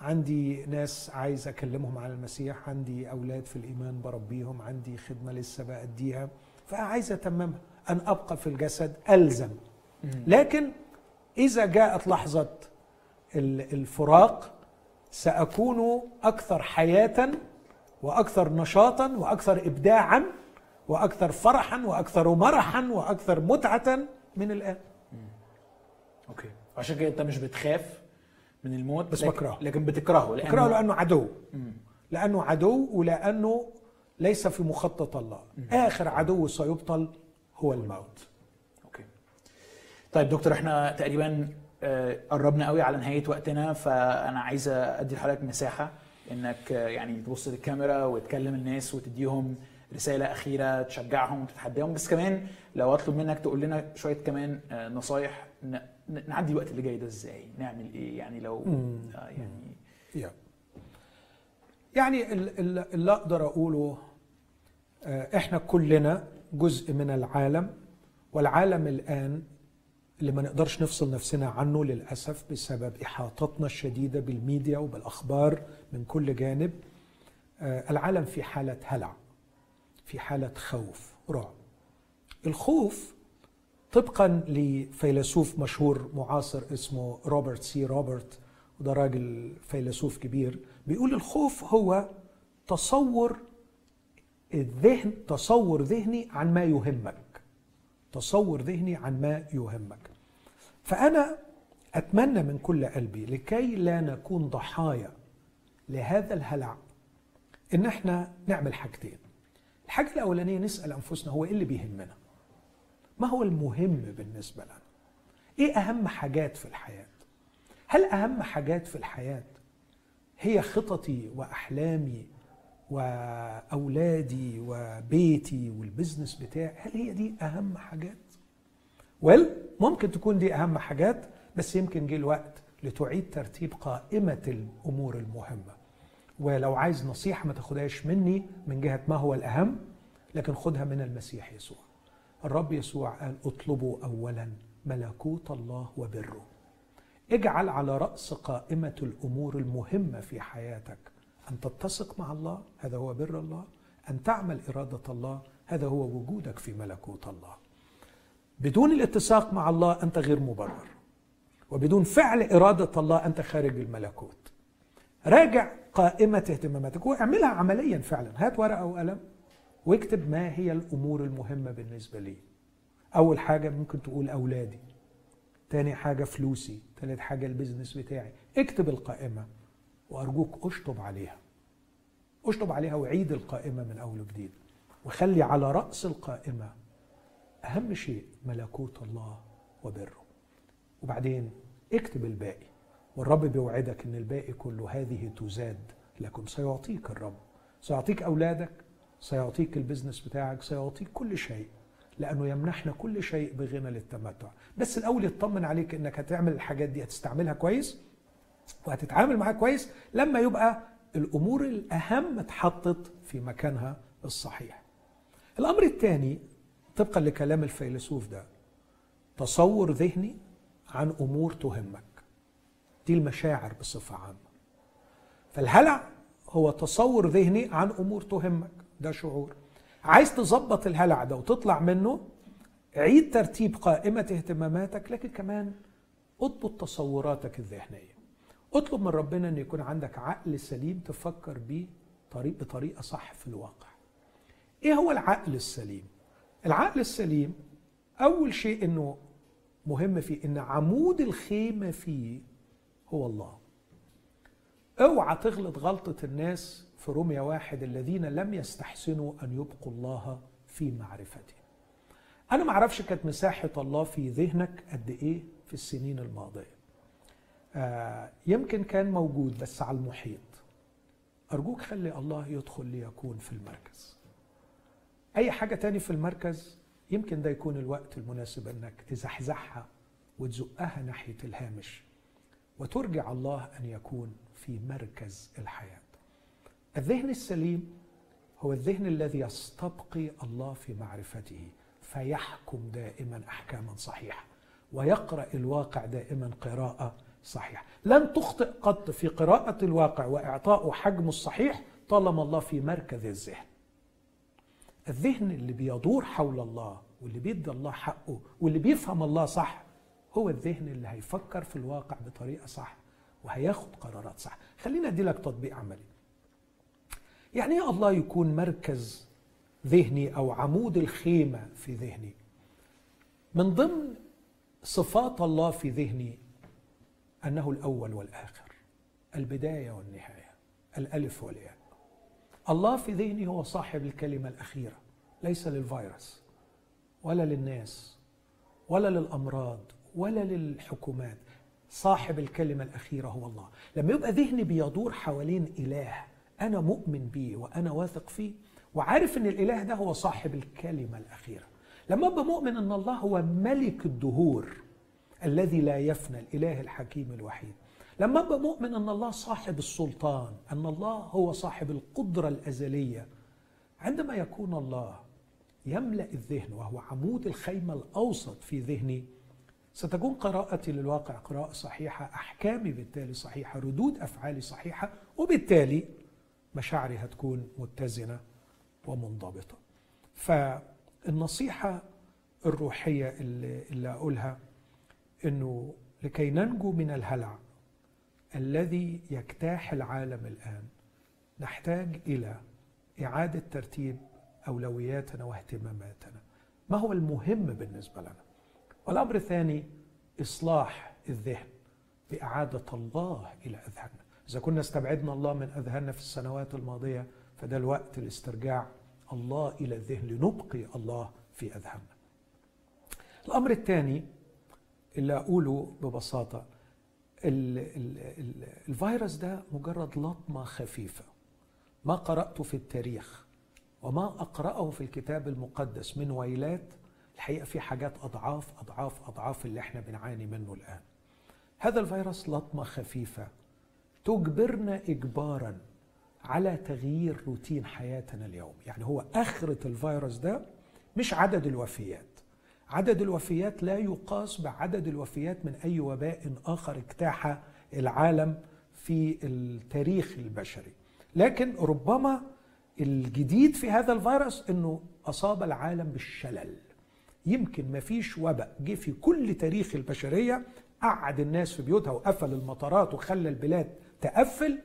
عندي ناس عايز أكلمهم عن المسيح عندي أولاد في الإيمان بربيهم عندي خدمة لسه بأديها فعايز أتممها. أن أبقى في الجسد ألزم. لكن إذا جاءت لحظة ال- الفراق سأكون أكثر حياة وأكثر نشاطا وأكثر ابداعا وأكثر فرحا وأكثر مرحا وأكثر متعه من الآن. أوكي. عشان كده أنت مش بتخاف من الموت بس لكن بكرهه. لكن بتكرهه لأنه بكرهه لأنه عدو. لأنه عدو ولأنه ليس في مخطط الله. آخر عدو سيبطل هو الموت. أوكي. طيب دكتور إحنا تقريبا آه، قربنا قوي على نهاية وقتنا فأنا عايز أدي لحضرتك مساحة. إنك آه، يعني تبص للكاميرا وتكلم الناس وتديهم رسالة أخيرة تشجعهم وتتحداهم. بس كمان لو أطلب منك تقول لنا شوية كمان آه، نصايح نعدي الوقت اللي جاي ده إزاي؟ نعمل إيه؟ يعني لو آه، يعني. يعني ال- ال- اللي أقدر أقوله إحنا كلنا جزء من العالم والعالم الآن اللي ما نقدرش نفصل نفسنا عنه للأسف بسبب إحاطتنا الشديدة بالميديا وبالأخبار من كل جانب آه، العالم في حالة هلع في حالة خوف رعب. الخوف طبقا لفيلسوف مشهور معاصر اسمه روبرت سي روبرت وده راجل فيلسوف كبير. بيقول الخوف هو تصور الذهن تصور ذهني عن ما يهمك. تصور ذهني عن ما يهمك. فأنا أتمنى من كل قلبي لكي لا نكون ضحايا لهذا الهلع إن إحنا نعمل حاجتين. الحاجة الأولانية نسأل أنفسنا هو إيه اللي بيهمنا؟ ما هو المهم بالنسبة لنا؟ إيه أهم حاجات في الحياة؟ هل أهم حاجات في الحياة هي خططي وأحلامي وأولادي وبيتي والبزنس بتاعي؟ هل هي دي أهم حاجات؟ ويل ممكن تكون دي أهم حاجات بس يمكن جه الوقت لتعيد ترتيب قائمة الأمور المهمة. ولو عايز نصيحة ما تاخدهاش مني من جهة ما هو الأهم لكن خدها من المسيح يسوع. الرب يسوع قال اطلبوا اولا ملكوت الله وبره. اجعل على رأس قائمة الأمور المهمة في حياتك أن تتسق مع الله هذا هو بر الله أن تعمل إرادة الله هذا هو وجودك في ملكوت الله. بدون الاتساق مع الله أنت غير مبرر وبدون فعل إرادة الله أنت خارج الملكوت. راجع قائمة اهتماماتك واعملها عمليا فعلا. هات ورقة وقلم واكتب ما هي الأمور المهمة بالنسبة لي. أول حاجة ممكن تقول أولادي. تاني حاجة فلوسي. تالت حاجة البيزنس بتاعي. اكتب القائمة وأرجوك أشطب عليها. أشطب عليها وعيد القائمة من أول وجديد. وخلي على رأس القائمة أهم شيء ملكوت الله وبره. وبعدين اكتب الباقي. والرب بيوعدك إن الباقي كله هذه تزاد لكم. سيعطيك الرب. سيعطيك أولادك. سيعطيك البزنس بتاعك. سيعطيك كل شيء. لأنه يمنحنا كل شيء بغنى للتمتع. بس الأول يطمن عليك إنك هتعمل الحاجات دي هتستعملها كويس وهتتعامل معاها كويس لما يبقى الأمور الأهم اتحطت في مكانها الصحيح. الأمر الثاني طبقا لكلام الفيلسوف ده تصور ذهني عن أمور تهمك. دي المشاعر بصفة عامة. فالهلع هو تصور ذهني عن أمور تهمك. ده شعور. عايز تظبط الهلع ده وتطلع منه عيد ترتيب قائمة اهتماماتك لكن كمان اضبط تصوراتك الذهنية. اطلب من ربنا إن يكون عندك عقل سليم تفكر بيه طريق بطريقة صح في الواقع. إيه هو العقل السليم؟ العقل السليم أول شيء إنه مهم فيه إن عمود الخيمة فيه هو الله. أوعى تغلط غلطة الناس في روميا واحد الذين لم يستحسنوا أن يبقوا الله في معرفته. أنا ما أعرفش كانت مساحة الله في ذهنك قد إيه في السنين الماضية. آه يمكن كان موجود بس على المحيط. أرجوك خلي الله يدخل ليكون في المركز. أي حاجة تاني في المركز؟ يمكن ده يكون الوقت المناسب أنك تزحزحها وتزقها ناحية الهامش. وترجع الله أن يكون في مركز الحياة. الذهن السليم هو الذهن الذي يستبقي الله في معرفته فيحكم دائما احكاما صحيحة ويقرأ الواقع دائما قراءة صحيحة. لن تخطئ قط في قراءة الواقع واعطائه حجمه الصحيح طالما الله في مركز الذهن. الذهن اللي بيدور حول الله واللي بيدي الله حقه واللي بيفهم الله صح هو الذهن اللي هيفكر في الواقع بطريقة صح وهياخد قرارات صح. خلينا أدي لك تطبيق عملي. يعني إيه الله يكون مركز ذهني أو عمود الخيمة في ذهني. من ضمن صفات الله في ذهني أنه الأول والآخر البداية والنهاية الألف والياء. الله في ذهني هو صاحب الكلمة الأخيرة ليس للفيروس ولا للناس ولا للأمراض ولا للحكومات. صاحب الكلمة الأخيرة هو الله. لما يبقى ذهني بيدور حوالين إله أنا مؤمن بيه وأنا واثق فيه وعارف إن الإله ده هو صاحب الكلمة الأخيرة. لما أبقى مؤمن إن الله هو ملك الدهور الذي لا يفنى الإله الحكيم الوحيد. لما أبقى مؤمن إن الله صاحب السلطان إن الله هو صاحب القدرة الأزلية عندما يكون الله يملأ الذهن وهو عمود الخيمة الأوسط في ذهني ستكون قراءتي للواقع قراءة صحيحة أحكامي بالتالي صحيحة ردود أفعالي صحيحة وبالتالي مشاعري هتكون متزنة ومنضبطة. فالنصيحة الروحية اللي, اللي أقولها إنه لكي ننجو من الهلع الذي يجتاح العالم الآن نحتاج إلى إعادة ترتيب أولوياتنا واهتماماتنا. ما هو المهم بالنسبة لنا؟ والأمر الثاني إصلاح الذهن بإعادة الله إلى أذهاننا. إذا كنا استبعدنا الله من أذهاننا في السنوات الماضية فده الوقت لاسترجاع الله إلى الذهن لنبقي الله في أذهاننا. الأمر الثاني اللي أقوله ببساطة ال ال ال الفيروس ده مجرد لطمة خفيفة. ما قرأته في التاريخ وما أقرأه في الكتاب المقدس من ويلات الحقيقة في حاجات أضعاف أضعاف أضعاف اللي إحنا بنعاني منه الآن. هذا الفيروس لطمة خفيفة تجبرنا إجبارا على تغيير روتين حياتنا اليوم. يعني هو آخرة الفيروس ده مش عدد الوفيات. عدد الوفيات لا يقاس بعدد الوفيات من أي وباء آخر اجتاح العالم في التاريخ البشري. لكن ربما الجديد في هذا الفيروس إنه أصاب العالم بالشلل. يمكن ما فيش وباء جه في كل تاريخ البشرية قعد الناس في بيوتها وقفل المطارات وخلى البلاد تقفل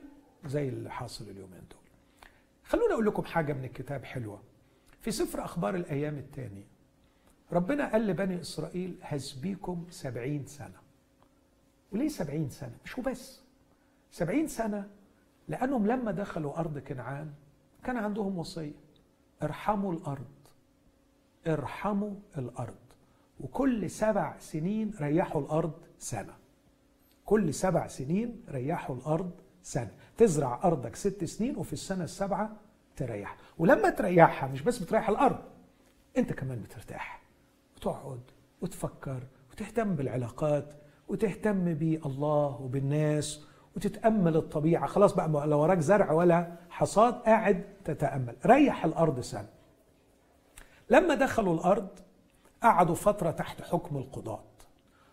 زي اللي حاصل اليومين دول. خلونا أقول لكم حاجة من الكتاب حلوة. في سفر أخبار الأيام الثاني ربنا قال لبني إسرائيل هسبيكم سبعين سنة. وليه سبعين سنة؟ مش وبس سبعين سنة لأنهم لما دخلوا أرض كنعان كان عندهم وصية ارحموا الأرض. ارحموا الأرض. وكل سبع سنين ريحوا الأرض سنة. كل سبع سنين ريحوا الأرض سنة. تزرع أرضك ست سنين وفي السنة السابعة تريح. ولما تريحها مش بس بتريح الأرض أنت كمان بترتاح. وتقعد وتفكر وتهتم بالعلاقات وتهتم بالله وبالناس وتتأمل الطبيعة. خلاص بقى لو وراك زرع ولا حصاد قاعد تتأمل. ريح الأرض سنة. لما دخلوا الأرض قعدوا فترة تحت حكم القضاة.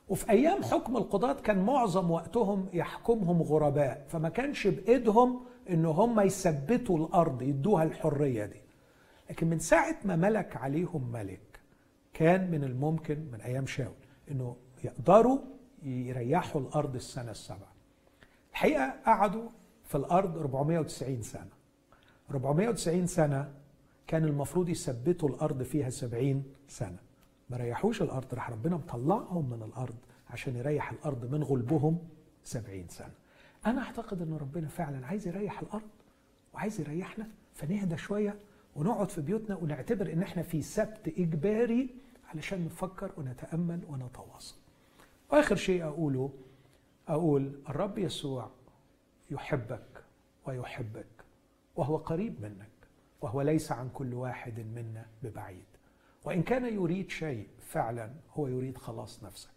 وفي أيام حكم القضاة كان معظم وقتهم يحكمهم غرباء فما كانش بإيدهم إن هم يثبتوا الأرض يدوها الحرية دي. لكن من ساعة ما ملك عليهم ملك كان من الممكن من أيام شاول إنه يقدروا يريحوا الأرض السنة السبعه الحقيقة قعدوا في الأرض 490 سنة. 490 سنة كان المفروض يثبتوا الأرض فيها 70 سنة. ما ريحوش الأرض راح ربنا مطلعهم من الأرض عشان يريح الأرض من غلبهم 70 سنة. أنا أعتقد إن ربنا فعلا عايز يريح الأرض وعايز يريحنا فنهدى شوية ونقعد في بيوتنا ونعتبر إن إحنا في سبت إجباري علشان نفكر ونتأمل ونتواصل. وآخر شيء أقوله أقول الرب يسوع يحبك ويحبك وهو قريب منك. وهو ليس عن كل واحد منا ببعيد. وإن كان يريد شيء فعلا هو يريد خلاص نفسك.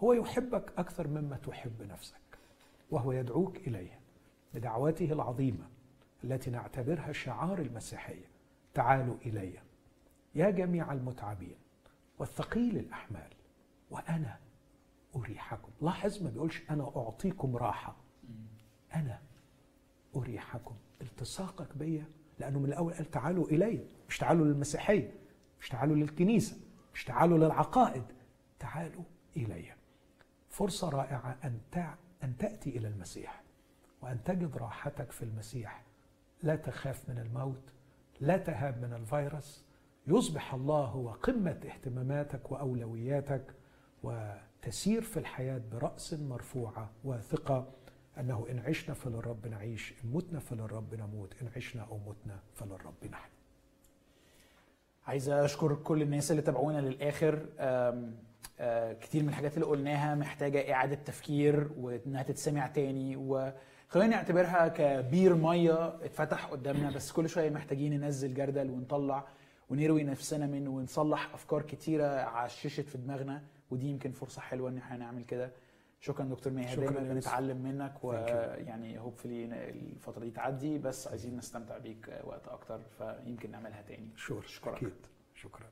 هو يحبك أكثر مما تحب نفسك وهو يدعوك اليه بدعوته العظيمة التي نعتبرها شعار المسيحية. تعالوا الي يا جميع المتعبين والثقيل الأحمال وأنا أريحكم. لاحظ ما بيقولش أنا أعطيكم راحة. أنا أريحكم. التصاقك بيا لأنه من الأول قال تعالوا إلي مش تعالوا للمسيحية مش تعالوا للكنيسة مش تعالوا للعقائد تعالوا إلي. فرصة رائعة أن أن تأتي إلى المسيح وأن تجد راحتك في المسيح. لا تخاف من الموت لا تهاب من الفيروس. يصبح الله هو قمة اهتماماتك وأولوياتك وتسير في الحياة برأس مرفوعة واثقة. أنه إن عشنا فللرب نعيش إن متنا فللرب نموت إن عشنا أو متنا فللرب نحن. عايز أشكر كل الناس اللي تابعونا آه كتير من الحاجات اللي قلناها محتاجة إعادة تفكير وإنها تتسمع تاني وخلينا نعتبرها كبير مية اتفتح قدامنا بس كل شوية محتاجين ننزل جردل ونطلع ونروي نفسنا منه ونصلح أفكار كتيرة عششت في دماغنا ودي يمكن فرصة حلوة إن إحنا نعمل كده. شكرا دكتور ماهر دايما بنتعلم منك ويعني هوبفلي الفترة دي تعدي بس عايزين نستمتع بيك وقت أكتر فيمكن نعملها تاني. شكرا. شكرا. أكيد. شكرا.